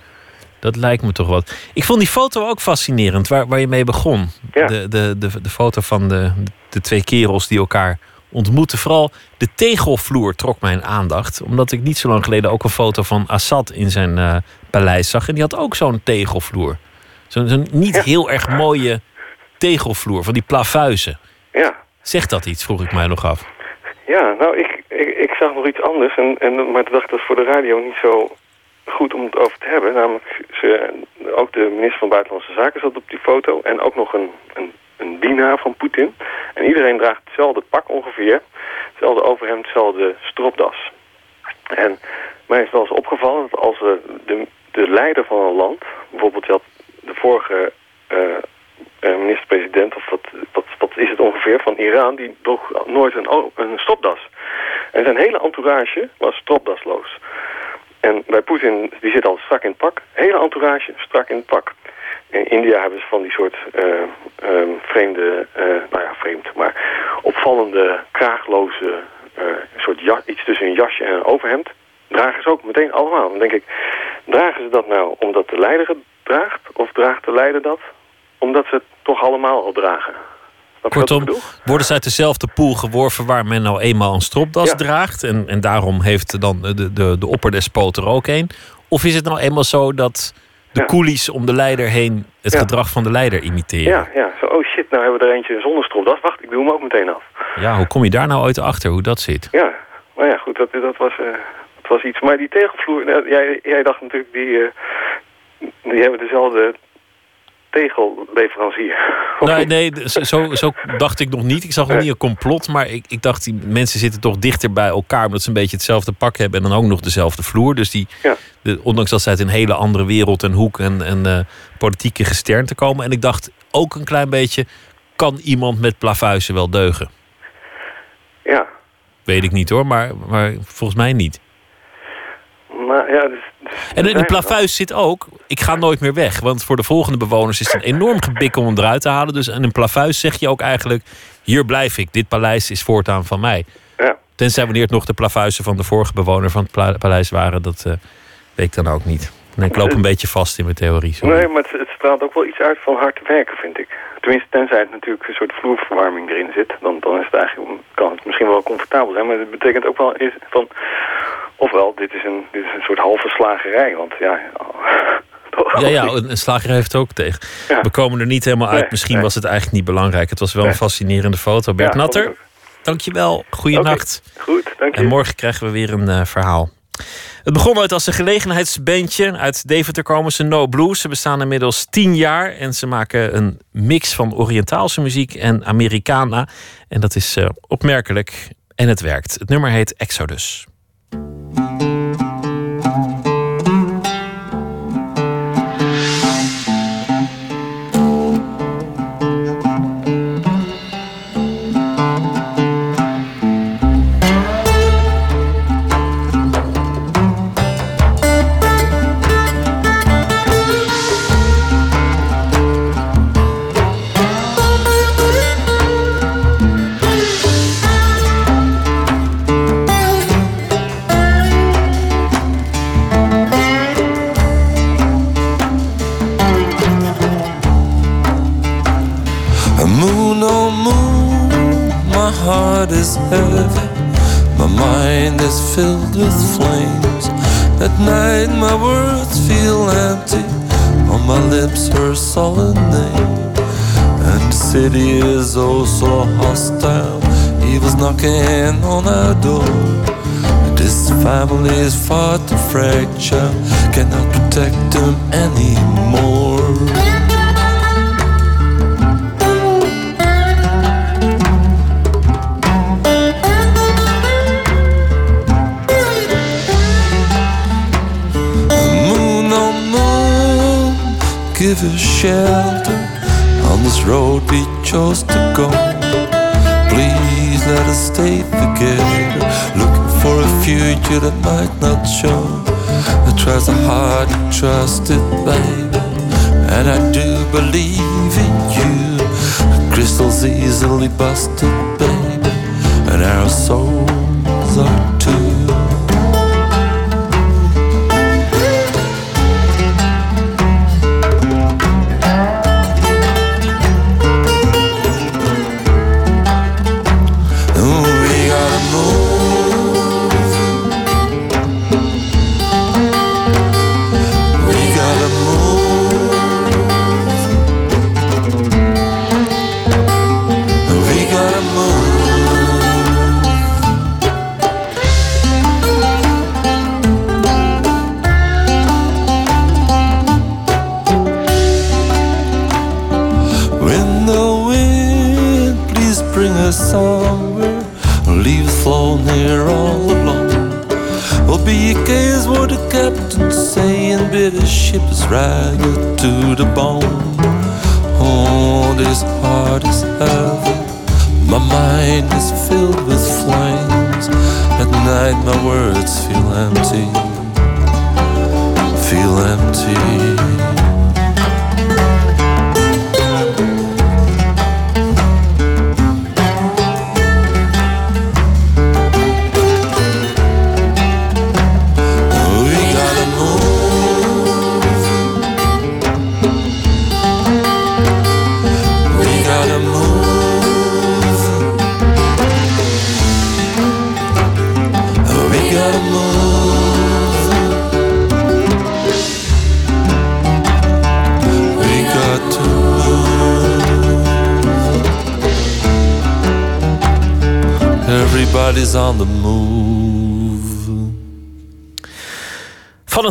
dat lijkt me toch wat. Ik vond die foto ook fascinerend, waar, waar je mee begon. Ja. De, de, de, de foto van de, de twee kerels die elkaar ontmoeten. Vooral de tegelvloer trok mijn aandacht. Omdat ik niet zo lang geleden ook een foto van Assad in zijn eh, paleis zag. En die had ook zo'n tegelvloer. Zo'n niet heel erg mooie tegelvloer, van die plafuizen. ja. Zegt dat iets, vroeg ik mij nog af. Ja, nou, ik, ik, ik zag nog iets anders. En, en, maar toen dacht ik dat voor de radio niet zo goed om het over te hebben. Namelijk, ze, ook de minister van Buitenlandse Zaken zat op die foto. En ook nog een, een, een dienaar van Poetin. En iedereen draagt hetzelfde pak ongeveer. Hetzelfde overhemd, hetzelfde stropdas. En mij is wel eens opgevallen dat als de, de leider van een land... Bijvoorbeeld, de vorige... eh, eh, minister-president, of wat, is het ongeveer, van Iran, die droeg nooit een, een stropdas. En zijn hele entourage was stropdasloos. En bij Poetin, die zit al strak in het pak, hele entourage strak in het pak. In India hebben ze van die soort eh, ehm, vreemde, eh, nou ja, vreemd, maar opvallende, kraagloze, eh, soort ja, iets tussen een jasje en een overhemd. Dragen ze ook meteen allemaal. Dan denk ik, dragen ze dat nou omdat de leider het draagt? Of draagt de leider dat omdat ze het toch allemaal al dragen? Kortom, worden ze uit dezelfde pool geworven waar men nou eenmaal een stropdas Ja. draagt. En, en daarom heeft dan de, de, de opperdespoot er ook een. Of is het nou eenmaal zo dat de Ja. coolies om de leider heen het Ja. gedrag van de leider imiteren? Ja, ja. Zo, oh shit, nou hebben we er eentje zonder stropdas. Wacht, ik doe hem ook meteen af. Ja, hoe kom je daar nou ooit achter hoe dat zit? Ja, maar ja, goed, dat, dat, was, eh, dat was iets. Maar die tegelvloer, nou, jij, jij dacht natuurlijk, die, eh, die hebben dezelfde tegelleverancier. Nee, nee, zo- zo, dacht ik nog niet. Ik zag nog niet een complot, maar ik, ik dacht die mensen zitten toch dichter bij elkaar omdat ze een beetje hetzelfde pak hebben en dan ook nog dezelfde vloer. Dus die, Ja. de, ondanks dat ze uit een hele andere wereld en hoek en, en eh, politieke gesternte komen. En ik dacht ook een klein beetje, kan iemand met plavuizen wel deugen? Ja, Weet ik niet hoor, maar, maar volgens mij niet. Maar ja, dus... dus En in we plavuis zit ook, ik ga nooit meer weg. Want voor de volgende bewoners is het een enorm gebik om hem eruit te halen. Dus in een plavuis zeg je ook eigenlijk, hier blijf ik. Dit paleis is voortaan van mij. Ja, Tenzij wanneer het nog de plavuizen van de vorige bewoner van het paleis waren. Dat eh, weet ik dan ook niet. En ik loop een beetje vast in mijn theorie. sorry. nee, maar het, het straalt ook wel iets uit van hard werken, vind ik. Tenminste, tenzij het natuurlijk een soort vloerverwarming erin zit. Dan, dan is het eigenlijk, kan het misschien wel comfortabel zijn. Maar het betekent ook wel is van... Ofwel, dit is een, dit is een soort halve slagerij. Want ja... Ja, ja, een, slager heeft het ook tegen. Ja. We komen er niet helemaal uit. Nee, Misschien nee. was het eigenlijk niet belangrijk. Het was wel een Nee. fascinerende foto. Bert Ja, Natter, dankjewel. Goeienacht. ook. Goed, dank je. En morgen krijgen we weer een eh, verhaal. Het begon ooit als een gelegenheidsbandje. Uit Deventer komen ze No Blues. Ze bestaan inmiddels tien jaar. En ze maken een mix van Oriëntaalse muziek en Americana. En dat is eh, opmerkelijk. En het werkt. Het nummer heet Exodus. Heart is heavy. My mind is filled with flames. At night, my words feel empty. On my lips, her solid name. And the city is oh so hostile. Evil's knocking on our door. This family is far too fragile. Cannot protect them anymore. Give us shelter on this road we chose to go. Please let us stay together, looking for a future that might not show. I try so hard to trust it, baby, and I do believe in you. Crystals easily busted, baby, and our souls are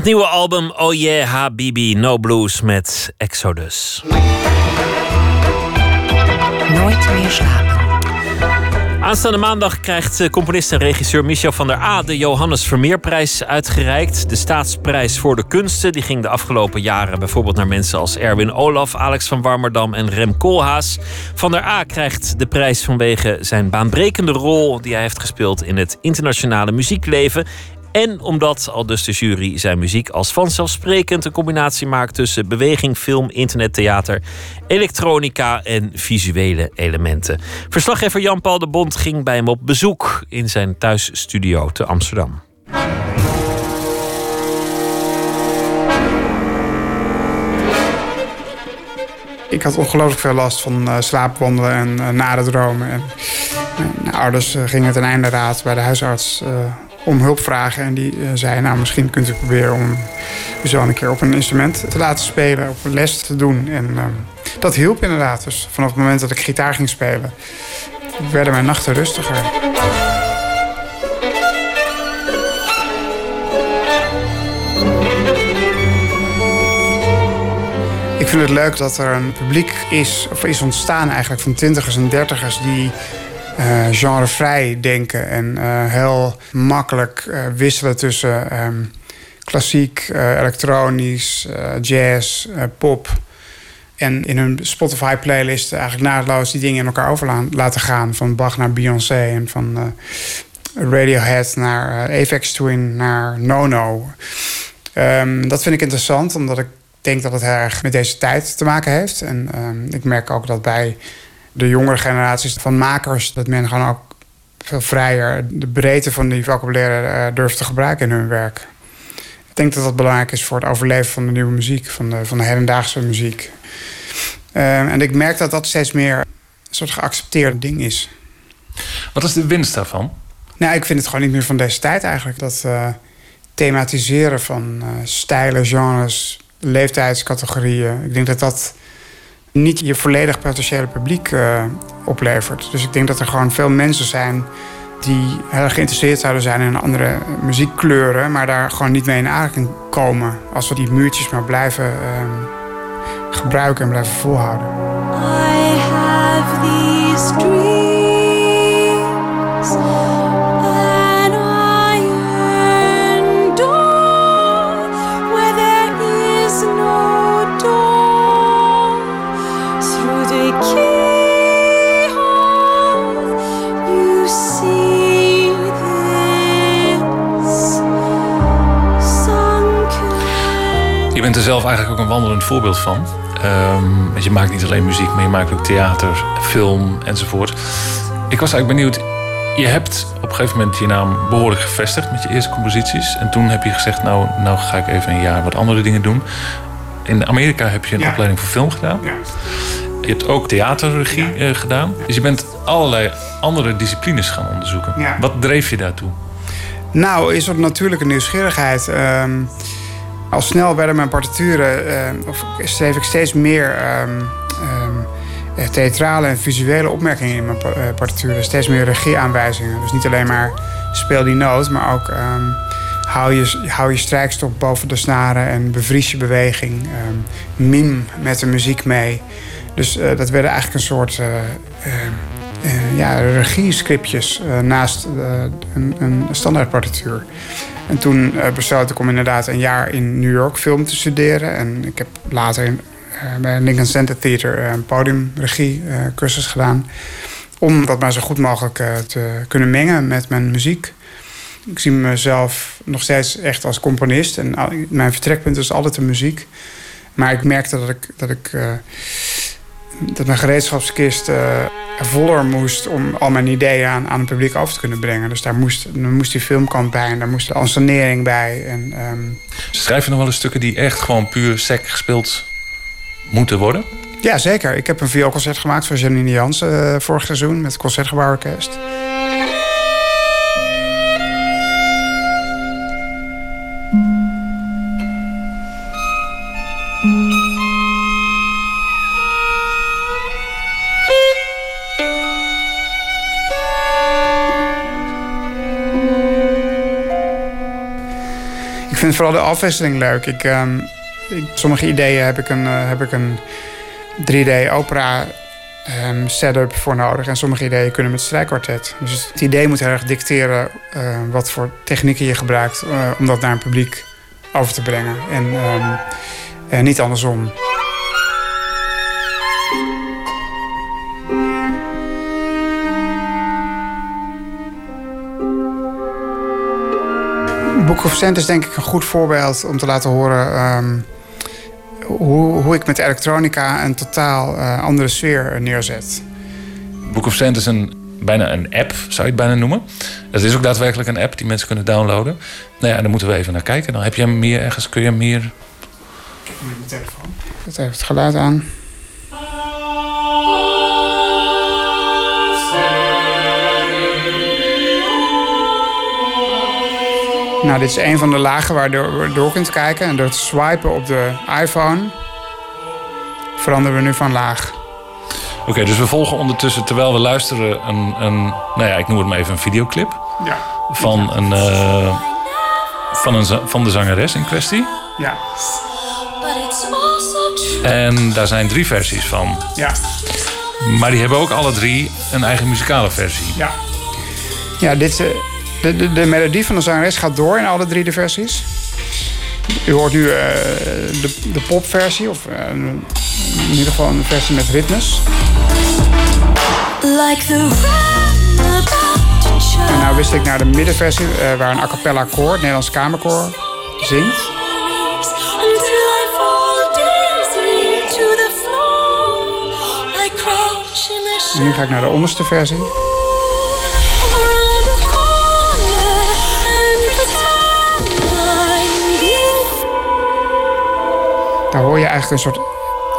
het nieuwe album Oh Yeah Habibi No Blues met Exodus. Nooit meer slapen. Aanstaande maandag krijgt eh, componist en regisseur Michel van der A de Johannes Vermeerprijs uitgereikt. De staatsprijs voor de kunsten. Die ging de afgelopen jaren bijvoorbeeld naar mensen als Erwin Olaf, Alex van Warmerdam en Rem Koolhaas. Van der A krijgt de prijs vanwege zijn baanbrekende rol die hij heeft gespeeld in het internationale muziekleven. En omdat al dus de jury zijn muziek als vanzelfsprekend een combinatie maakt tussen beweging, film, internettheater, elektronica en visuele elementen. Verslaggever Jan-Paul de Bond ging bij hem op bezoek in zijn thuisstudio te Amsterdam. Ik had ongelooflijk veel last van eh, slaapwandelen en uh, nare dromen. En, mijn ouders uh, gingen ten einde raad bij de huisarts om hulp vragen. En die zei, nou misschien kunt u proberen om uw zoon een keer op een instrument te laten spelen. Op een les te doen. En dat hielp inderdaad. Dus vanaf het moment dat ik gitaar ging spelen, werden mijn nachten rustiger. Ik vind het leuk dat er een publiek is, of is ontstaan eigenlijk van twintigers en dertigers die uh, genrevrij denken en uh, heel makkelijk uh, wisselen tussen um, klassiek, elektronisch, jazz, pop. En in hun Spotify-playlist eigenlijk naadloos die dingen in elkaar over laten gaan. Van Bach naar Beyoncé en van Radiohead naar Apex Twin naar Nono. Um, dat vind ik interessant, omdat ik denk dat het erg met deze tijd te maken heeft. En um, ik merk ook dat bij de jongere generaties van makers... dat men gewoon ook veel vrijer de breedte van die vocabulaire uh, durft te gebruiken in hun werk. Ik denk dat dat belangrijk is voor het overleven van de nieuwe muziek, van de, van de hedendaagse muziek. Uh, en ik merk dat dat steeds meer een soort geaccepteerd ding is. Wat is de winst daarvan? Nou, ik vind het gewoon niet meer van deze tijd eigenlijk. Dat uh, thematiseren van uh, stijlen, genres, leeftijdscategorieën. Ik denk dat dat niet je volledig potentiële publiek uh, oplevert. Dus ik denk dat er gewoon veel mensen zijn die heel geïnteresseerd zouden zijn in andere muziekkleuren, maar daar gewoon niet mee in aanraking komen als we die muurtjes maar blijven uh, gebruiken en blijven volhouden. I have these. Bent er zelf eigenlijk ook een wandelend voorbeeld van. Ehm, want je maakt niet alleen muziek, maar je maakt ook theater, film enzovoort. Ik was eigenlijk benieuwd. Je hebt op een gegeven moment je naam behoorlijk gevestigd met je eerste composities. En toen heb je gezegd, nou, nou ga ik even een jaar wat andere dingen doen. In Amerika heb je een Ja. opleiding voor film gedaan. Ja. Je hebt ook theaterregie eh, gedaan. Dus je bent allerlei andere disciplines gaan onderzoeken. Wat dreef je daartoe? Nou, is er natuurlijke nieuwsgierigheid. Ehm, al snel werden mijn partituren, ehm, of schreef ik steeds meer ehm, ehm, eh, theatrale en visuele opmerkingen in mijn eh, partituren. Steeds meer regieaanwijzingen. Dus niet alleen maar speel die noot, maar ook ehm, hou, je, hou je strijkstok boven de snaren en bevries je beweging. mim met de muziek mee. Dus dat werden eigenlijk een soort ehm, eh, ja, regiescriptjes naast een, een standaardpartituur. En toen eh, besloot ik om inderdaad een jaar in New York film te studeren. En ik heb later in, eh, bij Lincoln Center Theater eh, een podiumregie eh, cursus gedaan. Om dat maar zo goed mogelijk te kunnen mengen met mijn muziek. Ik zie mezelf nog steeds echt als componist. En mijn vertrekpunt is altijd de muziek. Maar ik merkte dat ik, dat ik dat mijn gereedschapskist eh, voller moest om al mijn ideeën aan, aan het publiek over te kunnen brengen. Dus daar moest, daar moest die filmkant bij en daar moest de ansenering bij. En, ehm, Schrijf je nog wel eens stukken die echt gewoon puur sec gespeeld moeten worden? ja, zeker. Ik heb een vioolconcert gemaakt voor Janine Jansen eh, vorig seizoen met het Concertgebouworkest. Vooral de afwisseling leuk. Ik, ehm, ik- sommige ideeën heb ik een, eh, heb ik een 3D-opera ehm, setup voor nodig. En sommige ideeën kunnen met strijkkwartet. Dus het idee moet heel erg dicteren eh, wat voor technieken je gebruikt eh, om dat naar een publiek over te brengen. En ehm, eh, niet andersom. Book of Sand is denk ik een goed voorbeeld om te laten horen ehm, hoe, hoe ik met elektronica een totaal eh, andere sfeer neerzet. Book of Sand is een, bijna een app, zou je het bijna noemen. Het is ook daadwerkelijk een app die mensen kunnen downloaden. Nou ja, daar moeten we even naar kijken. Dan heb je hem meer ergens, kun je hem meer... Mijn telefoon. Zet even het geluid aan. Nou, dit is een van de lagen waardoor je door kunt kijken. En door te swipen op de iPhone veranderen we nu van laag. Oké, dus we volgen ondertussen, terwijl we luisteren, een, een, nou ja, ik noem het maar even een videoclip. Ja. Van, een, eh, van, een, van de zangeres in kwestie. Ja. En daar zijn drie versies van. Ja. Maar die hebben ook alle drie een eigen muzikale versie. Ja. Ja, dit, eh, de, de, de melodie van de zangeres gaat door in alle drie de versies. U hoort nu eh, de, de popversie, of eh, in ieder geval een versie met ritmes. Like the. En nou wist ik naar de middenversie, eh, waar een a cappella koor, het Nederlands Kamerkoor, zingt. En nu ga ik naar de onderste versie. Daar hoor je eigenlijk een soort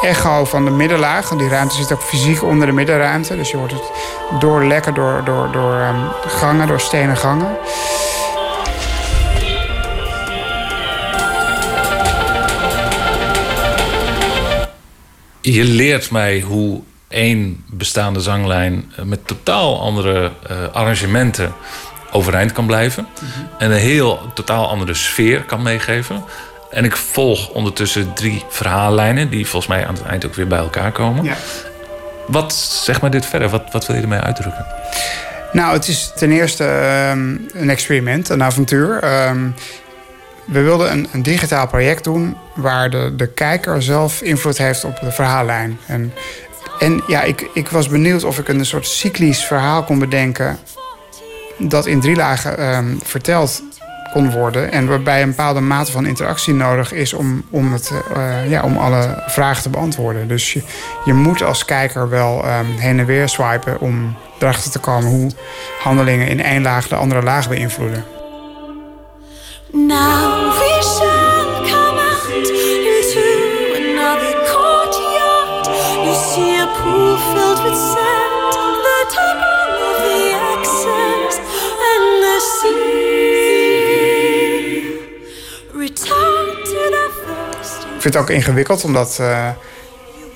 echo van de middenlaag. Want die ruimte zit ook fysiek onder de middenruimte. Dus je hoort het doorlekken door, door, door ehm, gangen, door stenen gangen. Je leert mij hoe één bestaande zanglijn eh, met totaal andere eh, arrangementen overeind kan blijven. En een heel totaal andere sfeer kan meegeven. En ik volg ondertussen drie verhaallijnen die volgens mij aan het eind ook weer bij elkaar komen. Ja. Wat zeg maar dit verder? Wat, wat wil je ermee uitdrukken? Nou, het is ten eerste ehm, een experiment, een avontuur. Ehm, we wilden een, een digitaal project doen waar de, de kijker zelf invloed heeft op de verhaallijn. En, en ja, ik, ik was benieuwd of ik een soort cyclisch verhaal kon bedenken dat in drie lagen ehm, verteld worden. En waarbij een bepaalde mate van interactie nodig is om, om, het, eh, ja, om alle vragen te beantwoorden. Dus je, je moet als kijker wel ehm, heen en weer swipen om erachter te komen hoe handelingen in één laag de andere laag beïnvloeden. Filled with vind het ook ingewikkeld, omdat eh,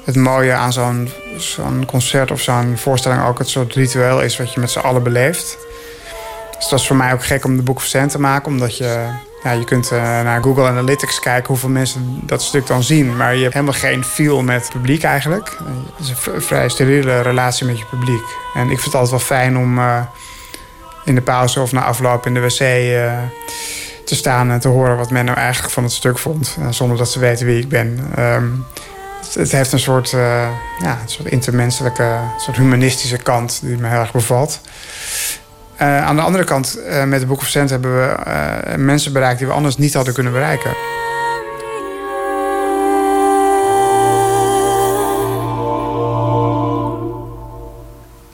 het mooie aan zo'n zo'n concert of zo'n voorstelling ook het soort ritueel is wat je met z'n allen beleeft. Dus het was voor mij ook gek om de Book of Sand te maken, omdat je, ja, je kunt eh, naar Google Analytics kijken hoeveel mensen dat stuk dan zien. Maar je hebt helemaal geen feel met het publiek eigenlijk. Het is een vrij steriele relatie met je publiek. En ik vind het altijd wel fijn om eh, in de pauze of na afloop in de wc te staan en te horen wat men nou eigenlijk van het stuk vond. eh, zonder dat ze weten wie ik ben. Ehm, het, heeft een soort, eh, ja, een soort intermenselijke, soort humanistische kant die me heel erg bevalt. Eh, aan de andere kant, met de Book of Sand hebben we mensen bereikt die we anders niet hadden kunnen bereiken.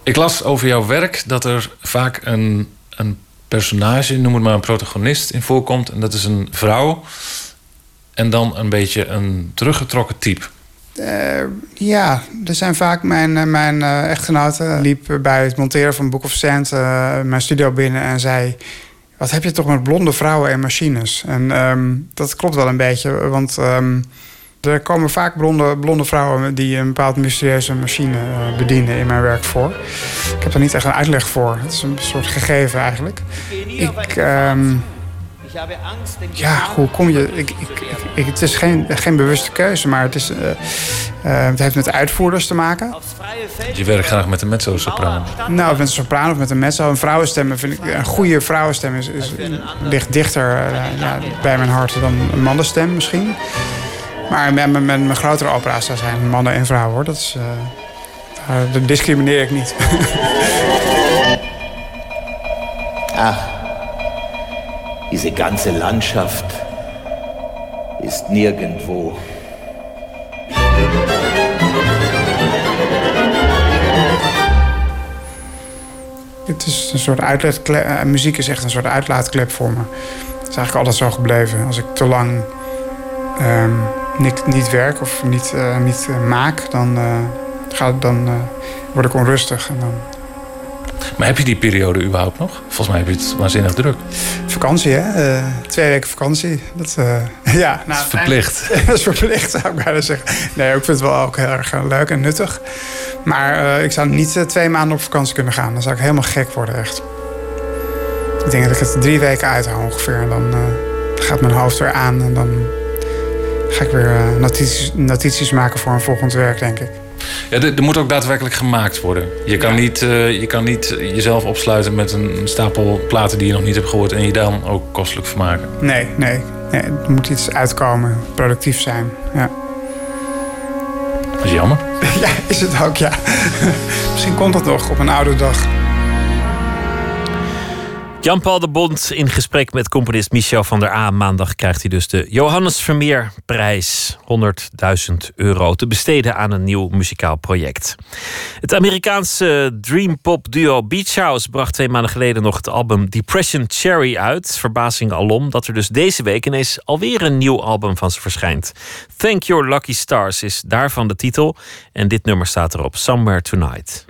Ik las over jouw werk dat er vaak een, een personage, noem het maar een protagonist, in voorkomt. En dat is een vrouw. En dan een beetje een teruggetrokken type. Eh, ja, er zijn vaak mijn, eh, mijn eh, echtgenote liep bij het monteren van Book of Sand mijn studio binnen en zei: Wat heb je toch met blonde vrouwen en machines? En ehm, dat klopt wel een beetje, want ehm, er komen vaak blonde, blonde vrouwen die een bepaald mysterieuze machine eh, bedienen in mijn werk voor. Ik heb daar niet echt een uitleg voor. Het is een soort gegeven eigenlijk. Ik. ehm, ja, hoe kom je. Ik, ik, ik, het is geen, geen bewuste keuze, maar het, is, eh, eh, het heeft met uitvoerders te maken. Je werkt graag met een mezzo-sopraan. Nou, met een sopraan of met een mezzo. Een vrouwenstem, vind ik, een goede vrouwenstem is, is, ligt dichter ja, bij mijn hart dan een mannenstem misschien. Maar met, met, met mijn grotere opera's, daar zijn mannen en vrouwen hoor. Dat, is, eh, daar- dat discrimineer ik niet. Ach, diese ganze Landschaft ist nirgendwo. Het is een soort uitlaatklep. eh, muziek is echt een soort uitlaatklep voor me. Het is eigenlijk altijd zo gebleven. Als ik te lang ehm, niet, niet werk of niet, eh, niet eh, maak, dan, eh, gaat, dan word ik onrustig. En dan... Maar heb je die periode überhaupt nog? Volgens mij heb je het waanzinnig druk. Vakantie, hè? Twee weken vakantie. Dat, ja, nou, is verplicht. dat is verplicht, zou ik bijna zeggen. Nee, ik vind het wel ook heel erg leuk en nuttig. Maar ik zou niet twee maanden op vakantie kunnen gaan. Dan zou ik helemaal gek worden, echt. Ik denk dat ik het drie weken uithoud ongeveer. En dan gaat mijn hoofd weer aan. En dan ga ik weer eh, notities, notities maken voor een volgend werk, denk ik. Ja, er, er moet ook daadwerkelijk gemaakt worden. Je kan, niet, eh, je kan niet jezelf opsluiten met een stapel platen die je nog niet hebt gehoord... en je dan ook kostelijk vermaken. Nee, nee. nee er moet iets uitkomen. Productief zijn. Ja. Dat is jammer. Ja, is het ook, ja. Misschien komt dat nog op een oude dag. Jan-Paul de Bond in gesprek met componist Michel van der A. Maandag krijgt hij dus de Johannes Vermeer prijs. 100.000 euro te besteden aan een nieuw muzikaal project. Het Amerikaanse dream pop duo Beach House bracht twee maanden geleden nog het album Depression Cherry uit. Verbazing alom dat er dus deze week ineens alweer een nieuw album van ze verschijnt. Thank Your Lucky Stars is daarvan de titel. En dit nummer staat erop, Somewhere Tonight.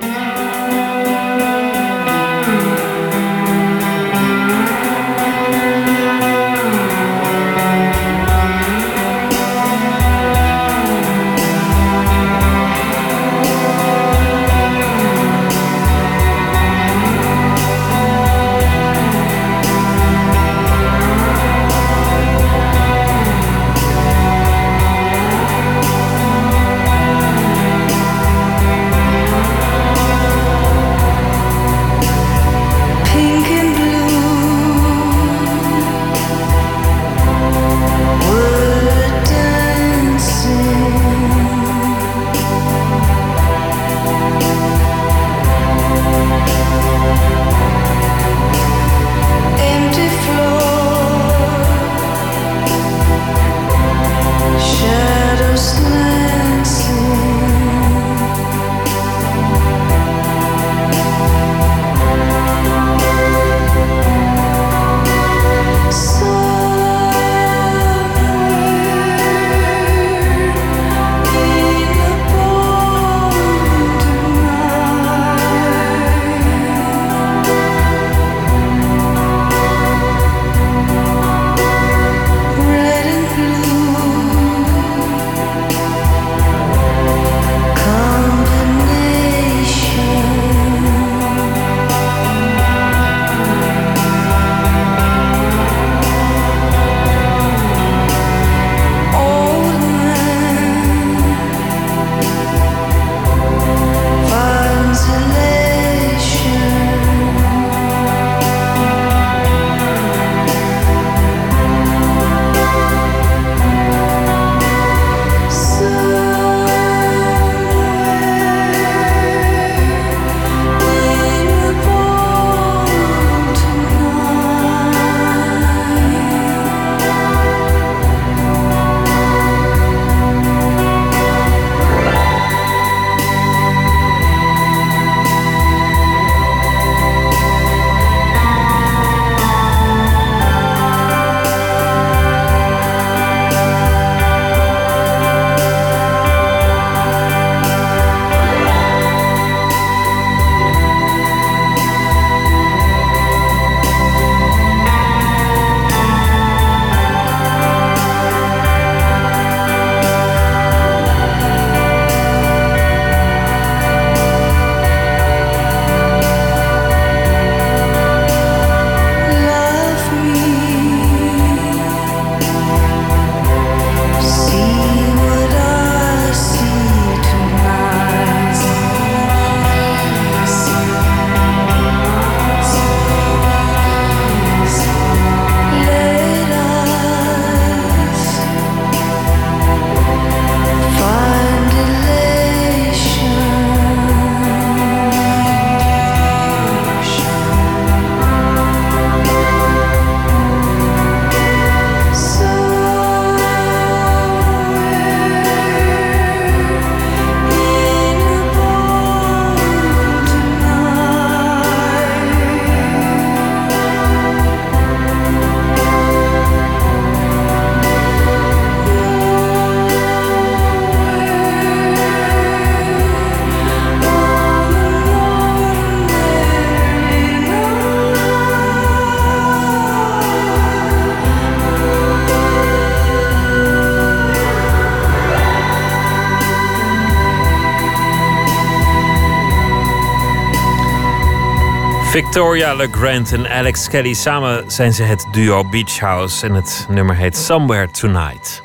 Victoria LeGrand en Alex Kelly samen zijn ze het duo Beach House en het nummer heet Somewhere Tonight.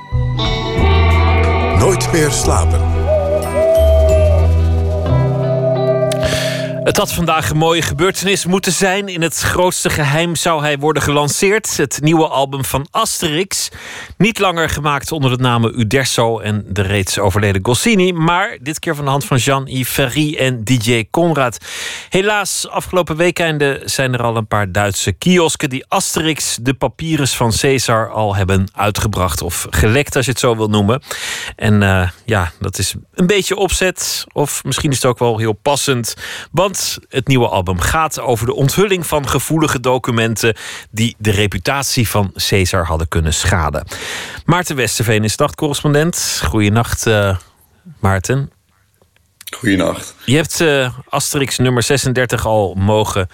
Nooit meer slapen. Het had vandaag een mooie gebeurtenis moeten zijn. In het grootste geheim zou hij worden gelanceerd. Het nieuwe album van Asterix. Niet langer gemaakt onder de namen Uderzo en de reeds overleden Goscinny. Maar dit keer van de hand van Jean-Yves Ferry en DJ Conrad. Helaas, afgelopen weekende zijn er al een paar Duitse kiosken... die Asterix, de papyrus van Caesar, al hebben uitgebracht. Of gelekt, als je het zo wil noemen. En uh, ja, dat is een beetje opzet. Of misschien is het ook wel heel passend. Want het nieuwe album gaat over de onthulling van gevoelige documenten die de reputatie van Caesar hadden kunnen schaden. Maarten Westerveen is dagcorrespondent. Goeienacht, uh, Maarten. Goeienacht. Je hebt uh, Asterix nummer 36 al mogen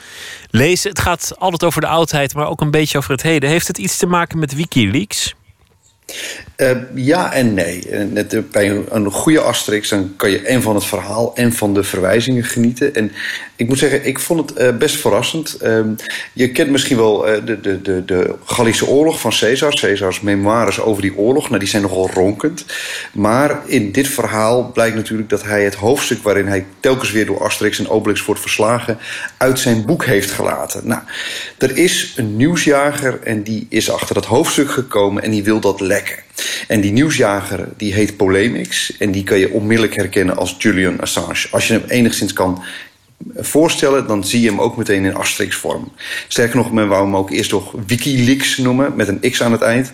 lezen. Het gaat altijd over de oudheid, maar ook een beetje over het heden. Heeft het iets te maken met Wikileaks? Uh, ja en nee. Net bij een, goede Asterix dan kan je en van het verhaal en van de verwijzingen genieten. En ik moet zeggen, ik vond het best verrassend. Uh, je kent misschien wel de, de, de, de Gallische oorlog van Caesar. Caesars memoires over die oorlog. Nou, die zijn nogal ronkend. Maar in dit verhaal blijkt natuurlijk dat hij het hoofdstuk... waarin hij telkens weer door Asterix en Obelix wordt verslagen... uit zijn boek heeft gelaten. Nou, er is een nieuwsjager en die is achter dat hoofdstuk gekomen... en die wil dat lekken. En die nieuwsjager die heet Polemix. En die kan je onmiddellijk herkennen als Julian Assange. Als je hem enigszins kan voorstellen, dan zie je hem ook meteen in Asterix-vorm. Sterker nog, men wou hem ook eerst nog Wikileaks noemen, met een X aan het eind.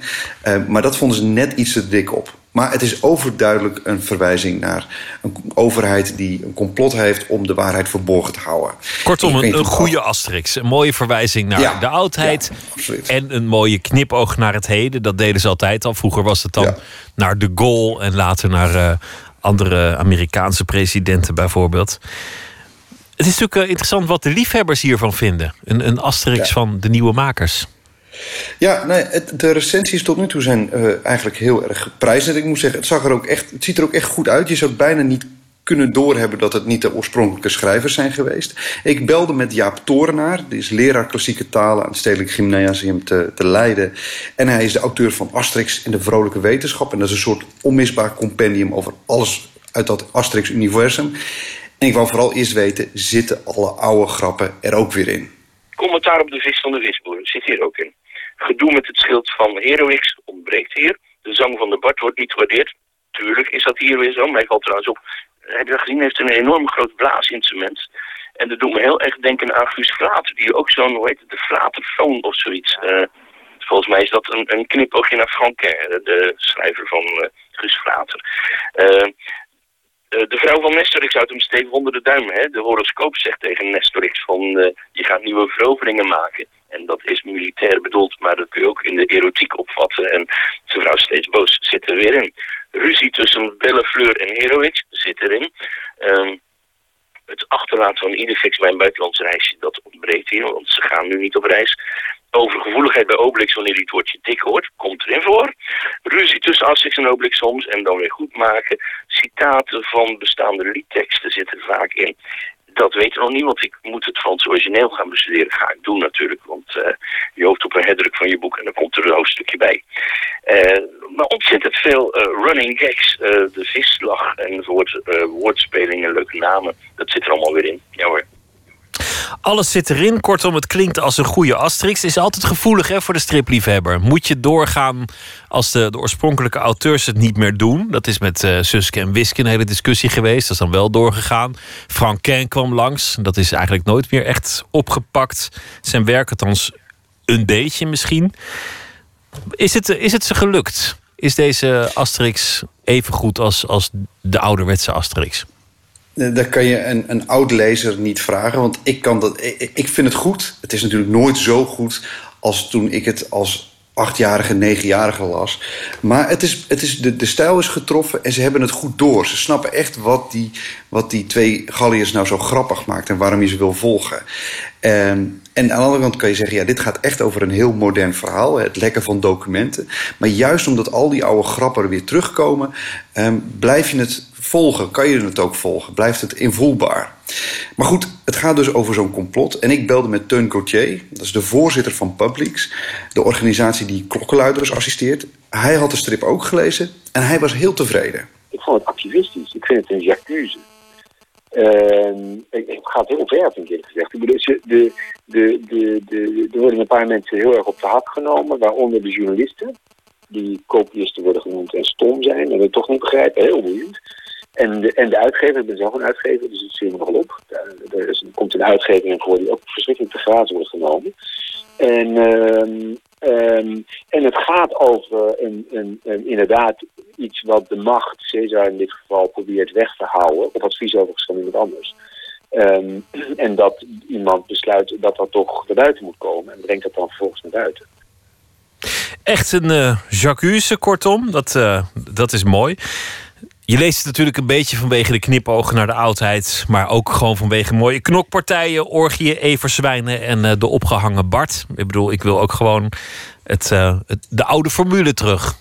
Uh, maar dat vonden ze net iets te dik op. Maar het is overduidelijk een verwijzing naar een overheid die een complot heeft om de waarheid verborgen te houden. Kortom, een, een goede Asterix. Een mooie verwijzing naar ja, de oudheid. Ja, en een mooie knipoog naar het heden. Dat deden ze altijd al. Vroeger was het dan ja. naar de Gaulle en later naar uh, andere Amerikaanse presidenten bijvoorbeeld. Het is natuurlijk interessant wat de liefhebbers hiervan vinden. Een, een Asterix van de nieuwe makers. Ja, nee, de recensies tot nu toe zijn uh, eigenlijk heel erg geprijsd. Ik moet zeggen, het, zag er ook echt, het ziet er ook echt goed uit. Je zou bijna niet kunnen doorhebben dat het niet de oorspronkelijke schrijvers zijn geweest. Ik belde met Jaap Torenaar, die is leraar klassieke talen aan het Stedelijk Gymnasium te, Leiden. En hij is de auteur van Asterix in de Vrolijke Wetenschap. En dat is een soort onmisbaar compendium over alles uit dat Asterix-universum. En ik wou vooral eerst weten, zitten alle oude grappen er ook weer in? Commentaar op de vis van de visboer zit hier ook in. Gedoe met het schild van Heroix ontbreekt hier. De zang van de Bart wordt niet gewaardeerd. Tuurlijk is dat hier weer zo. Mij valt trouwens op. Je gezien, heeft een enorm groot blaasinstrument. En dat doet me heel erg denken aan Guus Vlater. Die ook zo'n, hoe heet het, de Flaterfoon of zoiets. Uh, volgens mij is dat een, een knipoogje naar Franquin, de schrijver van uh, Guus Vlater. Uh, de vrouw van Nestorix houdt hem steeds onder de duim. Hè? De horoscoop zegt tegen Nestorix van uh, je gaat nieuwe veroveringen maken. En dat is militair bedoeld, maar dat kun je ook in de erotiek opvatten. En zijn vrouw steeds boos zit er weer in. Ruzie tussen Bellefleur en Heroix zit erin. Um, het achterlaten van Idefix bij een buitenlands reisje, dat ontbreekt hier, want ze gaan nu niet op reis. Overgevoeligheid bij Obelix wanneer hij het woordje dik hoort, komt erin voor. Ruzie tussen Asterix en Obelix soms en dan weer goed maken. Citaten van bestaande liedteksten zitten vaak in. Dat weet nog niet, want ik moet het Frans origineel gaan bestuderen. Ga ik doen natuurlijk, want uh, je hoopt op een herdruk van je boek en dan komt er een hoofdstukje bij. Uh, maar ontzettend veel uh, running gags. de visslag en woord, woordspelingen, leuke namen. Dat zit er allemaal weer in. Ja hoor. Alles zit erin. Kortom, het klinkt als een goede Asterix. Is altijd gevoelig hè, voor de stripliefhebber. Moet je doorgaan als de, de oorspronkelijke auteurs het niet meer doen? Dat is met uh, Suske en Wiske een hele discussie geweest. Dat is dan wel doorgegaan. Franquin kwam langs. Dat is eigenlijk nooit meer echt opgepakt. Zijn werk althans een beetje misschien. Is het, is het ze gelukt? Is deze Asterix even goed als, als de ouderwetse Asterix? Dat kan je een, een oud lezer niet vragen, want ik, kan dat, ik, vind het goed. Het is natuurlijk nooit zo goed als toen ik het als achtjarige, negenjarige las. Maar het is, het is, de, de stijl is getroffen en ze hebben het goed door. Ze snappen echt wat die, wat die twee Galliërs nou zo grappig maakt... en waarom je ze wil volgen. En, en aan de andere kant kan je zeggen... ja, dit gaat echt over een heel modern verhaal. Het lekken van documenten. Maar juist omdat al die oude grappen er weer terugkomen... Um, blijf je het volgen? Kan je het ook volgen? Blijft het invoelbaar? Maar goed, het gaat dus over zo'n complot. En ik belde met Teun Gauthier, dat is de voorzitter van Publix... de organisatie die klokkenluiders assisteert. Hij had de strip ook gelezen en hij was heel tevreden. Ik vond het activistisch. Ik vind het een ik ga het heel ver, vind ik gezegd. De, de, de, er worden een paar mensen heel erg op de hak genomen, waaronder de journalisten. Die kopiisten worden genoemd en stom zijn en we toch niet begrijpen. Heel boeiend. En de, en de uitgever, ik ben zelf een uitgever, dus het zie je nogal op. Er, is, er komt een uitgeving voor die ook verschrikkelijk te grazen wordt genomen. En, uh, um, en het gaat over een, een, inderdaad iets wat de macht, Caesar in dit geval, probeert weg te houden. Op advies overigens van iemand anders. Um, en dat iemand besluit dat dat toch naar buiten moet komen. En brengt dat dan vervolgens naar buiten. Echt een uh, Jacques, kortom. Dat, uh, dat is mooi. Je leest het natuurlijk een beetje vanwege de knipogen naar de oudheid. Maar ook gewoon vanwege mooie knokpartijen, orgieën, everzwijnen en uh, de opgehangen Bart. Ik bedoel, ik wil ook gewoon het, uh, het, de oude formule terug.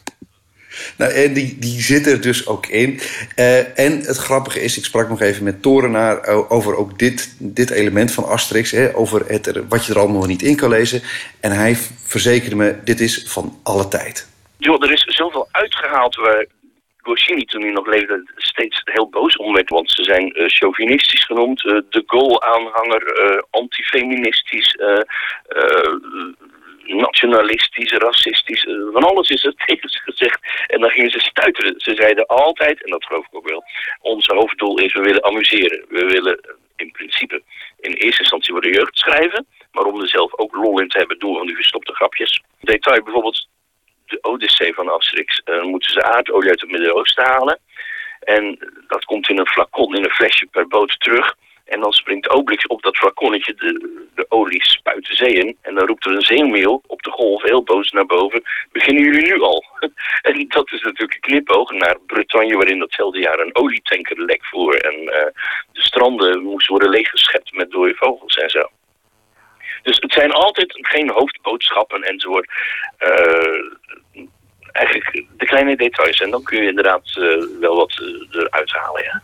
Nou, en die, die zit er dus ook in. Uh, en het grappige is, ik sprak nog even met Torenaar over ook dit, dit element van Asterix. Hè, over het, wat je er allemaal niet in kan lezen. En hij verzekerde me, dit is van alle tijd. Jo, er is zoveel uitgehaald Goscinny toen hij nog leefde steeds heel boos om werd. Want ze zijn uh, chauvinistisch genoemd, uh, de Gaulle-aanhanger, uh, antifeministisch, nationalistisch, racistisch. van alles is er tegen ze gezegd. En dan gingen ze stuiteren. Ze zeiden altijd, en dat geloof ik ook wel, ons hoofddoel is we willen amuseren. We willen in principe in eerste instantie voor de jeugd schrijven. Maar om er zelf ook lol in te hebben, doen we nu verstopte grapjes. Detail bijvoorbeeld de Odyssee van Asterix uh, moeten ze aardolie uit het Midden-Oosten halen. En dat komt in een flacon, in een flesje per boot terug. En dan springt Obelix op dat flaconnetje de, de olie spuit de zee in. En dan roept er een zeemeel op de golf heel boos naar boven. Beginnen jullie nu al? en dat is natuurlijk een knipoog naar Bretagne... waarin datzelfde jaar een olietanker lek voer. En uh, de stranden moesten worden leeggeschept met dode vogels en zo. Dus het zijn altijd geen hoofdboodschappen enzovoort. Uh, eigenlijk de kleine details. En dan kun je inderdaad uh, wel wat uh, eruit halen, ja.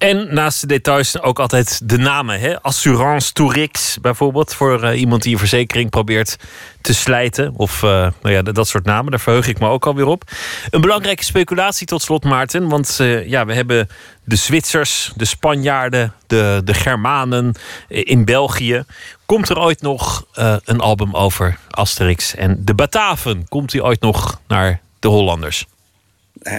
En naast de details ook altijd de namen. Hè? Assurance Tourix bijvoorbeeld. Voor uh, iemand die een verzekering probeert te slijten. Of uh, nou ja, dat soort namen. Daar verheug ik me ook alweer op. Een belangrijke speculatie tot slot, Maarten. Want uh, ja, we hebben de Zwitsers, de Spanjaarden, de, de Germanen in België. Komt er ooit nog een album over Asterix en de Bataven? Komt die ooit nog naar de Hollanders?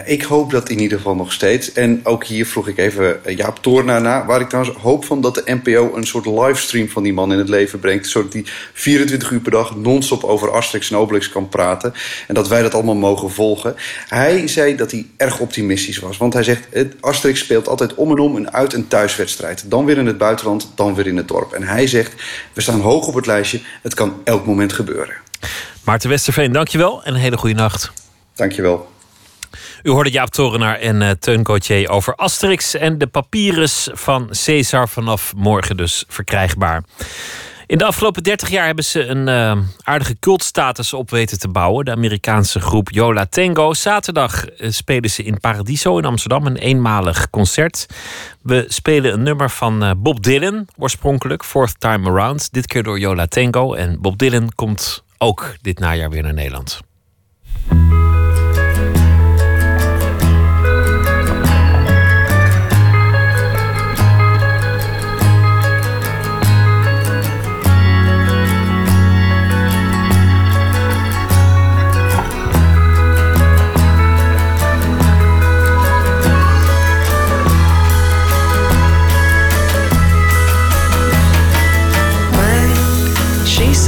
Ik hoop dat in ieder geval nog steeds. En ook hier vroeg ik even eh, Jaap Toornaar na. Waar ik trouwens hoop van dat de NPO een soort livestream van die man in het leven brengt. Zodat hij 24 uur per dag non-stop over Asterix en Obelix kan praten. En dat wij dat allemaal mogen volgen. Hij zei dat hij erg optimistisch was. Want hij zegt, Asterix speelt altijd om en om een uit- en thuiswedstrijd. Dan weer in het buitenland, dan weer in het dorp. En hij zegt, we staan hoog op het lijstje. Het kan elk moment gebeuren. Maarten Westerveen, dankjewel en een hele goede nacht. Dankjewel. U hoorde Jaap Torenaar en uh, Teun Gauthier over Asterix en de papyrus van Caesar vanaf morgen dus verkrijgbaar. In de afgelopen 30 jaar hebben ze een uh, aardige cultstatus op weten te bouwen. De Amerikaanse groep Yola Tango. Zaterdag uh, spelen ze in Paradiso in Amsterdam een eenmalig concert. We spelen een nummer van Bob Dylan, oorspronkelijk, Fourth Time Around. Dit keer door Yola Tango. En Bob Dylan komt ook dit najaar weer naar Nederland.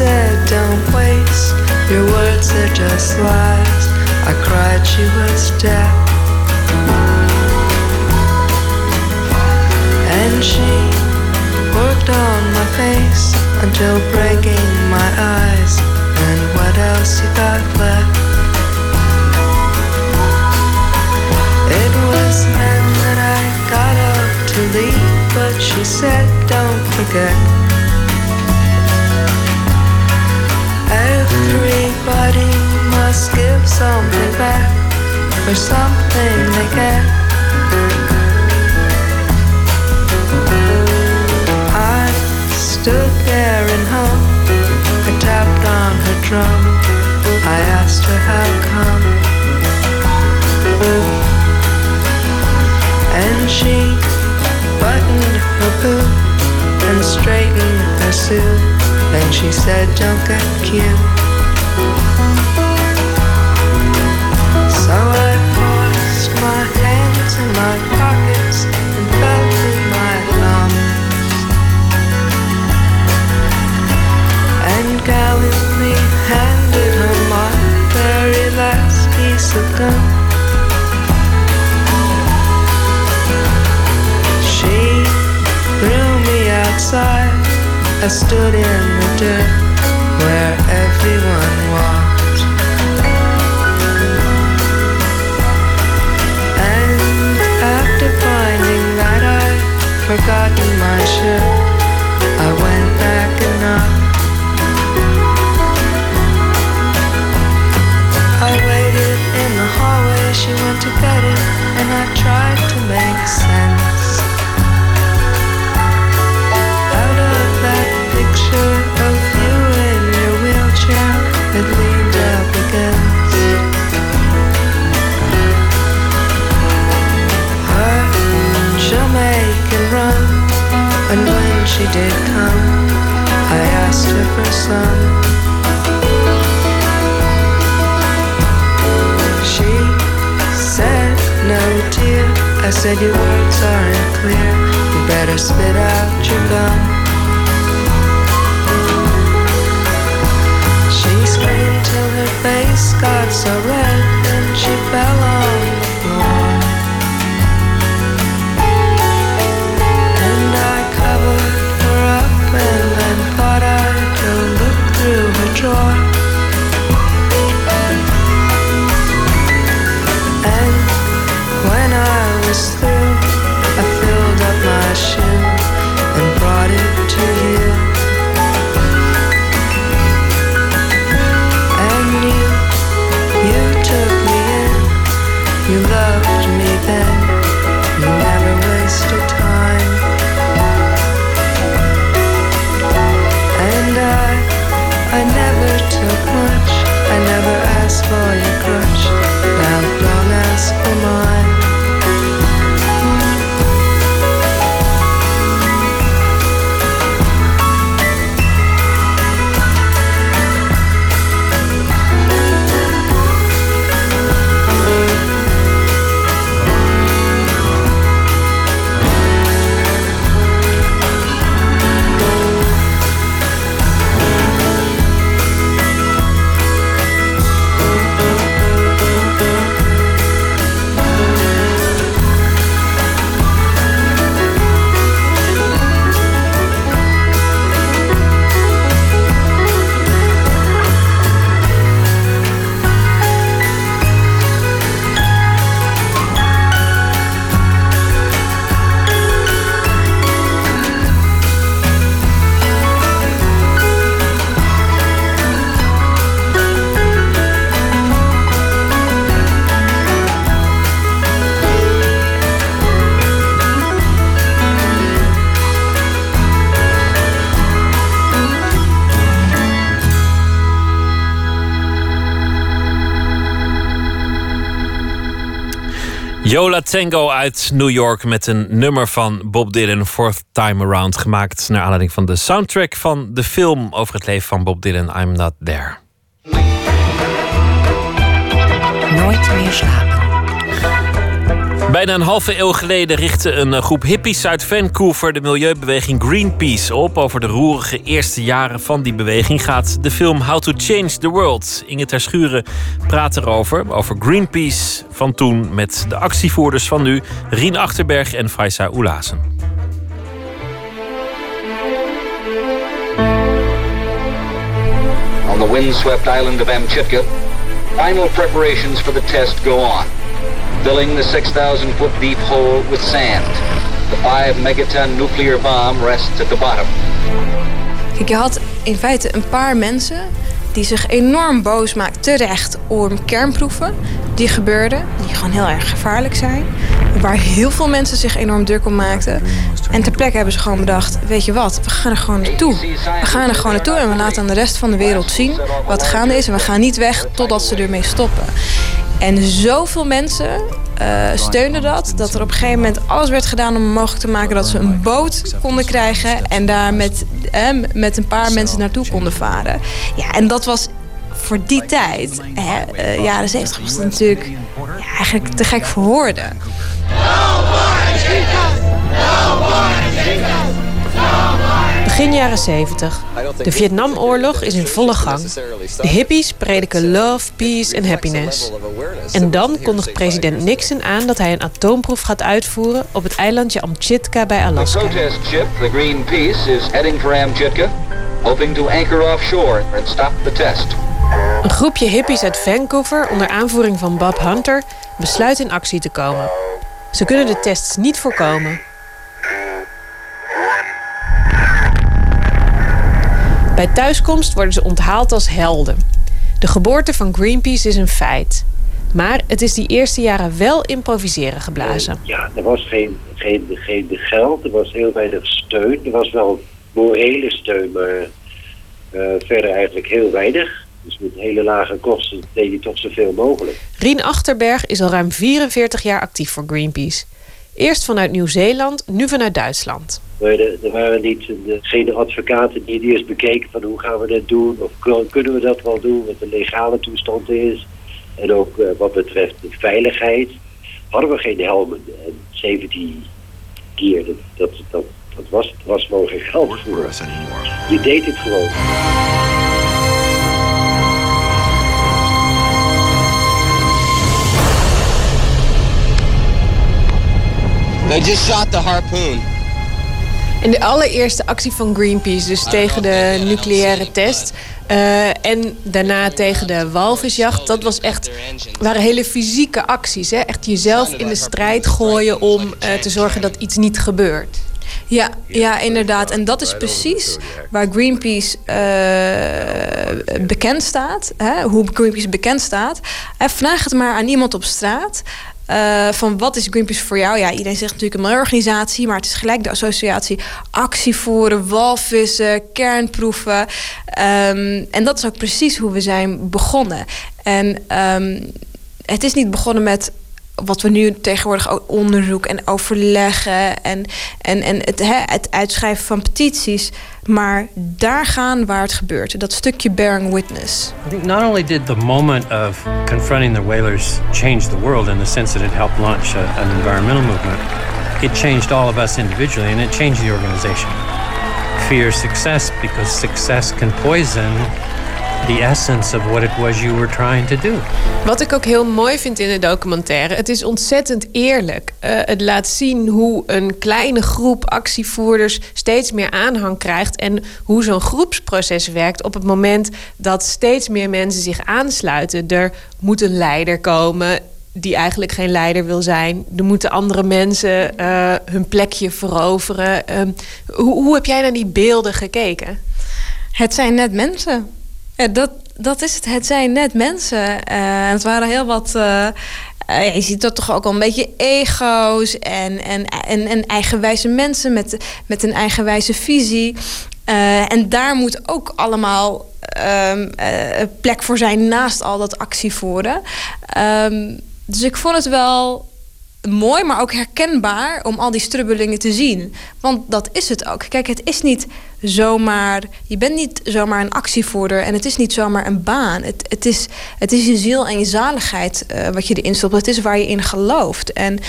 Said, don't waste your words, they're just lies. I cried, she was dead. And she worked on my face until breaking my eyes. And what else you got left? It was then that I got up to leave, but she said, don't forget. something back or something like that. I stood there in hope. I tapped on her drum. I asked her how come. And she buttoned her boot and straightened her suit. Then she said, Don't get cute. In my pockets and felt in my thumbs. And gallantly handed her my very last piece of gum. She threw me outside. I stood in the dirt where everyone walked. Forgotten my shirt, I went back and knocked. I waited in the hallway, she went to get it, and I tried to make sense. Out of that picture she did come, I asked her for some. She said, No, dear. I said, Your words aren't clear. You better spit out your gum. Yola Tango uit New York met een nummer van Bob Dylan, Fourth Time Around, gemaakt naar aanleiding van de soundtrack van de film over het leven van Bob Dylan, I'm Not There. Nooit meer slapen. Bijna een halve eeuw geleden richtte een eh, groep hippies uit Vancouver de milieubeweging Greenpeace op. Over de roerige eerste jaren van die beweging gaat de film How to Change the World. Inge Terschuren praat erover, over Greenpeace van toen met de actievoerders van nu, Rien Achterberg en Faisa Oelazen. On the windswept island of Amchitka, final preparations for the test go on, filling the 6,000 foot deep hole with sand. The 5 megaton nuclear bomb rests at the bottom. Kijk, je had in feite een paar mensen die zich enorm boos maakten, terecht, om kernproeven die gebeurden, die gewoon heel erg gevaarlijk zijn. Waar heel veel mensen zich enorm druk om maakten. En ter plekke hebben ze gewoon bedacht, weet je wat, we gaan er gewoon naartoe. We gaan er gewoon naartoe en we laten aan de rest van de wereld zien wat gaande is. En we gaan niet weg totdat ze ermee stoppen. En zoveel mensen uh, steunden dat, dat er op een gegeven moment alles werd gedaan om mogelijk te maken dat ze een boot konden krijgen en daar met, eh, met een paar mensen naartoe konden varen. Ja, en dat was voor die tijd, hè, uh, jaren 70, was het natuurlijk eigenlijk te gek voor woorden. Begin jaren 70. De Vietnamoorlog is in volle gang. De hippies prediken love, peace en happiness. En dan kondigt president Nixon aan dat hij een atoomproef gaat uitvoeren op het eilandje Amchitka bij Alaska. The protest ship, the Greenpeace, is heading for Amchitka, hoping to anchor offshore and stop the test. Een groepje hippies uit Vancouver onder aanvoering van Bob Hunter besluit in actie te komen. Ze kunnen de tests niet voorkomen. Bij thuiskomst worden ze onthaald als helden. De geboorte van Greenpeace is een feit. Maar het is die eerste jaren wel improviseren geblazen. Ja, er was geen, geen, geen geld, er was heel weinig steun. Er was wel morele steun, maar uh, verder eigenlijk heel weinig. Dus met hele lage kosten deed hij toch zoveel mogelijk. Rien Achterberg is al ruim 44 jaar actief voor Greenpeace. Eerst vanuit Nieuw-Zeeland, nu vanuit Duitsland. Er waren niet geen advocaten die het eerst bekeken van hoe gaan we dat doen of kunnen we dat wel doen, wat de legale toestand is. En ook uh, wat betreft de veiligheid. Hadden we geen helmen. En 17 keer, dat, dat, dat, dat was, was gewoon geen geld voor. Je deed het gewoon. They just shot the harpoon. En de allereerste actie van Greenpeace, dus tegen de nucleaire test. Uh, en daarna tegen de walvisjacht. Dat was echt, waren hele fysieke acties. Hè? Echt jezelf in de strijd gooien om uh, te zorgen dat iets niet gebeurt. Ja, ja, inderdaad. En dat is precies waar Greenpeace uh, bekend staat. Hè? Hoe Greenpeace bekend staat. vraag het maar aan iemand op straat. Uh, van wat is Greenpeace voor jou? Ja, iedereen zegt natuurlijk een milieuorganisatie, maar het is gelijk de associatie actie voeren, walvissen, kernproeven. Um, en dat is ook precies hoe we zijn begonnen. En um, het is niet begonnen met wat we nu tegenwoordig onderzoek en overleggen en, en, en het, hè, het uitschrijven van petities. Maar daar gaan waar het gebeurt. Dat stukje bearing witness. I think not only did the moment of confronting the whalers change the world in the sense that it helped launch a, an environmental movement, it changed all of us individually and it changed the organization. Fear success because success can poison the essence of what it was you were trying to do. Wat ik ook heel mooi vind in de documentaire, het is ontzettend eerlijk. Uh, het laat zien hoe een kleine groep actievoerders steeds meer aanhang krijgt en hoe zo'n groepsproces werkt op het moment dat steeds meer mensen zich aansluiten. Er moet een leider komen die eigenlijk geen leider wil zijn. Er moeten andere mensen uh, hun plekje veroveren. Uh, hoe, hoe heb jij naar die beelden gekeken? Het zijn net mensen. Ja, dat, dat is het. Het zijn net mensen. Uh, het waren heel wat. Uh, je ziet dat toch ook al een beetje ego's en, en, en, en eigenwijze mensen met, met een eigenwijze visie. En daar moet ook allemaal um, plek voor zijn naast al dat actievoeren. Um, dus ik vond het wel mooi, maar ook herkenbaar om al die strubbelingen te zien. Want dat is het ook. Kijk, het is niet zomaar. Je bent niet zomaar een actievoerder en het is niet zomaar een baan. Het, het, is, het is je ziel en je zaligheid uh, wat je erin stopt. Het is waar je in gelooft. En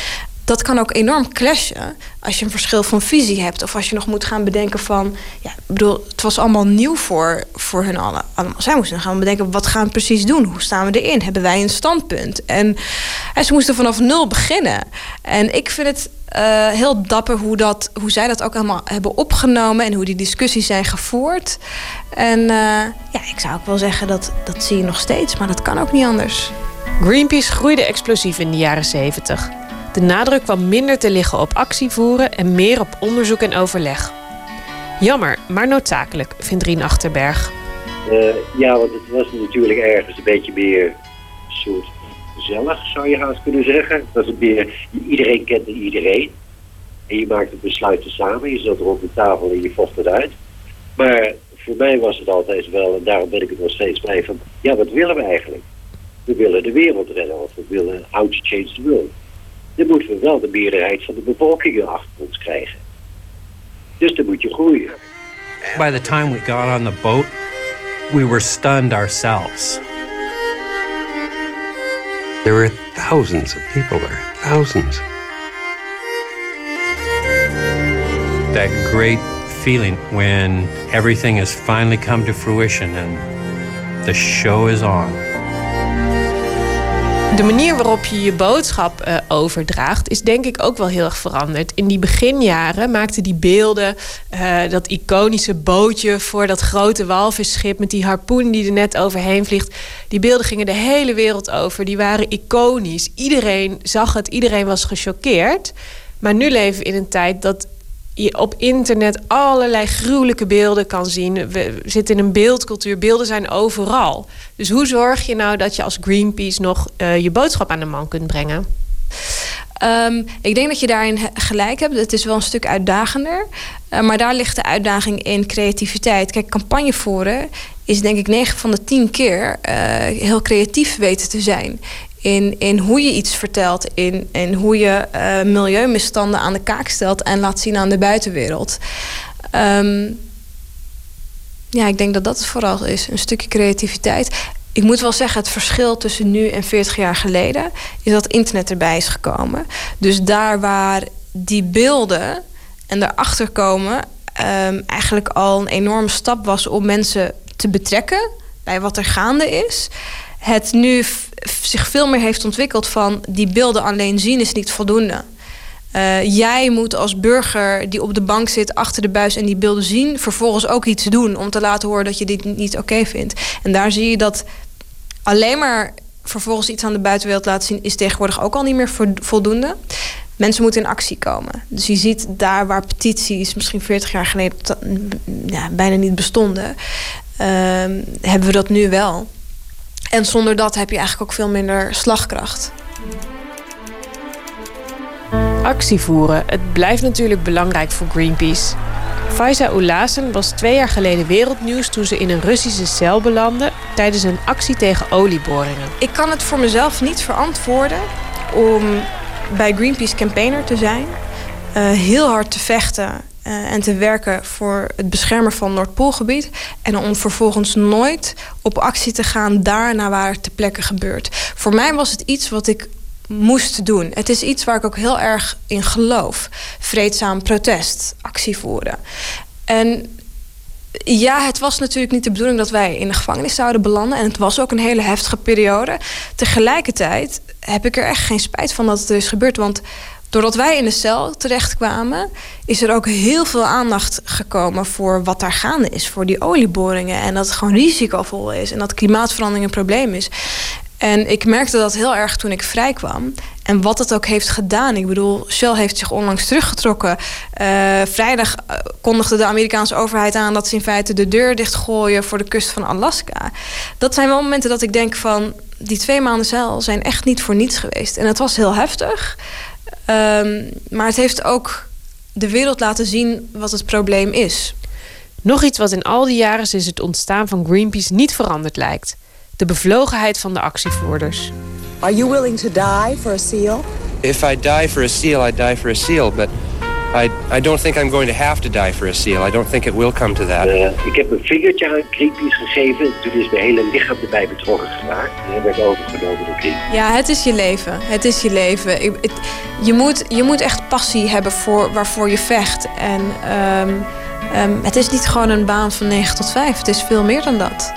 dat kan ook enorm clashen als je een verschil van visie hebt. Of als je nog moet gaan bedenken van... Ja, ik bedoel, het was allemaal nieuw voor, voor hun allen. allemaal. Zij moesten gaan bedenken, wat gaan we precies doen? Hoe staan we erin? Hebben wij een standpunt? En, ze moesten vanaf nul beginnen. En ik vind het uh, heel dapper hoe, dat, hoe zij dat ook allemaal hebben opgenomen... en hoe die discussies zijn gevoerd. En uh, ja, ik zou ook wel zeggen, dat, dat zie je nog steeds. Maar dat kan ook niet anders. Greenpeace groeide explosief in de jaren 70. De nadruk kwam minder te liggen op actie voeren en meer op onderzoek en overleg. Jammer, maar noodzakelijk, vindt Rien Achterberg. Uh, ja, want het was natuurlijk ergens een beetje meer soort gezellig, zou je haast kunnen zeggen. Het meer, iedereen kende iedereen. En je maakte besluiten samen, je zat op de tafel en je vocht het uit. Maar voor mij was het altijd wel, en daarom ben ik het nog steeds bij, van ja, wat willen we eigenlijk? we willen de wereld redden of we willen how to change the world. Dan moeten we wel de meerderheid van de bevolking achter ons krijgen. Dus dan moet je groeien. By the time we got on the boat, we were stunned ourselves. There were thousands of people there, thousands. That great feeling when everything has finally come to fruition and the show is on. De manier waarop je je boodschap eh, overdraagt is denk ik ook wel heel erg veranderd. In die beginjaren maakten die beelden, eh, dat iconische bootje voor dat grote walvisschip met die harpoen die er net overheen vliegt. Die beelden gingen de hele wereld over. Die waren iconisch. Iedereen zag het, iedereen was gechoqueerd. Maar nu leven we in een tijd dat je op internet allerlei gruwelijke beelden kan zien. We zitten in een beeldcultuur, beelden zijn overal. Dus hoe zorg je nou dat je als Greenpeace nog uh, je boodschap aan de man kunt brengen? Um, ik denk dat je daarin gelijk hebt. Het is wel een stuk uitdagender. Uh, maar daar ligt de uitdaging in creativiteit. Kijk, campagne voeren is denk ik 9 van de 10 keer uh, heel creatief weten te zijn in, in hoe je iets vertelt, in, in hoe je uh, milieumisstanden aan de kaak stelt en laat zien aan de buitenwereld. Um, ja, ik denk dat dat het vooral is. Een stukje creativiteit. Ik moet wel zeggen, het verschil tussen nu en 40 jaar geleden is dat internet erbij is gekomen. Dus daar waar die beelden en daarachter komen um, eigenlijk al een enorme stap was om mensen te betrekken bij wat er gaande is het nu zich veel meer heeft ontwikkeld van die beelden alleen zien is niet voldoende. Uh, jij moet als burger die op de bank zit achter de buis en die beelden zien, vervolgens ook iets doen om te laten horen dat je dit niet oké vindt. En daar zie je dat alleen maar vervolgens iets aan de buitenwereld laten zien, is tegenwoordig ook al niet meer voldoende. Mensen moeten in actie komen. Dus je ziet daar waar petities misschien 40 jaar geleden ja, bijna niet bestonden, uh, hebben we dat nu wel. En zonder dat heb je eigenlijk ook veel minder slagkracht. Actie voeren. Het blijft natuurlijk belangrijk voor Greenpeace. Faiza Oulassen was twee jaar geleden wereldnieuws toen ze in een Russische cel belandde tijdens een actie tegen olieboringen. Ik kan het voor mezelf niet verantwoorden om bij Greenpeace campaigner te zijn, uh, heel hard te vechten uh, en te werken voor het beschermen van Noordpoolgebied. En om vervolgens nooit op actie te gaan daarna waar het ter plekke gebeurt. Voor mij was het iets wat ik moest doen. Het is iets waar ik ook heel erg in geloof. Vreedzaam protest, actie voeren. En ja, het was natuurlijk niet de bedoeling dat wij in de gevangenis zouden belanden. En het was ook een hele heftige periode. Tegelijkertijd heb ik er echt geen spijt van dat het is gebeurd. Want Doordat wij in de cel terechtkwamen, is er ook heel veel aandacht gekomen voor wat daar gaande is, voor die olieboringen. En dat het gewoon risicovol is en dat klimaatverandering een probleem is. En ik merkte dat heel erg toen ik vrijkwam. En wat het ook heeft gedaan. Ik bedoel, Shell heeft zich onlangs teruggetrokken. Uh, vrijdag eh, kondigde de Amerikaanse overheid aan dat ze in feite de deur dichtgooien voor de kust van Alaska. Dat zijn wel momenten dat ik denk van die twee maanden cel zijn echt niet voor niets geweest. En het was heel heftig. Um, maar het heeft ook de wereld laten zien wat het probleem is. Nog iets wat in al die jaren sinds het ontstaan van Greenpeace niet veranderd lijkt: de bevlogenheid van de actievoerders. Are you willing to die for a seal? If I die for a seal, I die for a seal, but I, I don't think I'm going to have to die for a seal. I don't think it will come to that. Uh, ik heb een vingertje aan Greenpeace gegeven. Toen is mijn hele lichaam erbij betrokken geraakt. En werd overgenomen door Greenpeace. Ja, het is je leven. Het is je leven. Ik, het, je, moet, je moet echt passie hebben voor waarvoor je vecht. En um, um, het is niet gewoon een baan van 9 tot 5. Het is veel meer dan dat.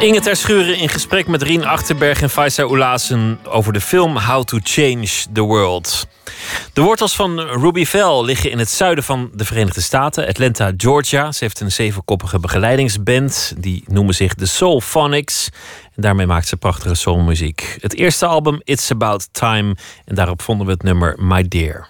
Inge Terschuren in gesprek met Rien Achterberg en Faisa Oulassen over de film How to Change the World. De wortels van Ruby Fell liggen in het zuiden van de Verenigde Staten, Atlanta, Georgia. Ze heeft een zevenkoppige begeleidingsband. Die noemen zich de Soul Phonics. En daarmee maakt ze prachtige soulmuziek. Het eerste album, It's About Time. En daarop vonden we het nummer My Dear.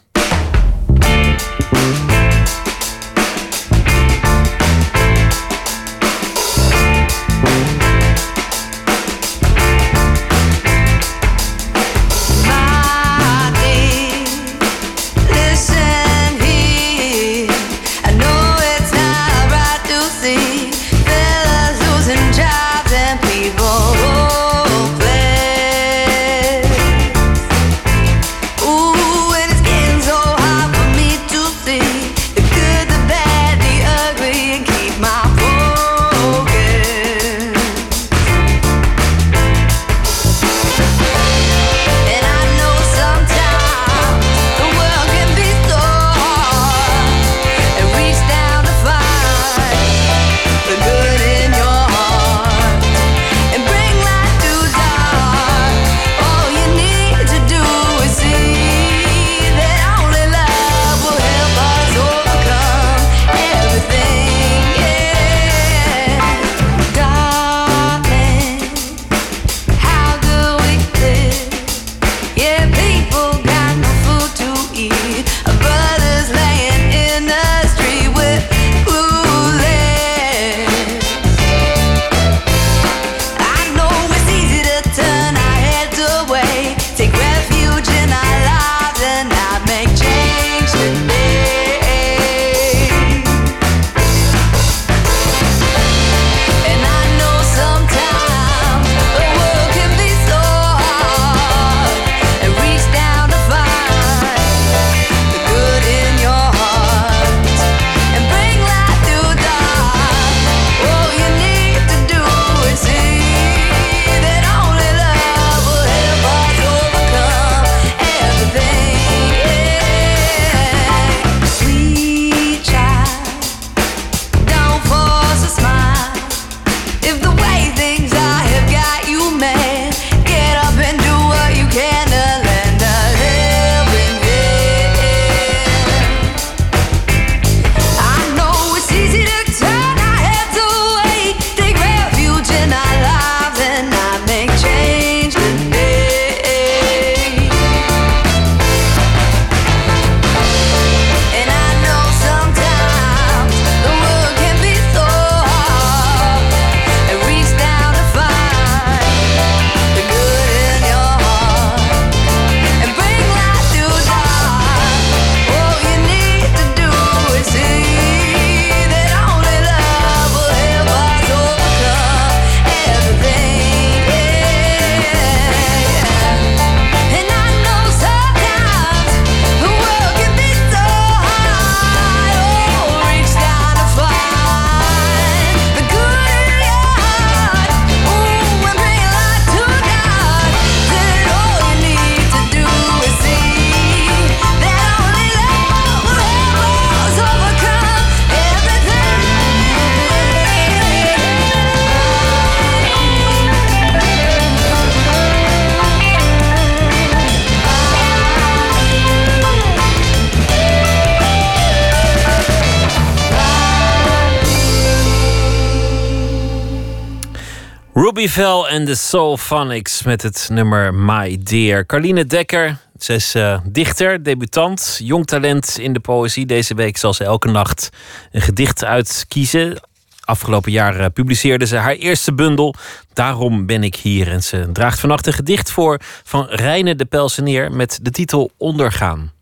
Ruby Vel en de Soul Phonics met het nummer My Dear. Carline Dekker, zij is uh, dichter, debutant, jong talent in de poëzie. Deze week zal ze elke nacht een gedicht uitkiezen. Afgelopen jaar uh, publiceerde ze haar eerste bundel. Daarom ben ik hier. En ze draagt vannacht een gedicht voor van Reine de Pelseneer met de titel Ondergaan.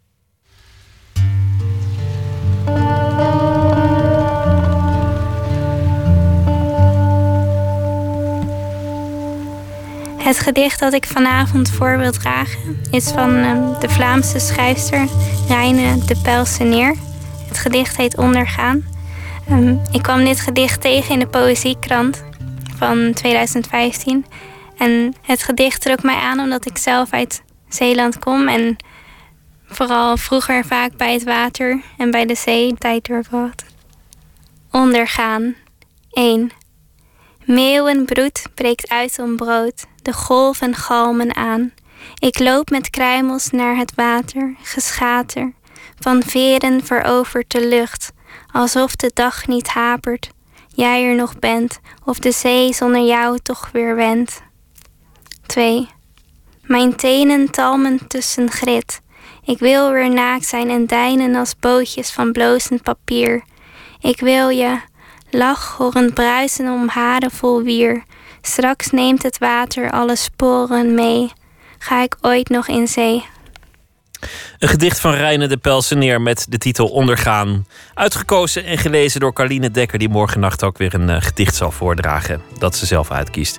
Het gedicht dat ik vanavond voor wil dragen is van um, de Vlaamse schrijfster Reine de Pelseneer. Het gedicht heet Ondergaan. Um, ik kwam dit gedicht tegen in de Poëziekrant van 2015. En het gedicht trok mij aan omdat ik zelf uit Zeeland kom en vooral vroeger vaak bij het water en bij de zee tijd doorbracht. Ondergaan 1. Meeuwenbroed breekt uit om brood, de golven galmen aan. Ik loop met kruimels naar het water, geschater, van veren verovert de lucht, alsof de dag niet hapert, jij er nog bent, of de zee zonder jou toch weer wendt. 2. Mijn tenen talmen tussen grit. Ik wil weer naakt zijn en deinen als bootjes van blozend papier. Ik wil je, lach horend bruisen om haren vol wier. Straks neemt het water alle sporen mee. Ga ik ooit nog in zee? Een gedicht van Reine de Pelseneer met de titel Ondergaan. Uitgekozen en gelezen door Carline Dekker, die morgen nacht ook weer een uh, gedicht zal voordragen. Dat ze zelf uitkiest.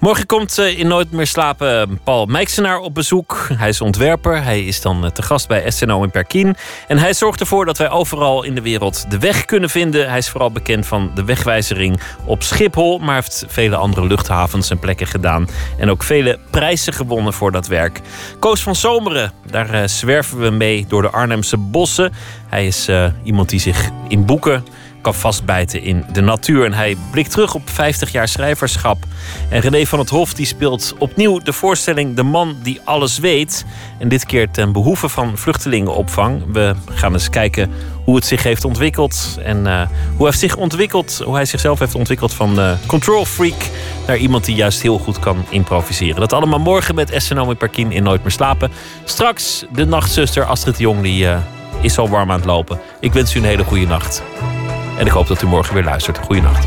Morgen komt in Nooit meer slapen Paul Mijksenaar op bezoek. Hij is ontwerper. Hij is dan uh, te gast bij SNO in Perkin. En hij zorgt ervoor dat wij overal in de wereld de weg kunnen vinden. Hij is vooral bekend van de wegwijzering op Schiphol. Maar heeft vele andere luchthavens en plekken gedaan. En ook vele prijzen gewonnen voor dat werk. Koos van Zomeren, daar zwerven we mee door de Arnhemse bossen. Hij is uh, iemand die zich in boeken kan vastbijten in de natuur. En hij blikt terug op 50 jaar schrijverschap. En René van het Hof die speelt opnieuw de voorstelling De Man die alles weet. En dit keer ten behoeve van vluchtelingenopvang. We gaan eens kijken hoe het zich heeft ontwikkeld. En uh, hoe hij zich ontwikkeld, hoe hij zichzelf heeft ontwikkeld van uh, control freak naar iemand die juist heel goed kan improviseren. Dat allemaal morgen met SNO in Perkin in Nooit meer slapen. Straks de nachtzuster Astrid Jong, die uh, is al warm aan het lopen. Ik wens u een hele goede nacht. En ik hoop dat u morgen weer luistert. Goeienacht.